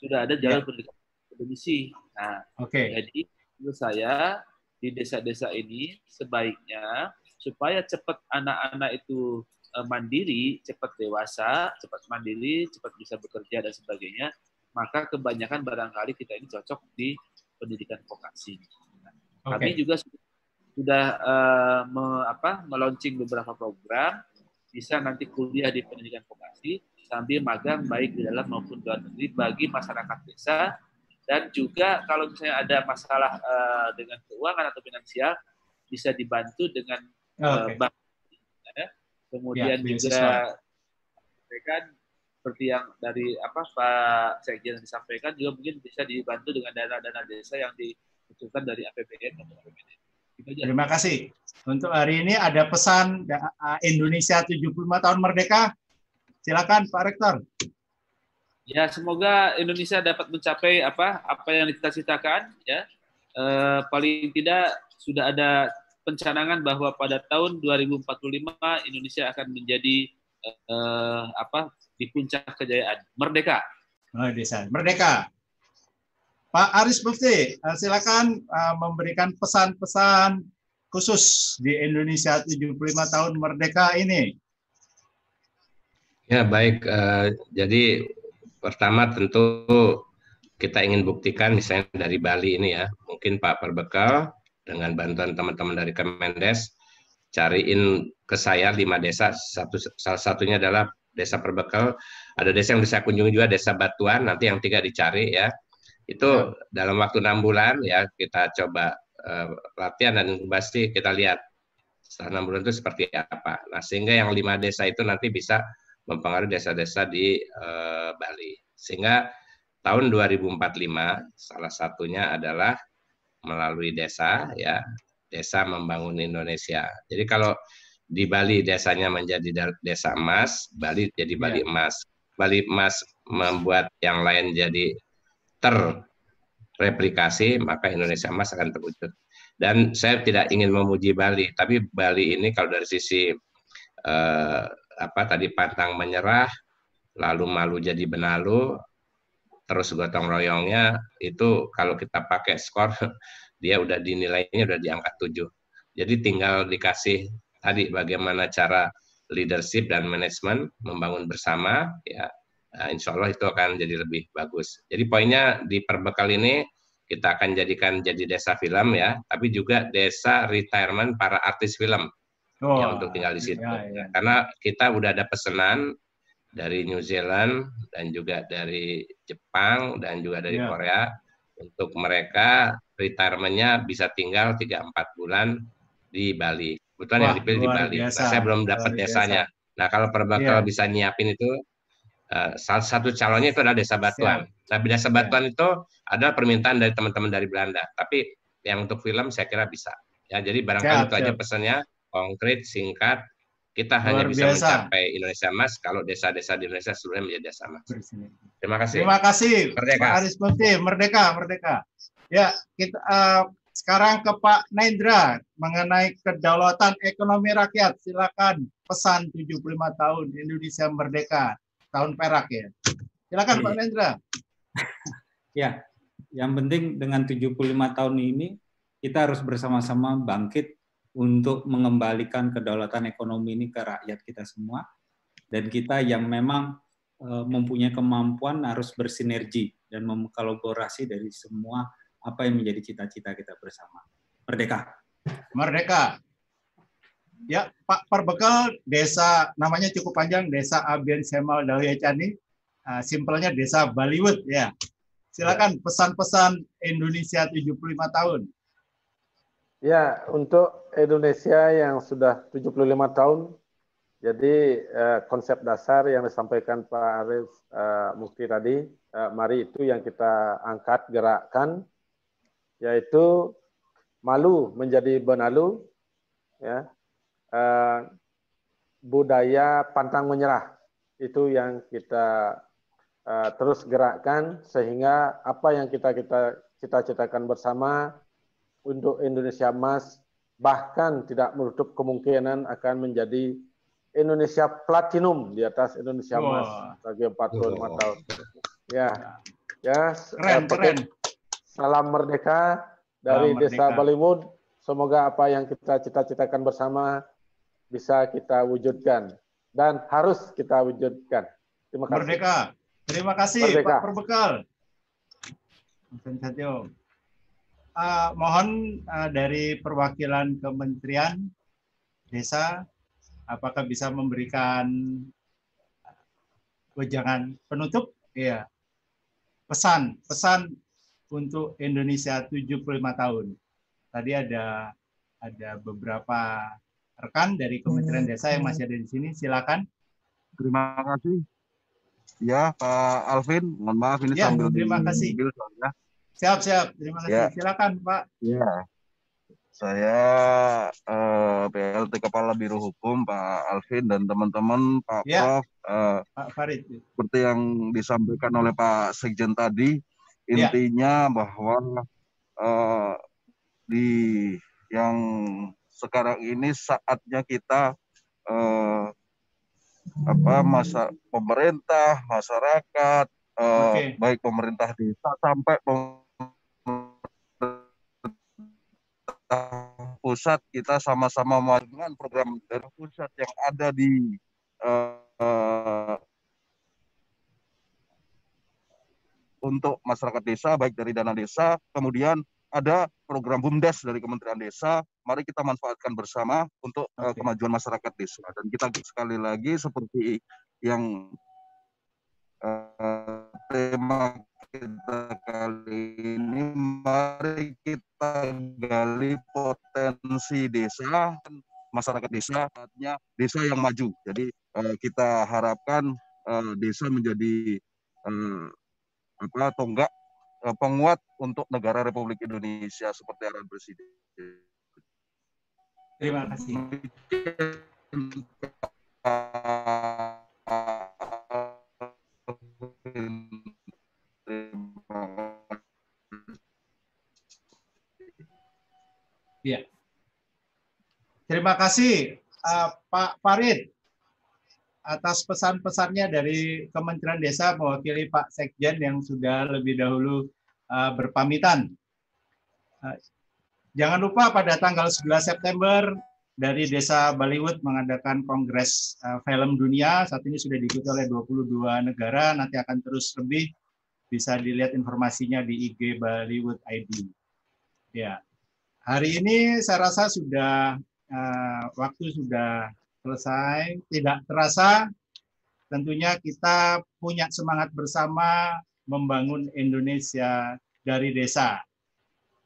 sudah ada jalur ya. pendidikan akademisi. Nah, okay. jadi menurut saya di desa-desa ini sebaiknya supaya cepat anak-anak itu eh, mandiri, cepat dewasa, cepat mandiri, cepat bisa bekerja dan sebagainya, maka kebanyakan barangkali kita ini cocok di pendidikan vokasi. Nah, okay. Kami juga sudah uh, me, apa, meluncing beberapa program, bisa nanti kuliah di pendidikan vokasi, sambil magang baik di dalam maupun luar negeri bagi masyarakat desa dan juga kalau misalnya ada masalah uh, dengan keuangan atau finansial bisa dibantu dengan uh, bank ya. kemudian ya, juga sampaikan seperti yang dari apa Pak Sekjen disampaikan juga mungkin bisa dibantu dengan dana-dana desa yang diusulkan dari APBN atau APBD. Terima kasih. Untuk hari ini ada pesan Indonesia 75 tahun merdeka Silakan Pak Rektor. Ya, semoga Indonesia dapat mencapai apa apa yang dicita-citakan ya. E, paling tidak sudah ada pencanangan bahwa pada tahun 2045 Indonesia akan menjadi e, apa di puncak kejayaan merdeka. Oh, desa merdeka. Pak Aris Mufti, eh, silakan uh, memberikan pesan-pesan khusus di Indonesia 75 tahun merdeka ini. Ya baik, uh, jadi pertama tentu kita ingin buktikan misalnya dari Bali ini ya, mungkin Pak Perbekal dengan bantuan teman-teman dari Kemendes cariin ke saya lima desa, satu salah satunya adalah desa Perbekal, ada desa yang bisa kunjungi juga desa Batuan, nanti yang tiga dicari ya. Itu ya. dalam waktu enam bulan ya kita coba uh, latihan dan inkubasi kita lihat setelah enam bulan itu seperti apa. Nah sehingga yang lima desa itu nanti bisa mempengaruhi desa-desa di uh, Bali. Sehingga tahun 2045 salah satunya adalah melalui desa ya desa membangun Indonesia. Jadi kalau di Bali desanya menjadi desa emas, Bali jadi Bali ya. emas. Bali emas membuat yang lain jadi terreplikasi, maka Indonesia emas akan terwujud. Dan saya tidak ingin memuji Bali, tapi Bali ini kalau dari sisi eh, apa tadi pantang menyerah, lalu malu jadi benalu, terus gotong royongnya itu kalau kita pakai skor dia udah dinilainya udah diangkat tujuh. Jadi tinggal dikasih tadi bagaimana cara leadership dan manajemen membangun bersama ya nah, insya Allah itu akan jadi lebih bagus. Jadi poinnya di perbekal ini kita akan jadikan jadi desa film ya, tapi juga desa retirement para artis film oh, yang untuk tinggal di situ. Ya, ya. Karena kita udah ada pesanan dari New Zealand dan juga dari Jepang dan juga dari ya. Korea untuk mereka retirementnya bisa tinggal 3-4 bulan di Bali. Kebetulan yang dipilih di Bali. Nah, saya belum dapat desanya. Nah, kalau Perbakal yeah. bisa nyiapin itu, uh, salah satu calonnya itu adalah Desa Batuan. Siap. Nah, Desa Batuan yeah. itu adalah permintaan dari teman-teman dari Belanda. Tapi yang untuk film saya kira bisa. Ya, jadi barangkali siap, itu siap. aja pesannya, konkret, singkat. Kita Luar hanya bisa biasa. mencapai Indonesia Mas kalau desa-desa di Indonesia seluruhnya menjadi desa Mas. Terima kasih. Terima kasih. Merdeka. Pak Aris Putih, merdeka, merdeka. Ya, kita uh, sekarang ke Pak Nendra mengenai kedaulatan ekonomi rakyat. Silakan pesan 75 tahun Indonesia Merdeka tahun perak ya. Silakan Pak Nendra. ya, yang penting dengan 75 tahun ini kita harus bersama-sama bangkit untuk mengembalikan kedaulatan ekonomi ini ke rakyat kita semua dan kita yang memang eh, mempunyai kemampuan harus bersinergi dan mengkolaborasi dari semua apa yang menjadi cita-cita kita bersama. Merdeka. Merdeka. Ya, Pak Perbekal desa namanya cukup panjang, Desa Abian Semal Dawya Cani. Uh, simpelnya Desa Bollywood ya. Silakan pesan-pesan Indonesia 75 tahun. Ya, untuk Indonesia yang sudah 75 tahun, jadi uh, konsep dasar yang disampaikan Pak Arif uh, Mufti tadi, uh, mari itu yang kita angkat, gerakkan, yaitu malu menjadi benalu, ya, uh, budaya pantang menyerah itu yang kita uh, terus gerakkan sehingga apa yang kita kita cita-citakan bersama untuk Indonesia Emas bahkan tidak menutup kemungkinan akan menjadi Indonesia Platinum di atas Indonesia Emas bagi 45 tahun. Ya, ya, keren, keren. Salam merdeka dari Salam Desa merdeka. Bollywood. Semoga apa yang kita cita-citakan bersama bisa kita wujudkan dan harus kita wujudkan. Terima kasih. Merdeka. Terima kasih merdeka. Pak Perbekal. Uh, mohon uh, dari perwakilan Kementerian Desa, apakah bisa memberikan wejangan penutup? Iya. Pesan, pesan untuk Indonesia 75 tahun. Tadi ada ada beberapa rekan dari Kementerian hmm. Desa yang masih ada di sini. Silakan. Terima kasih. Ya, Pak Alvin, mohon maaf ini ya, sambil terima kasih. Mobil, ya. Siap, siap. Terima kasih. Ya. Silakan, Pak. Ya. Saya eh, PLT Kepala Biro Hukum Pak Alvin dan teman-teman Pak ya. Prof. Eh, Pak Farid. Seperti yang disampaikan oleh Pak Sekjen tadi, Iya. intinya ya. bahwa uh, di yang sekarang ini saatnya kita uh, apa masa pemerintah masyarakat uh, okay. baik pemerintah desa sampai pusat kita sama-sama dengan program dari pusat yang ada di uh, untuk masyarakat desa baik dari dana desa, kemudian ada program BUMDes dari Kementerian Desa. Mari kita manfaatkan bersama untuk uh, kemajuan masyarakat desa. Dan kita sekali lagi seperti yang tema kita kali ini mari kita gali potensi desa masyarakat desa saatnya desa yang maju jadi uh, kita harapkan uh, desa menjadi uh, apa tonggak uh, penguat untuk negara Republik Indonesia seperti arahan presiden terima kasih Ya. Terima kasih uh, Pak Farid atas pesan-pesannya dari Kementerian Desa mewakili Pak Sekjen yang sudah lebih dahulu uh, berpamitan. Uh, jangan lupa pada tanggal 11 September dari Desa Bollywood mengadakan Kongres uh, Film Dunia. Saat ini sudah diikuti oleh 22 negara, nanti akan terus lebih bisa dilihat informasinya di IG Bollywood ID. Ya, hari ini saya rasa sudah uh, waktu sudah selesai. Tidak terasa, tentunya kita punya semangat bersama membangun Indonesia dari desa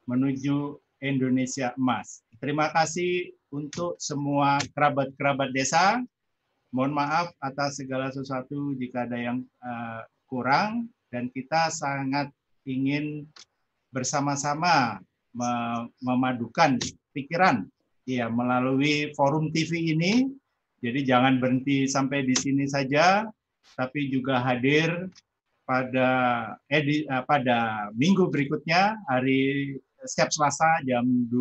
menuju Indonesia emas. Terima kasih untuk semua kerabat-kerabat desa. Mohon maaf atas segala sesuatu jika ada yang uh, kurang dan kita sangat ingin bersama-sama memadukan pikiran ya melalui forum TV ini. Jadi jangan berhenti sampai di sini saja, tapi juga hadir pada eh, pada minggu berikutnya hari setiap Selasa jam 2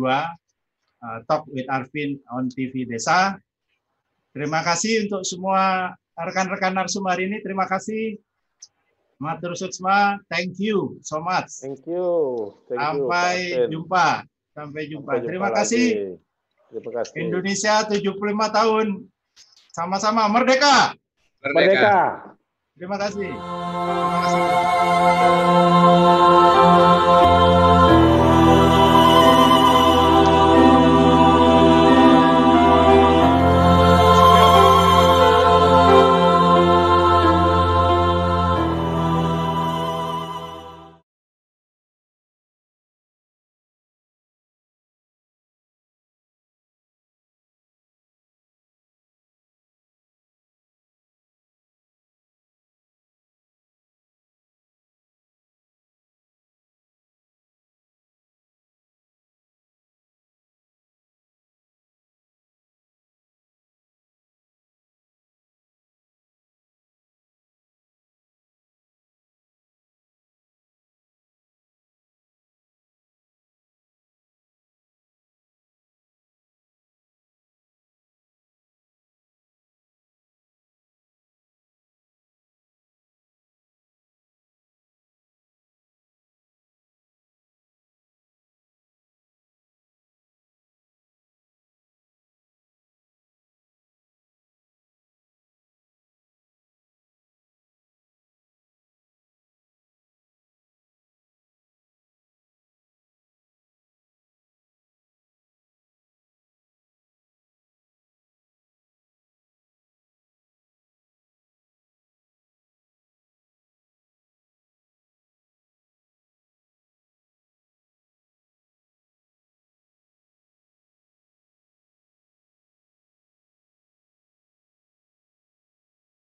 uh, Talk with Arvin on TV Desa. Terima kasih untuk semua rekan-rekan narsum hari ini. Terima kasih. Matur Suksma, thank you so much. Thank you. Thank Sampai you, jumpa. Sampai jumpa. Sampai Terima jumpa kasih. Terima kasih. Indonesia 75 tahun. Sama-sama merdeka. Merdeka. merdeka. Terima kasih. Terima kasih.